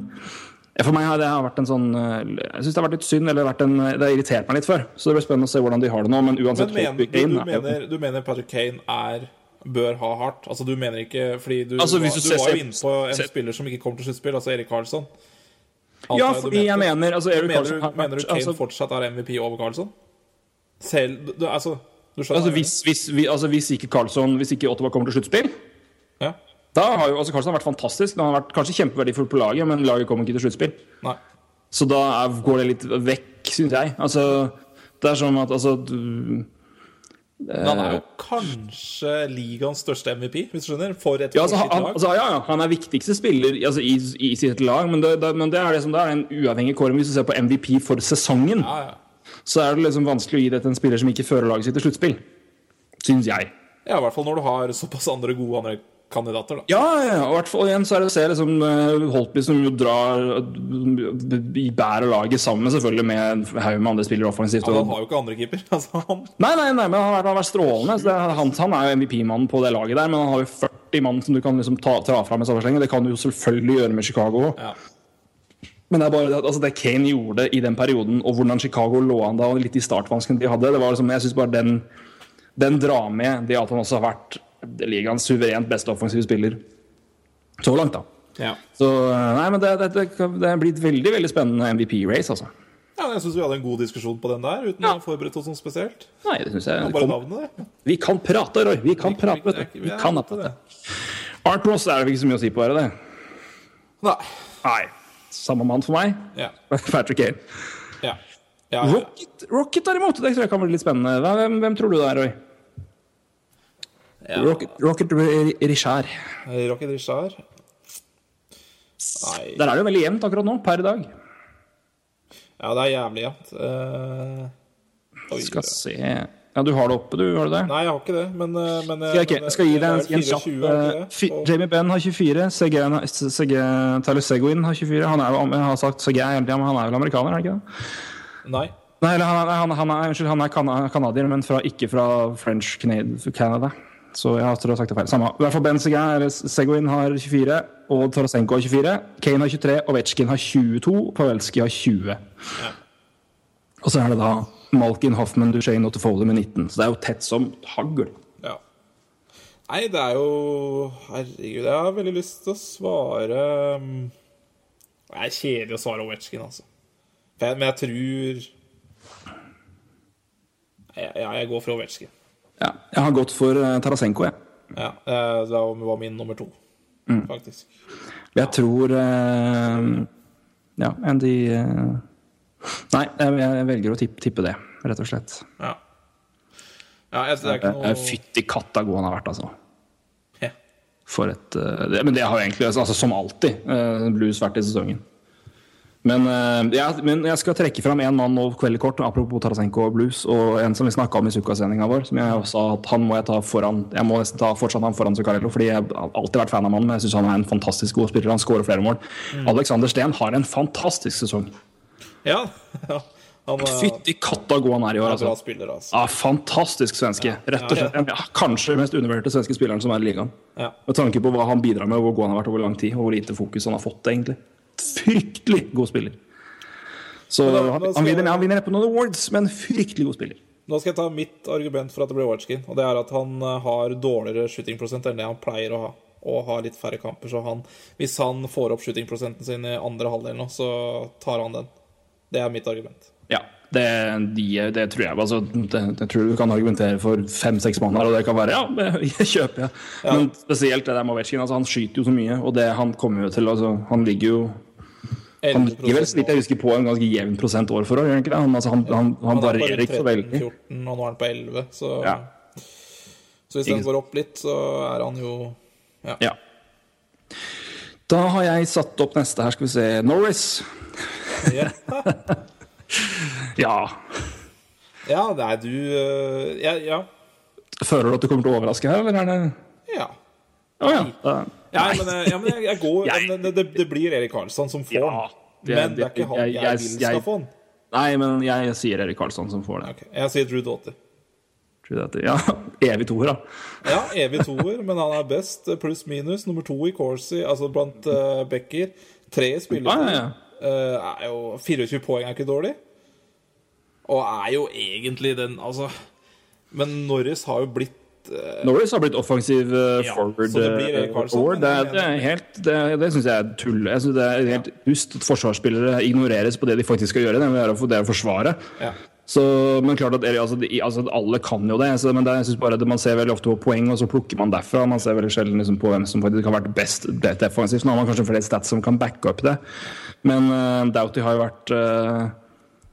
for meg har det vært en sånn eh, Jeg syns det har vært litt synd, eller vært en, det har irritert meg litt før. Så det blir spennende å se hvordan de har det nå. Men uansett Men mener, du, Kane du, er mener, du mener Patrick Kane er bør ha hardt? Altså Du mener ikke Fordi du, Altså, du, du ser- var jo inne på en ser- spiller som ikke kommer til sluttspill, altså Erik Karlsson. Altså, Ja, fordi jeg mener altså, Eric mener, Carlson du, har mener du Kane altså, fortsatt er MVP over Karlsson? Selv du, Altså, du skjønner altså, hvis, hvis, vi, altså, hvis ikke Karlsson hvis ikke Ottawa kommer til sluttspill mener? Da har jo, altså Carlsen har vært fantastisk. Han har vært kanskje kjempeverdifull på laget, men laget kommer ikke til sluttspill. Nei. Så da er, går det litt vekk, syns jeg. Altså, det er sånn at altså du, Men han er jo kanskje ligaens største MVP, hvis du skjønner? For et ja, altså, han, lag. altså, ja, ja, han er viktigste spiller altså, i, i sitt lag, men det, det, men det er det som det er en uavhengig kåring. Hvis du ser på MVP for sesongen, Ja, ja. så er det liksom vanskelig å gi det til en spiller som ikke fører laget sitt til sluttspill. Syns jeg. ja, i hvert fall når du har såpass andre gode andre kandidater, da. Ja, ja, i hvert fall igjen så er det å se liksom, eh, Holtby som jo drar eh, i bærer laget sammen, selvfølgelig med en haug med andre spillere offensivt. Ja, han har jo ikke andre keeper. Altså, han, Nei, nei, nei, men han har vært, strålende. Så det, han, han er jo MVP-mannen på det laget der, men han har jo 40 mann som du kan liksom ta, ta fra med samme Det kan du jo selvfølgelig gjøre med Chicago òg. ja. Men det er bare altså, det Kane gjorde i den perioden, og hvordan Chicago lå an da, og litt de startvanskene de hadde, det var liksom, jeg synes bare den, den drar med det at han også har vært ligaens suverent beste offensive spiller så langt, da. Ja. Så nei, men det, det, det, er blitt veldig veldig spennende MVP-race, altså. ja, jeg syns vi hadde en god diskusjon på den der, uten Ja. å ha forberedt oss noe spesielt. Nei, det synes jeg Det bare kom, navnet, det. Vi kan prate, Roy! Vi kan Vi- prate, vi- vet du. vi Vi er kan prate. det. Art Ross er det ikke så mye å si på, er det det? Nei. Nei. Samme mann for meg. Ja. Patrick Kane. Ja. ja, ja. Rocket, Rocket derimot, det tror jeg kan bli litt spennende. Hvem, hvem tror du det er, Roy? Ja. Rocket, Rocket Richard. Rocket Richard. Nei Der er det jo veldig jevnt akkurat nå, per dag. Ja, det er jævlig jevnt. Uh, Skal se Ja, du har det oppe, du? Har du det? Nei, jeg har ikke det, men, eh, men Skal jeg, jeg skal gi deg en, kjapp 24, det eh, ikke fi- det? Og- Jamie Benn har 24. CG, Tyler Seguin har 24. Han er jo, jeg har sagt CG hele tida, men han er vel amerikaner, er det ikke det? Nei. Nei, eller han, han, han er, unnskyld, han er kanadier, men fra, ikke fra French Canada. Så jeg tror jeg har sagt det feil. Samme. I hvert fall Ben Seguin, har 24, og Tarasenko har 24. Kane har 23, Ovetsjkin har 22, Pavelski har 20. Og så er det da Malkin, Hoffman, Duchene og Tofoli med 19. Så det er jo tett som hagl. Ja. Nei, det er jo Herregud, jeg har veldig lyst til å svare um, Det er kjedelig å svare Ovetsjkin, altså. Men jeg tror Ja, jeg, jeg går for Ovetsjkin. Ja, jeg har gått for uh, Tarasenko, jeg. Ja, eh, det var min nummer to, Mm. faktisk. Jeg tror eh, Ja, en de eh, Nei, jeg, velger å tippe, tippe det, rett og slett. Ja. ja jeg, det er ikke Eh, noe Fytti katta god han har vært, altså. Ja. For et eh, det, Men det har jo egentlig, altså, som alltid, eh, blues vært i sesongen. Men, eh, ja, men jeg skal trekke fram én mann nå kvelden kort, apropos Tarasenko og blues, og en som vi snakka om i Sukka-sendinga vår, som jeg sa at han må jeg ta foran Jeg må nesten ta fortsatt han foran Zuccarello, fordi jeg har alltid vært fan av mannen, men jeg syns han er en fantastisk god spiller. Han skårer flere mål. Alexander Steen har en fantastisk sesong. Ja. ja. Han er, Fytti katta god han er i år, altså. spiller, altså. Ja, fantastisk svenske. Rett og slett. Ja, kanskje den mest undervurderte svenske spilleren som er i ligaen. Ja. Med tanke på hva han bidrar med, hvor god han har vært over lang tid, og hvor lite fokus han har fått, egentlig. Fryktelig god spiller. Så da- da han, vinner, jeg- han vinner neppe noen awards, men fryktelig god spiller. Nå skal jeg ta mitt argument for at det blir Ovetsjkin. Og det er at han eh, har dårligere shootingprosent enn det han pleier å ha. Og har litt færre kamper. Så han, hvis han får opp shootingprosenten sin i andre halvdel nå, så tar han den. Det er mitt argument. Ja, det, de, det tror jeg. Altså, det, jeg tror du kan argumentere for fem-seks mann her, og det kan være ja, det kjøper jeg. Men spesielt det der med Ovechkin. Altså, han skyter jo så mye, og det han kommer jo til altså, Han ligger jo Han 11 ligger vel, så vidt jeg husker, på en ganske jevn prosent år for år, gjør han ikke det? Han, altså, han, han, han er varierer ikke så veldig. 13-14, og nå er han på 11, så Ja. Så hvis går opp litt, så er han jo Ja. Ja. Da har jeg satt opp neste her, skal vi se. Norris. Ja, Ja. ja nei, du øh, Ja. ja. Føler du at du kommer til å overraske her, eller er det ja. Oh, ja. Ja, men, øh, ja, men jeg, jeg går men det, det, blir Erik Karlsson som får Ja, den. Men det er ikke han jeg- jeg, vil skal få den. Nei, men jeg sier Erik Karlsson som får det. Okay. Jeg sier Drew det- Ja, evig toer, da. Ja, evig toer, men han er best. Pluss minus. Nummer to i Corsi, altså blant uh, Becker. Tre i spilletid. Ja, ja, Eh, er 24 poeng er ikke dårlig. Og er jo egentlig den Altså Men Norris har jo blitt eh, Norris har blitt offensiv uh, Ja, forward så det blir Erik uh, Det, det er helt Det, det syns jeg er tull. Jeg synes det er helt dust at forsvarsspillere ignoreres på det de faktisk skal gjøre, nemlig det å forsvare. Ja. Så, men klart at altså, de, altså, Alle kan jo det, så, men det, jeg synes bare at man ser veldig ofte på poeng, og så plukker man derfra. Man ser veldig sjelden liksom, på hvem som faktisk har vært best defensivt. Nå har man kanskje flere stats som kan backe opp det, men uh, Doughty har jo vært uh,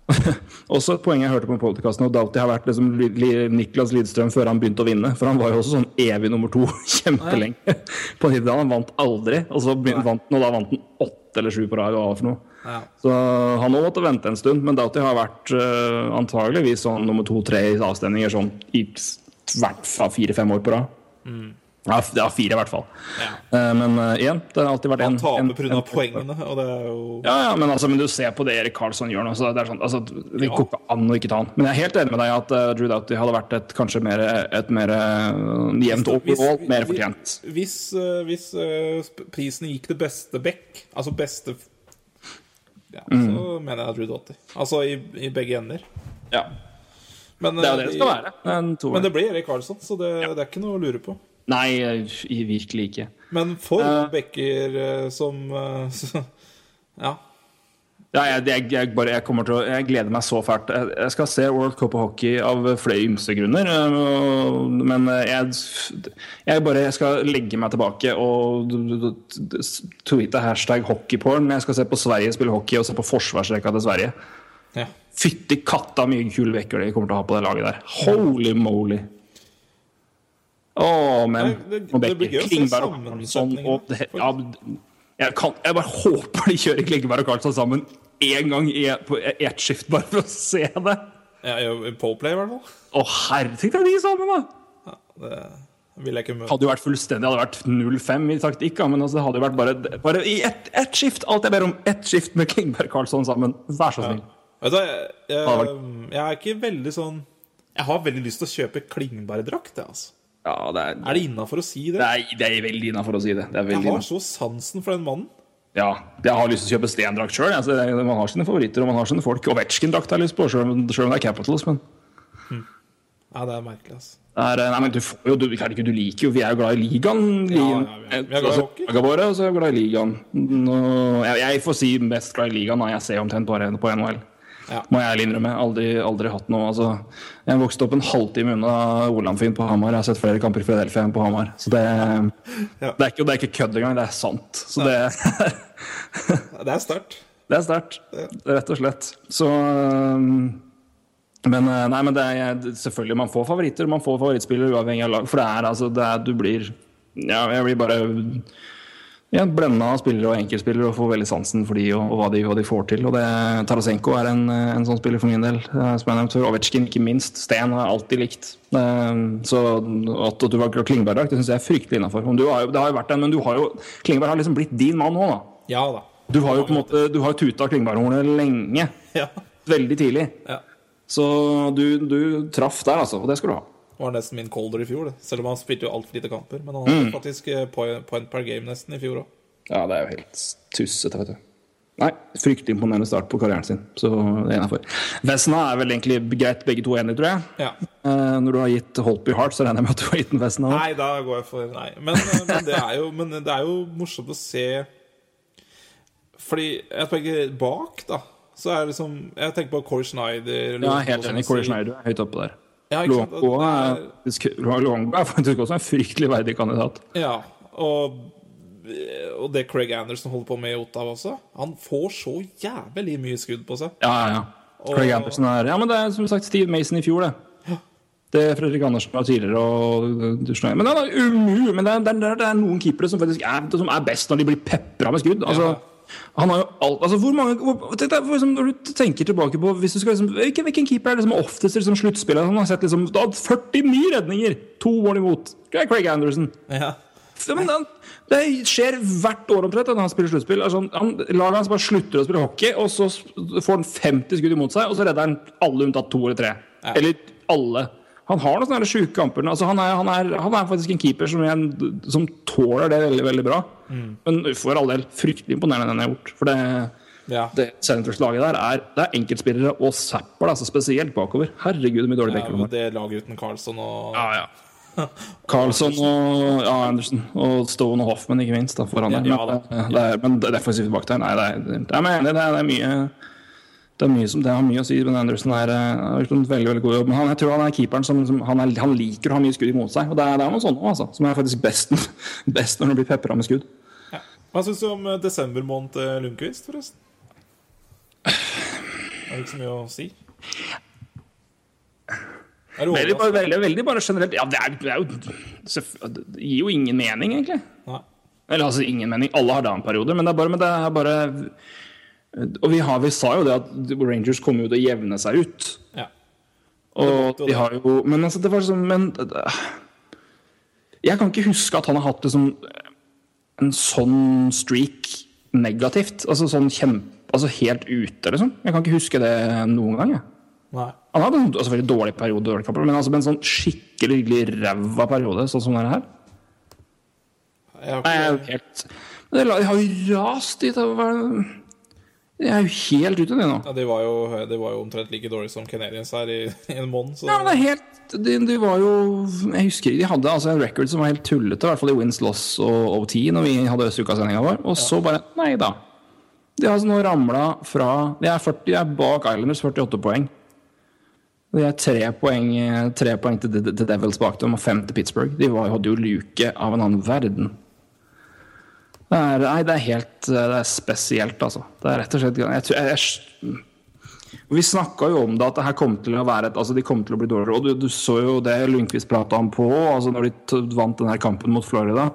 også et poeng jeg hørte på podkasten, og Doughty har vært liksom Li- Li- Niklas Lidstrøm før han begynte å vinne. For han var jo også sånn evig nummer to kjempelenge. På 90-tallet. Han vant aldri, og så vant han, og da vant han åtte eller sju på rad. det. Ja. Så han må måtte vente en stund, men Doughty har vært uh, antageligvis sånn nummer to-tre i avstemninger sånn i hvert fall fire-fem år på rad. F- ja fire i hvert fall. Ja. Eh, Men én. Det har alltid vært Han én. taper pga. poengene, og det er jo Ja, ja, men, altså, men du ser på det Erik Karlsson gjør nå, så det er sånn altså, Det går ikke an å ikke ta han. Men jeg er helt enig med deg at uh, Drew Doughty hadde vært et kanskje mer, et mer jevnt overall, mer fortjent. Hvis, eh, hvis uh, prisen gikk til beste back, altså beste ja, Mm. Så mener jeg Drew Doughty. Altså i, i begge ender. Ja. Men, Det er jo eh, det det skal være. Men. Men det blir Erik Karlsson, så det, det er ikke noe å lure på. Nei, eh, virkelig ikke. Men for uh, backer eh, som eh, Ja. Ja, jeg, jeg, jeg, bare, å, jeg gleder meg så fælt. Jeg, skal se World Cup of Hockey av flere ymse grunner. Men jeg, jeg bare skal legge meg tilbake og tweete hashtag hockeyporn. Jeg skal se på Sverige spille hockey og se på forsvarsrekka til Sverige. ja. Fytti katta mye kule vekker de kommer til å ha på det laget der. Holy moly. Å, men Nei, det- det blir gøy å se sammensetningen, ja, jeg, bare håper de kjører Klingberg og Karlsson sammen én gang i på ett skift, bare for å se det. ja i Poleplay, i hvert fall. Å, herre, tenk deg de sammen, da! Det Ville jeg. Hadde jo vært fullstendig, hadde vært 0-5 i taktikk, men altså, hadde jo vært bare, bare i ett ett skift. Alt jeg ber om, ett skift med Klingberg Karlsson sammen. Vær så snill. Vet du, jeg, jeg, jeg er ikke veldig sånn Jeg har veldig lyst til å kjøpe Klingberg-drakt. jeg, Altså. Ja, det er, Er det innafor å si det? det er, det er veldig innafor å si det. det Jeg har så sansen for den mannen. Ja, jeg har lyst til å kjøpe stendrakt sjøl. Altså, man har sine favoritter og man har sine folk. Og Vetsjkin-drakt har jeg lyst på, sjøl om det er Capitals. Men Ja, det er merkelig, altså. er, nei, men du, får jo, du, ikke, du liker jo Vi er jo glad i ligaen. Ja, ja, vi er- er glad i Altså, hockey. og så er glad i ligaen. Nå, jeg, jeg får si mest glad i ligaen. når Jeg ser omtrent bare på NHL. Ja. Må jeg ærlig innrømme. Aldri, aldri hatt noe altså, Jeg vokste opp en halvtime unna Olamfyn på Hamar. Jeg har sett flere kamper i Fredelfia enn på Hamar. Så det, Ja. det, er ikke, det er ikke kødd engang, det er sant. Så det Det er sterkt. Det er sterkt, rett og slett. Så Men øh, nei, men det er selvfølgelig Man får favoritter, man får favorittspillere uavhengig av lag. For det er altså det er, Du blir Ja, jeg blir bare ja, blenda spillere og enkeltspillere og får veldig sansen for de og, og hva, de, hva de får til. Og det, Tarasenko er en, en sånn spiller for min del. eh, Som jeg nevnte før. Ovetsjkin ikke minst. Sten har jeg alltid likt. Eh, Så at du var Klingberg-drakt, det syns jeg er fryktelig innafor. Det har jo vært en, men du har jo Klingberg har liksom blitt din mann nå, da. Ja da. Du har jo på en måte Du har tuta Klingberg-hornet lenge. Ja. Veldig tidlig. ja. Så du, du traff der, altså. Og det skal du ha. Var nesten min colder i fjor, det. selv om han spilte jo altfor lite kamper. Men han Mm. faktisk eh, point, point per game nesten i fjor òg. Ja, det er jo helt tussete, vet du. Nei, fryktelig imponerende start på karrieren sin. Så det er innafor. Vesna er vel egentlig greit begge to enige, tror jeg. Ja. Eh, når du har gitt Holtby Heart, så regner jeg med at du har gitt den Vesna òg. Nei, da går jeg for nei. Men, eh, men, det jo, men det er jo morsomt å se Fordi jeg tenker bak, da, så er det liksom Jeg tenker på Corey Schneider Ja, helt enig. Corey Schneider er høyt oppe der. Ja, Luango er, er faktisk også en fryktelig verdig kandidat. Ja, og, og det Craig Anderson holder på med i Ottawa også. Han får så jævlig mye skudd på seg. Ja, ja, ja. Craig Og- Anderson er Ja, men det er som sagt Steve Mason i fjor, det. Det er Fredrik Andersen var tidligere og du. Men det er umulig. Men det er, det, er, det er noen keepere som faktisk er, som er best når de blir pepra med skudd. Altså, han har jo alt Altså, hvor mange hvor, deg, liksom, Når du tenker tilbake på hvis du skal liksom, hvilken, hvilken keeper er det som er oftest liksom, sluttspillet? Han har sett liksom da, 49 redninger! To mål imot. Det er Craig Anderson. Ja. Ja, men han, det skjer hvert år omtrent når han spiller sluttspill. Altså, han, laget hans bare slutter å spille hockey, og så får han 50 skudd imot seg, og så redder han alle unntatt to eller tre. Ja. Eller alle. Han har noen sånne sjuke kamper. Altså, han, er, han, er, han er faktisk en keeper som, jeg, som tåler det veldig veldig bra. Men for all del fryktelig imponerende den jeg har gjort. For det, Ja. det Senators-laget der er, det er enkeltspillere og zapper, altså, spesielt bakover. Herregud, mye dårlig Ja, de har. det laget uten Carlsson og Ja, ja. Carlsson og ja, Andersen. og Stone og Hoffman, ikke minst, da, foran der. Ja, Men, da. det, det er, men defensivt bak der, nei, det er det er, det er mye det, er mye som, det har mye å si, men Anderson er, eh, har gjort en veldig veldig god jobb. Men han, jeg tror han er keeperen som, som han, er, han liker å ha mye skudd imot seg. Og det er, det er noe sånt også, altså, som er faktisk best, best når han blir pepra med skudd. Hva syns du om desember desembermåned Lundqvist, forresten? Er det ikke så mye å si? Du Veldig, bare, veldig, veldig bare generelt Ja, det, er, det, er jo, det gir jo ingen mening, egentlig. Nei. Eller altså ingen mening. Alle har periode, men det er bare, men det er bare Og vi, har, vi sa jo det at Rangers kommer jo til å jevne seg ut. Ja. Og de har jo Men altså, det var sånn Men Jeg kan ikke huske at han har hatt liksom, en sånn streak negativt. Altså sånn kjempe, altså helt ute, liksom. Jeg kan ikke huske det noen gang. Jeg. Nei. Han hadde en altså, veldig dårlig periode, dårlig kamper, men altså med en sånn skikkelig ræva periode, sånn som det er her. Jeg har Nei, er jo helt Men det De har jo rast dit. Det hva- Jeg er jo helt ute, det nå. ja, de, var jo, de var jo omtrent like dårlige som Canadiens her i, i en måned. Så Ja, men det er helt de, de var jo Jeg husker De hadde altså en record som var helt tullete, i hvert fall i wins, loss og OT, når vi hadde østukasendinga vår. Og så bare Nei da. De har altså nå ramla fra De er, 40, de er bak Islanders 48 poeng. De er tre poeng, tre poeng til, til, til Devils bak dem og fem til Pittsburgh. De var, hadde jo luke av en annen verden. Er, nei, det er helt Det er spesielt, altså. Det er rett og slett jeg, jeg, jeg, vi snakka jo om det, at det her kom til å være et, altså de kom til å bli dårligere. Og du, du så jo det Lundqvist prata om på altså når de vant denne kampen mot Florida.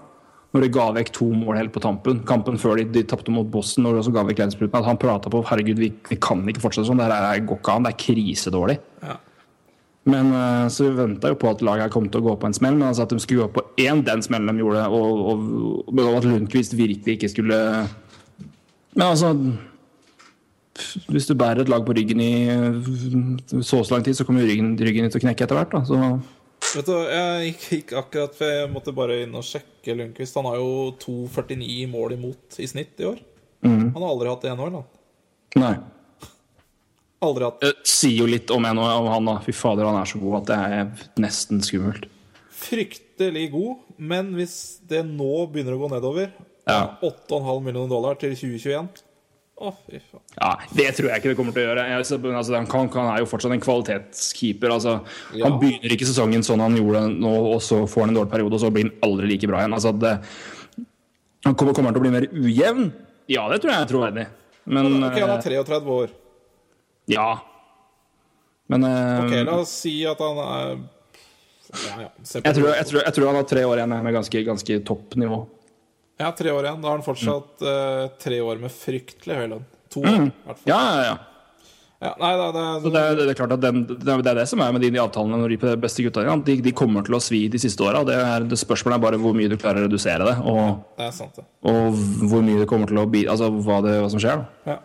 Når de ga vekk to mål helt på tampen. Kampen før de, de tapte mot Boston. Når de også ga vekk At han prata på herregud, vi, vi kan ikke fortsette sånn. Det her er- går ikke an. Det er krisedårlig. Ja. Men eh, Så vi venta jo på at laget kom til å gå på en smell, men altså at de skulle gå på én den smellen de gjorde, og, og, og at Lundqvist virkelig ikke skulle Men altså hvis du bærer et lag på ryggen i øh, så og så lang tid, så kommer jo ryggen, ryggen til å knekke etter hvert. Da. Så, Vet du, jeg gikk, gikk akkurat for Jeg måtte bare inn og sjekke Lundqvist. Han har jo 2,49 mål imot i snitt i år. Mm. Han har aldri hatt det i NHL. Han. nei. Aldri hatt Det sier jo litt om en om han, da. Fy fader, han er så god at det er nesten skummelt. Fryktelig god, men hvis det nå begynner å gå nedover Ja. 8,5 millioner dollar til 2021 Å, fy faen. Ja, Det tror jeg ikke det kommer til å gjøre. Altså, han, kan, han er jo fortsatt en kvalitetskeeper. Altså, Ja. Han begynner ikke sesongen sånn han gjorde nå, og så får han en dårlig periode, og så blir han aldri like bra igjen. Altså, det, han kommer, kommer til å bli mer ujevn. Ja, det tror jeg jeg tror Men okay, han eh, er 33 år. Ja. Men uh, Ok, La oss si at han er Ja, ja. Jeg, tror, jeg, tror, jeg tror han har tre år igjen med ganske, ganske topp nivå. Ja, tre år igjen. Da har han fortsatt eh, tre år med fryktelig høy lønn. To år, i hvert fall. Mm. Ja, ja, ja. Ja, nei, da, det, Så det, det er klart at den, det er det er det som er med de, de avtalene når de på de beste gutta. De, de kommer til å svi de siste åra. Det, det spørsmålet er bare hvor mye du klarer å redusere det, og, det er sant, det. og hvor mye det kommer til å bli Altså hva, det, hva som skjer. da Ja.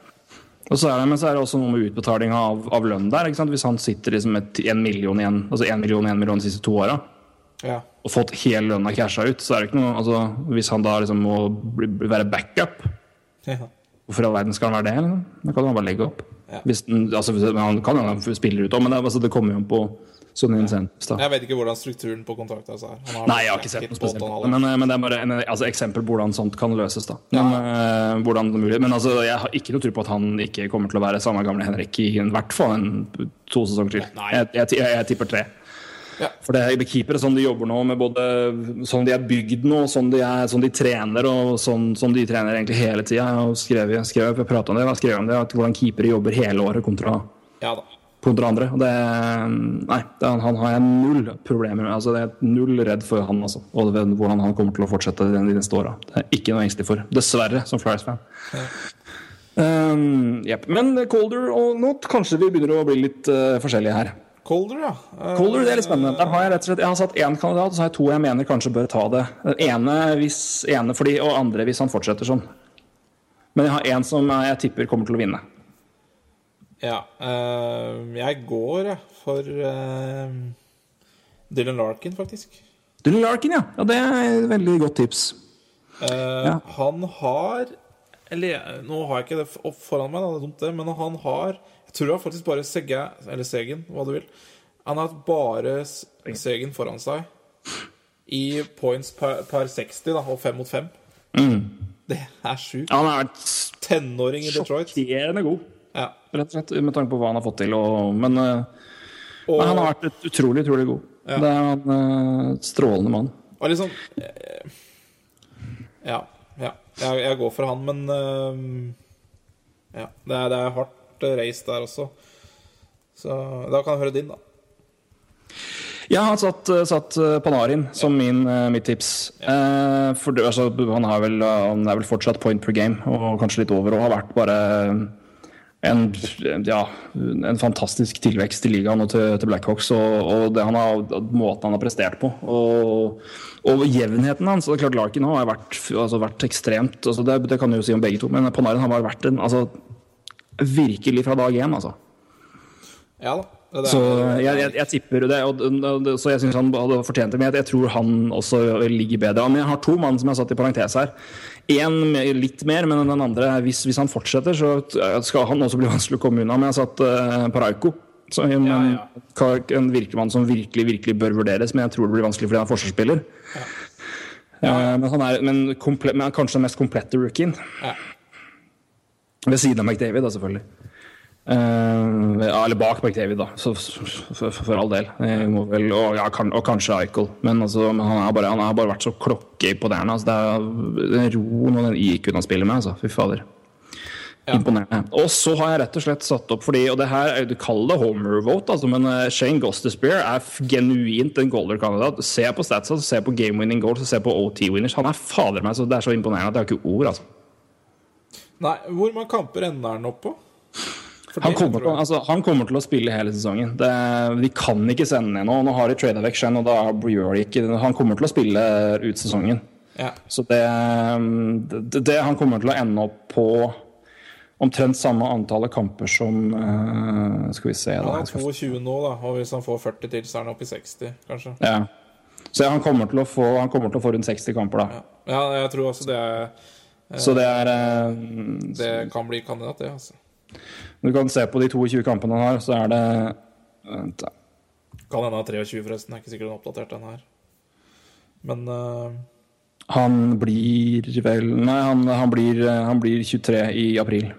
Og så er det, Men så er det også noe med utbetaling av, av lønn der. Hvis han sitter liksom med en million igjen, altså en million, en million de siste to åra, ja. og fått hele lønna casha ut, så er det ikke noe altså, Hvis han da liksom må bli, bli- være backup, ja. hvorfor i all verden skal han være det? Liksom? Da kan han bare legge opp. Ja. Hvis den, altså, han kan jo spille spiller ut òg, men det, altså, det kommer jo an på sånn incentives. da Jeg vet ikke hvordan strukturen på kontrakten hans er. Han har Nei, jeg har ikke sett noe spesielt. 8,5. det, Men, men det er bare en altså, eksempel på hvordan sånt kan løses. da Men, eh, hvordan mulig Men altså, jeg har ikke noe tro på at han ikke kommer til å være samme gamle Henrik i hvert fall en to sesonger til. Jeg, jeg, jeg, jeg tipper tre. Ja. For det er keepere sånn de jobber nå, med både sånn de er bygd nå, sånn de, er, sånn de trener, og sånn, sånn de trener egentlig hele tida. Jeg skrev, skrev, jeg om det, jeg skrev om det, at hvordan keepere jobber hele året kontra Ja kontra andre. Og det, nei, det, han har jeg null problemer med. Altså, jeg er null redd for han, altså. Og det, hvordan han kommer til å fortsette de neste åra. Det er ikke noe engstelig for. Dessverre, som Flyers-fan. Um, yep. Men Colder og Not, kanskje vi begynner å bli litt uh, forskjellige her. Colder, ja. Eh, Colder, det er litt spennende. Der har Jeg rett og slett, jeg har satt én kandidat, og så har jeg to jeg mener kanskje bør ta det. Den ene, hvis, ene for de, og andre hvis han fortsetter sånn. Men jeg har én som jeg tipper kommer til å vinne. Ja. eh, jeg går, jeg, for eh, Dylan Larkin, faktisk. Dylan Larkin, ja. ja. Det er et veldig godt tips. Uh, Ja. Han har eller, Nå har jeg ikke det foran meg, da, det er dumt det, men han har tror er faktisk bare Segge, eller Segen, hva du vil. Han har hatt bare Segen foran seg i points per, per 60, da, og fem mot 5. Det er sjukt. Han har vært Tenåring i Detroit. sjokkerende god. Ja. rett og slett, med tanke på hva han har fått til. Og, men eh, Og, men, han har vært utrolig, utrolig god. Ja. Det er en eh, strålende mann. og liksom eh, Ja. ja. Jeg, jeg går for han, men Ja. Det er, det er hardt eh, race der også. Så da kan jeg høre din, da. Jeg har satt, eh, satt eh, Panarin som min, eh, mitt tips. Eh, for altså, han, har vel, han er vel fortsatt point per game, og kanskje litt over, og har vært bare en, ja, en fantastisk tilvekst i ligaen og til, til Blackhawks. Og, og det han har, måten han har prestert på. Og, og jevnheten hans. og det er klart Larkin har vært, altså, vært ekstremt altså, det, det kan du jo si om begge to, men Panarin har bare vært en altså, virkelig fra dag én. Altså. Ja da. Det er- Så jeg, jeg, jeg tipper det, og, og, så jeg syns han hadde fortjent det. Men jeg, jeg tror han også ligger bedre. Men jeg har to mann som jeg har satt i parentes her. Én litt mer, men den andre hvis, hvis han fortsetter, så skal han også bli vanskelig å komme unna. Men jeg har satt uh, Paraiko. Så en, Ja, ja. en virkemann som virkelig virkelig bør vurderes, men jeg tror det blir vanskelig fordi han er forsvarsspiller. Eh, men han er men komple men kanskje den mest komplette rookien. Ja. Ved siden av McDavid, da, selvfølgelig. Uh, eller bak McDavid, da, så, for, for, all del. Vel, og, ja, kan, og kanskje Eichel. Men, altså, han, har bare, bare vært så klokkeimponerende. Altså, det er den roen og den IQ-en han spiller med. Altså. Fy fader. Imponerende. Og så har jeg rett og slett satt opp fordi Og det her, er- du kaller det homer vote, altså, men eh, Shane Gostisbehere er genuint en goaler-kandidat. Se på statsa, se på game winning goals, se på OT-winners. Han er fader meg så det er så imponerende at jeg har ikke ord. altså. Nei, hvor mange kamper ender han opp på? Han kommer, til, altså, han kommer til å spille hele sesongen. Det, vi kan ikke sende ned nå. Nå har de trada vekk Shen, og da gjør de ikke Han kommer til å spille ut sesongen. Ja. Så det, det, det Han kommer til å ende opp på omtrent samme antallet kamper som uh, Skal vi se, Han er 22 nå, da, og hvis han får 40 til, så er han oppe i 60, kanskje. ja. Så han kommer, få, han kommer til å få rundt 60 kamper, da. Ja, jeg tror også det, er, Så det er eh, det kan bli kandidat, det. altså. Du kan se på de 22 kampene han har, så er det Vent, da. Kan hende han er 23, forresten. Jeg er ikke sikkert han oppdatert den her. Men eh, Han blir vel Nei, han, han, blir, han blir 23 i april.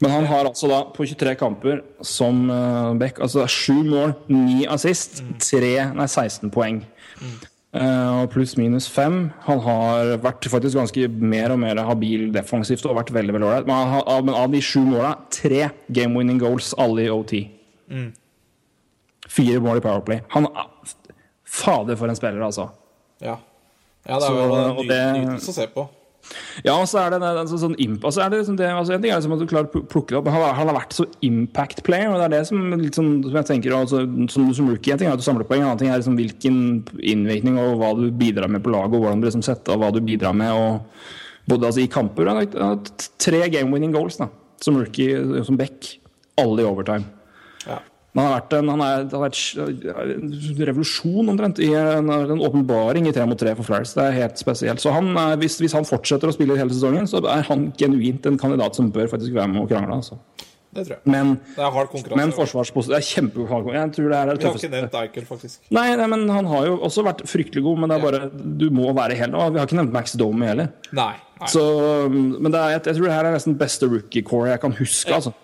Men han har altså da på 23 kamper som uh, back altså 7 mål, 9 assist, 3, nei 16 poeng. Eh, og pluss minus fem. Han har vært faktisk ganske mer og mer habil defensivt og vært veldig veldig ålreit. Men, men av de sju måla, tre game winning goals, alle i OT. Fire mål i Powerplay. Han Fader, for en spiller, altså. ja. ja, det er jo en og nytelse å se på. Ja, og så er det, en sånn altså, er det liksom det, altså, En ting er liksom at du klarer å plukke det opp, han, han har vært så impact player, og det er det som, sånn, som jeg tenker altså, som, som rookie. En ting er at du samler poeng, en annen ting er liksom hvilken innvirkning og hva du bidrar med på laget, og hvordan du liksom setter og hva du bidrar med og, både altså, i kamper. Han tre game winning goals da, som rookie, som back. Alle i overtime. Men Han har vært en, har vært en revolusjon omtrent. I en, en åpenbaring i tre mot tre for Flyers. Det er helt spesielt. Så han, hvis, hvis han fortsetter å spille hele sesongen, så er han genuint en kandidat som bør faktisk være med og krangle. Altså. Det tror jeg. Men, Det er hard konkurranse. men forsvarsposisjon Det er kjempehard Jeg det er det Vi har ikke nevnt Eichel, faktisk. Nei, nei, men han har jo også vært fryktelig god, men det er bare Du må være hel. og Vi har ikke nevnt Max Domi heller. Nei. nei. Så, men det er, jeg, jeg tror det her er nesten beste rookie core jeg kan huske. altså.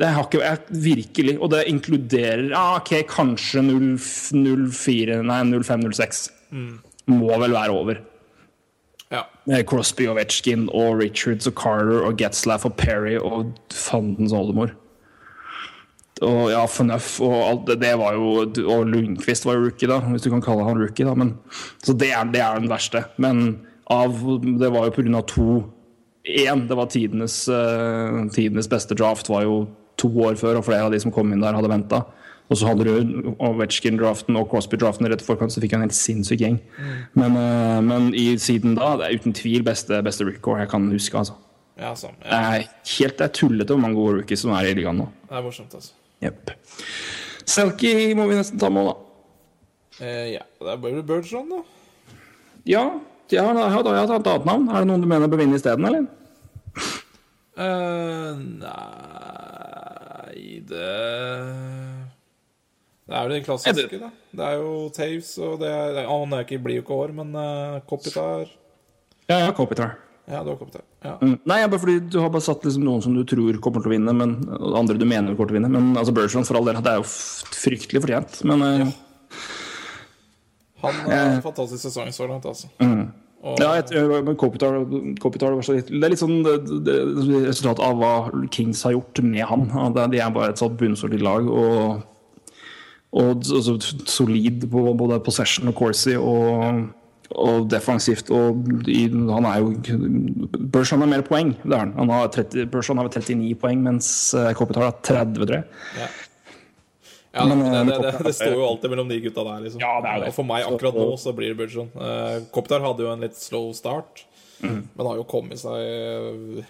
Det har ikke jeg, Virkelig. Og det inkluderer ah, ok, kanskje 0-4, nei 05-06. Må vel være over. ja. Crosby og Vetsjkin og Richards og Carter og Getzlaff og Perry og fandens oldemor. Og ja, Fornuff og alt det, det var jo Og Lundqvist var jo rookie, da, hvis du kan kalle han rookie. da men, Så det er, det er den verste. Men av, det var jo pga. to Én, det var tidenes, uh, tidenes beste draft, var jo to år før, og flere av de som kom inn der, hadde venta. Og så hadde du Ovetsjkin-draften og Crosby-draften rett i forkant, så fikk han en helt sinnssyk gjeng. Men, eh, men i, siden da, det er uten tvil beste, beste record jeg kan huske. altså. ja, samme. Det er helt det er tullete hvor mange gode rookies som er i ligaen nå. Det er morsomt, altså. Yep. Selkie må vi nesten ta med, da. Eh, ja, det blir vel Bergeron, da. Ja, ja da har jeg hatt tatt annet navn. Er det noen du mener bør vinne isteden, eller? Uh, nei Det Det er jo det klassiske, da. Det er jo Taves, og det er Han er ikke, blir jo ikke år, men uh, Kopitar Ja, ja, Kopitar. Ja, det var Copytar. Ja. Mm. Nei, ja, bare fordi du har bare satt liksom noen som du tror kommer til å vinne, men andre du mener kommer til å vinne. Men altså Bergeron, for all del, det er jo fryktelig fortjent. Men eh, Han har en fantastisk sesong så langt, altså. Og, ja, jeg, men Kopitar, Kopitar var så litt, Det er litt sånn det, det, det, resultat av hva Kings har gjort med han. De er bare et sånt bunnsolid lag. og og så, så solid på både possession og Corsi og, og defensivt. Og i, han er jo Bershon har mer poeng. Det har han. han har 30, Bershon har 39 poeng, mens Kopitar har 30, tror jeg. Ja. Ja, Men, men, det, eh, det, det, det står jo alltid mellom de gutta der, liksom. Ja, det er det. Og for meg akkurat nå så blir det Burgeon. Uh, Kopitar hadde jo en litt slow start, Mm. men har jo kommet seg eh,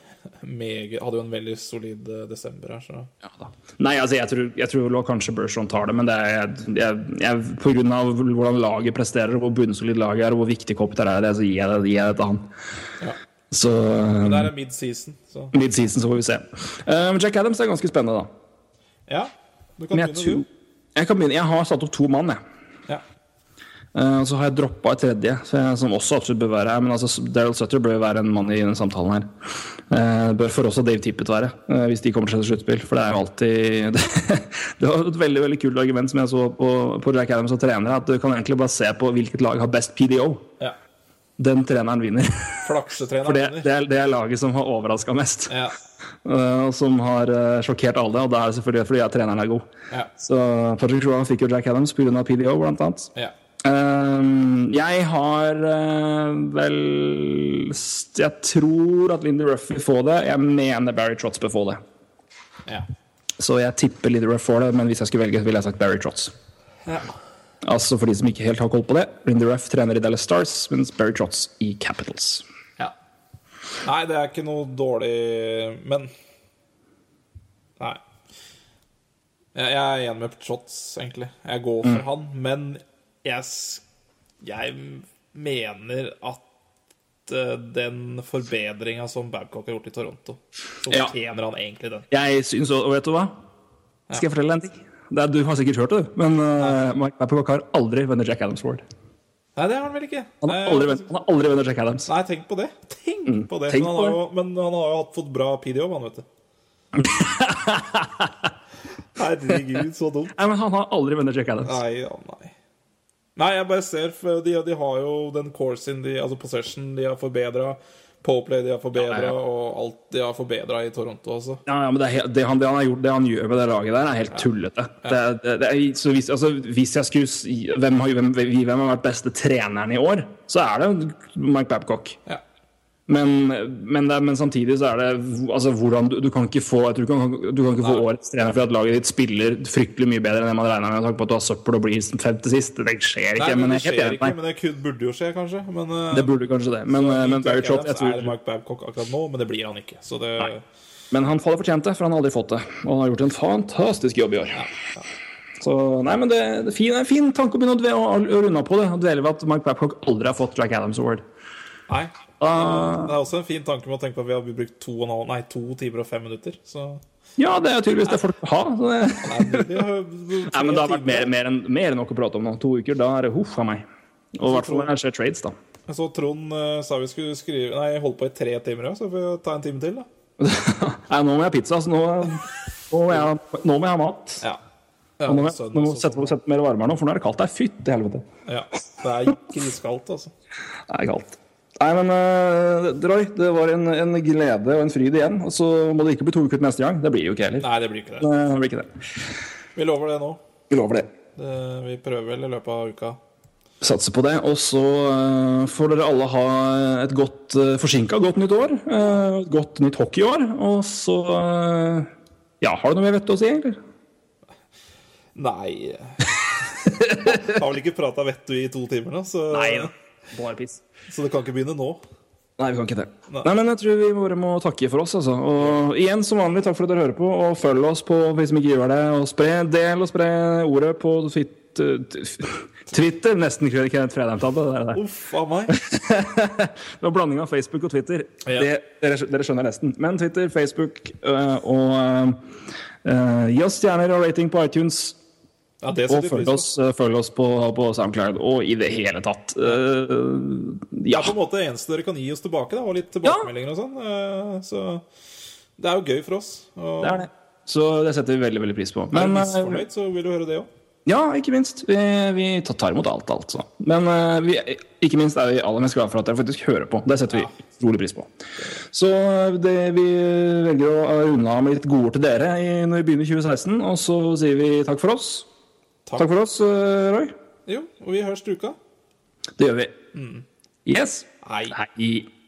meget Hadde jo en veldig solid eh, desember her, så Ja, da. Nei, altså jeg tror, jeg tror kanskje Bershon tar det, men det er jeg, jeg, på grunn av hvordan laget presterer, hvor bunnsolid laget er, og hvor viktig Kopitar er, det, så gir jeg det, gir jeg det til han. Ja. Så Men det er mid-season, så mid-season så får vi se. Uh, Jack Adams er ganske spennende, da. Ja. Du kan begynne, tror, du. Jeg kan begynne. Jeg har satt opp to mann, jeg. Ja. Uh, så har jeg droppa et tredje, så jeg, som også absolutt bør være her. Men altså, Daryl Sutter bør være en mann i denne samtalen her. Uh, bør for også Dave Tippett være, uh, hvis de kommer til sluttspill. For det er jo alltid Det var et veldig veldig kult argument som jeg så på, på Jack Adams og trenere, at du kan egentlig bare se på hvilket lag har best PDO. ja. Den treneren vinner. Flaksetreneren For det, det, er, det er laget som har overraska mest, Ja. uh, og som har uh, sjokkert alle. Og det er selvfølgelig fordi at treneren er god. Ja. Så Patrick Rowan fikk jo Jack Adams pga. PDO, blant annet. ja. Ehm, jeg har eh, vel Jeg tror at Lindy Ruff vil få det. Jeg mener Barry Trotz bør få det. ja. Så jeg tipper Lindy Ruff får det, men hvis jeg skulle velge, ville jeg sagt Barry Trotz. ja. Altså for de som ikke helt har koll på det. Rindy Ruff trener i Dallas Stars, mens Barry Trotz i Capitals. Ja. Nei, det er ikke noe dårlig Men Nei. Jeg er enig med Trotts, egentlig. Jeg går for han, men jeg, jeg mener at eh, den forbedringa som Babcock har gjort i Toronto, så Ja. tjener han egentlig den. Jeg syns Og vet du hva? Skal jeg fortelle deg en ting? Det er, du har sikkert hørt det, men uh, Mike Babcock har aldri vunnet Jack Adams Award. Nei, det har han vel ikke. Han har aldri han har aldri vunnet Jack Adams. Nei, tenk på det. Tenk på det. tenk men, han på jo, men han har jo hatt fått bra PDO, han, vet du. Herregud, så dumt. Nei, men Han har aldri vunnet Jack Adams. Nei, ja, nei. Nei, jeg bare ser for de, de har jo den coursen, de, altså possession, de har forbedra. Powerplay de har forbedra, Ja, ja. og alt de har forbedra i Toronto, også. Ja, ja, men det, helt, det, han, det, han har gjort, det han gjør med det laget der, er helt tullete. Det, det, det er, så hvis, altså, hvis jeg skulle hvem har, hvem, hvem har vært beste treneren i år, så er det Mike Babcock. Ja. Men, men, det, men samtidig så er det altså, hvordan du, du kan ikke få jeg tror du kan, du kan ikke få årets trener fordi at laget ditt spiller fryktelig mye bedre enn det man regner med. med på at du har søppel og blir fem til sist. Det skjer ikke. Nei, men det er skjer ikke, men det burde jo skje, kanskje. Men, eh, Det burde kanskje det. Men, eh, men Barry Jack jeg tror... er Mark Babcock akkurat nå, men det blir han ikke. Så det Men han faller fortjent det, for han har aldri fått det. Og han har gjort en fantastisk jobb i år. Så nei, men det, det er fin, en fin tanke å begynne å, å, å runde av på det. Å dvele ved at Mark Babcock aldri har fått Jack Adams Award. Nei. Ah. Det er også en fin tanke med å tenke på at vi har brukt to, halv, nei, to timer og fem minutter. Så Ja, det er tydeligvis det folk vil ha. Så det, Nei, har, nei, men det har vært mer, mer, enn, mer enn nok å prate om nå. To uker, da er det huff a meg. Og i hvert fall når det skjer trades, da. Jeg så Trond uh, sa vi skulle skrive Nei, jeg holdt på i tre timer, ja, så får vi ta en time til, da. Nei, nå må jeg ha pizza, så nå, nå, må jeg, nå må jeg ha mat. Ja. ja Nå må jeg, nå må jeg sette, sette mer varmere nå, for nå er det kaldt. Det er fytti helvete. Ja, det er griskaldt, altså. Det er kaldt. Nei, men uh, Roy, det var en, en glede og en fryd igjen. Og så må det ikke bli to uker til neste gang. Det blir jo ikke heller. Nei, det blir ikke det. Nei, det blir ikke det. Vi lover det nå. Vi lover det. Det, vi prøver vel i løpet av uka. Satser på det. Og så uh, får dere alle ha et godt uh, forsinka godt nytt år. eh, et godt nytt hockeyår. Og så uh, Ja, har du noe mer vett å si, egentlig? Nei Har vel ikke prata vettu i to timer nå, så, Bare piss. Så det kan ikke begynne nå. Nei, vi kan ikke det. Nei. Nei, men jeg tror vi bare må takke for oss, altså. Og igjen, som vanlig, takk for at dere hører på. Og følg oss på hvis vi ikke gjør det. Og spre, del og spre ordet på fitt, Twitter. Nesten Kenneth Fredheim-tabbe. Uff a meg. det var blanding av Facebook og Twitter. Ja. Det, dere, dere skjønner nesten. Men Twitter, Facebook øh, og øh, Gi oss stjerner og rating på iTunes. Ja, det Og følg oss, på. øh, følg oss på, på SoundCloud og i det hele tatt. Øh, Det er på en måte det eneste dere kan gi oss tilbake, da, og litt tilbakemeldinger og sånn. Uh, Så det er jo gøy for oss. Og Det er det. Så det setter vi veldig veldig pris på. er du Men, misfornøyd, så vil du høre det òg. Ja, ikke minst. Vi, vi tar imot alt, altså. Men uh, vi, ikke minst er vi aller mest glad for at dere faktisk hører på. Det setter vi utrolig pris på. Så eh, det, vi velger å runde av med litt godord til dere i, når vi begynner 2016. Og så sier vi takk for oss. Takk. Takk for oss, eh, Roy. Jo, og vi høres til uka. Det gjør vi. Yes. Hei. Hei.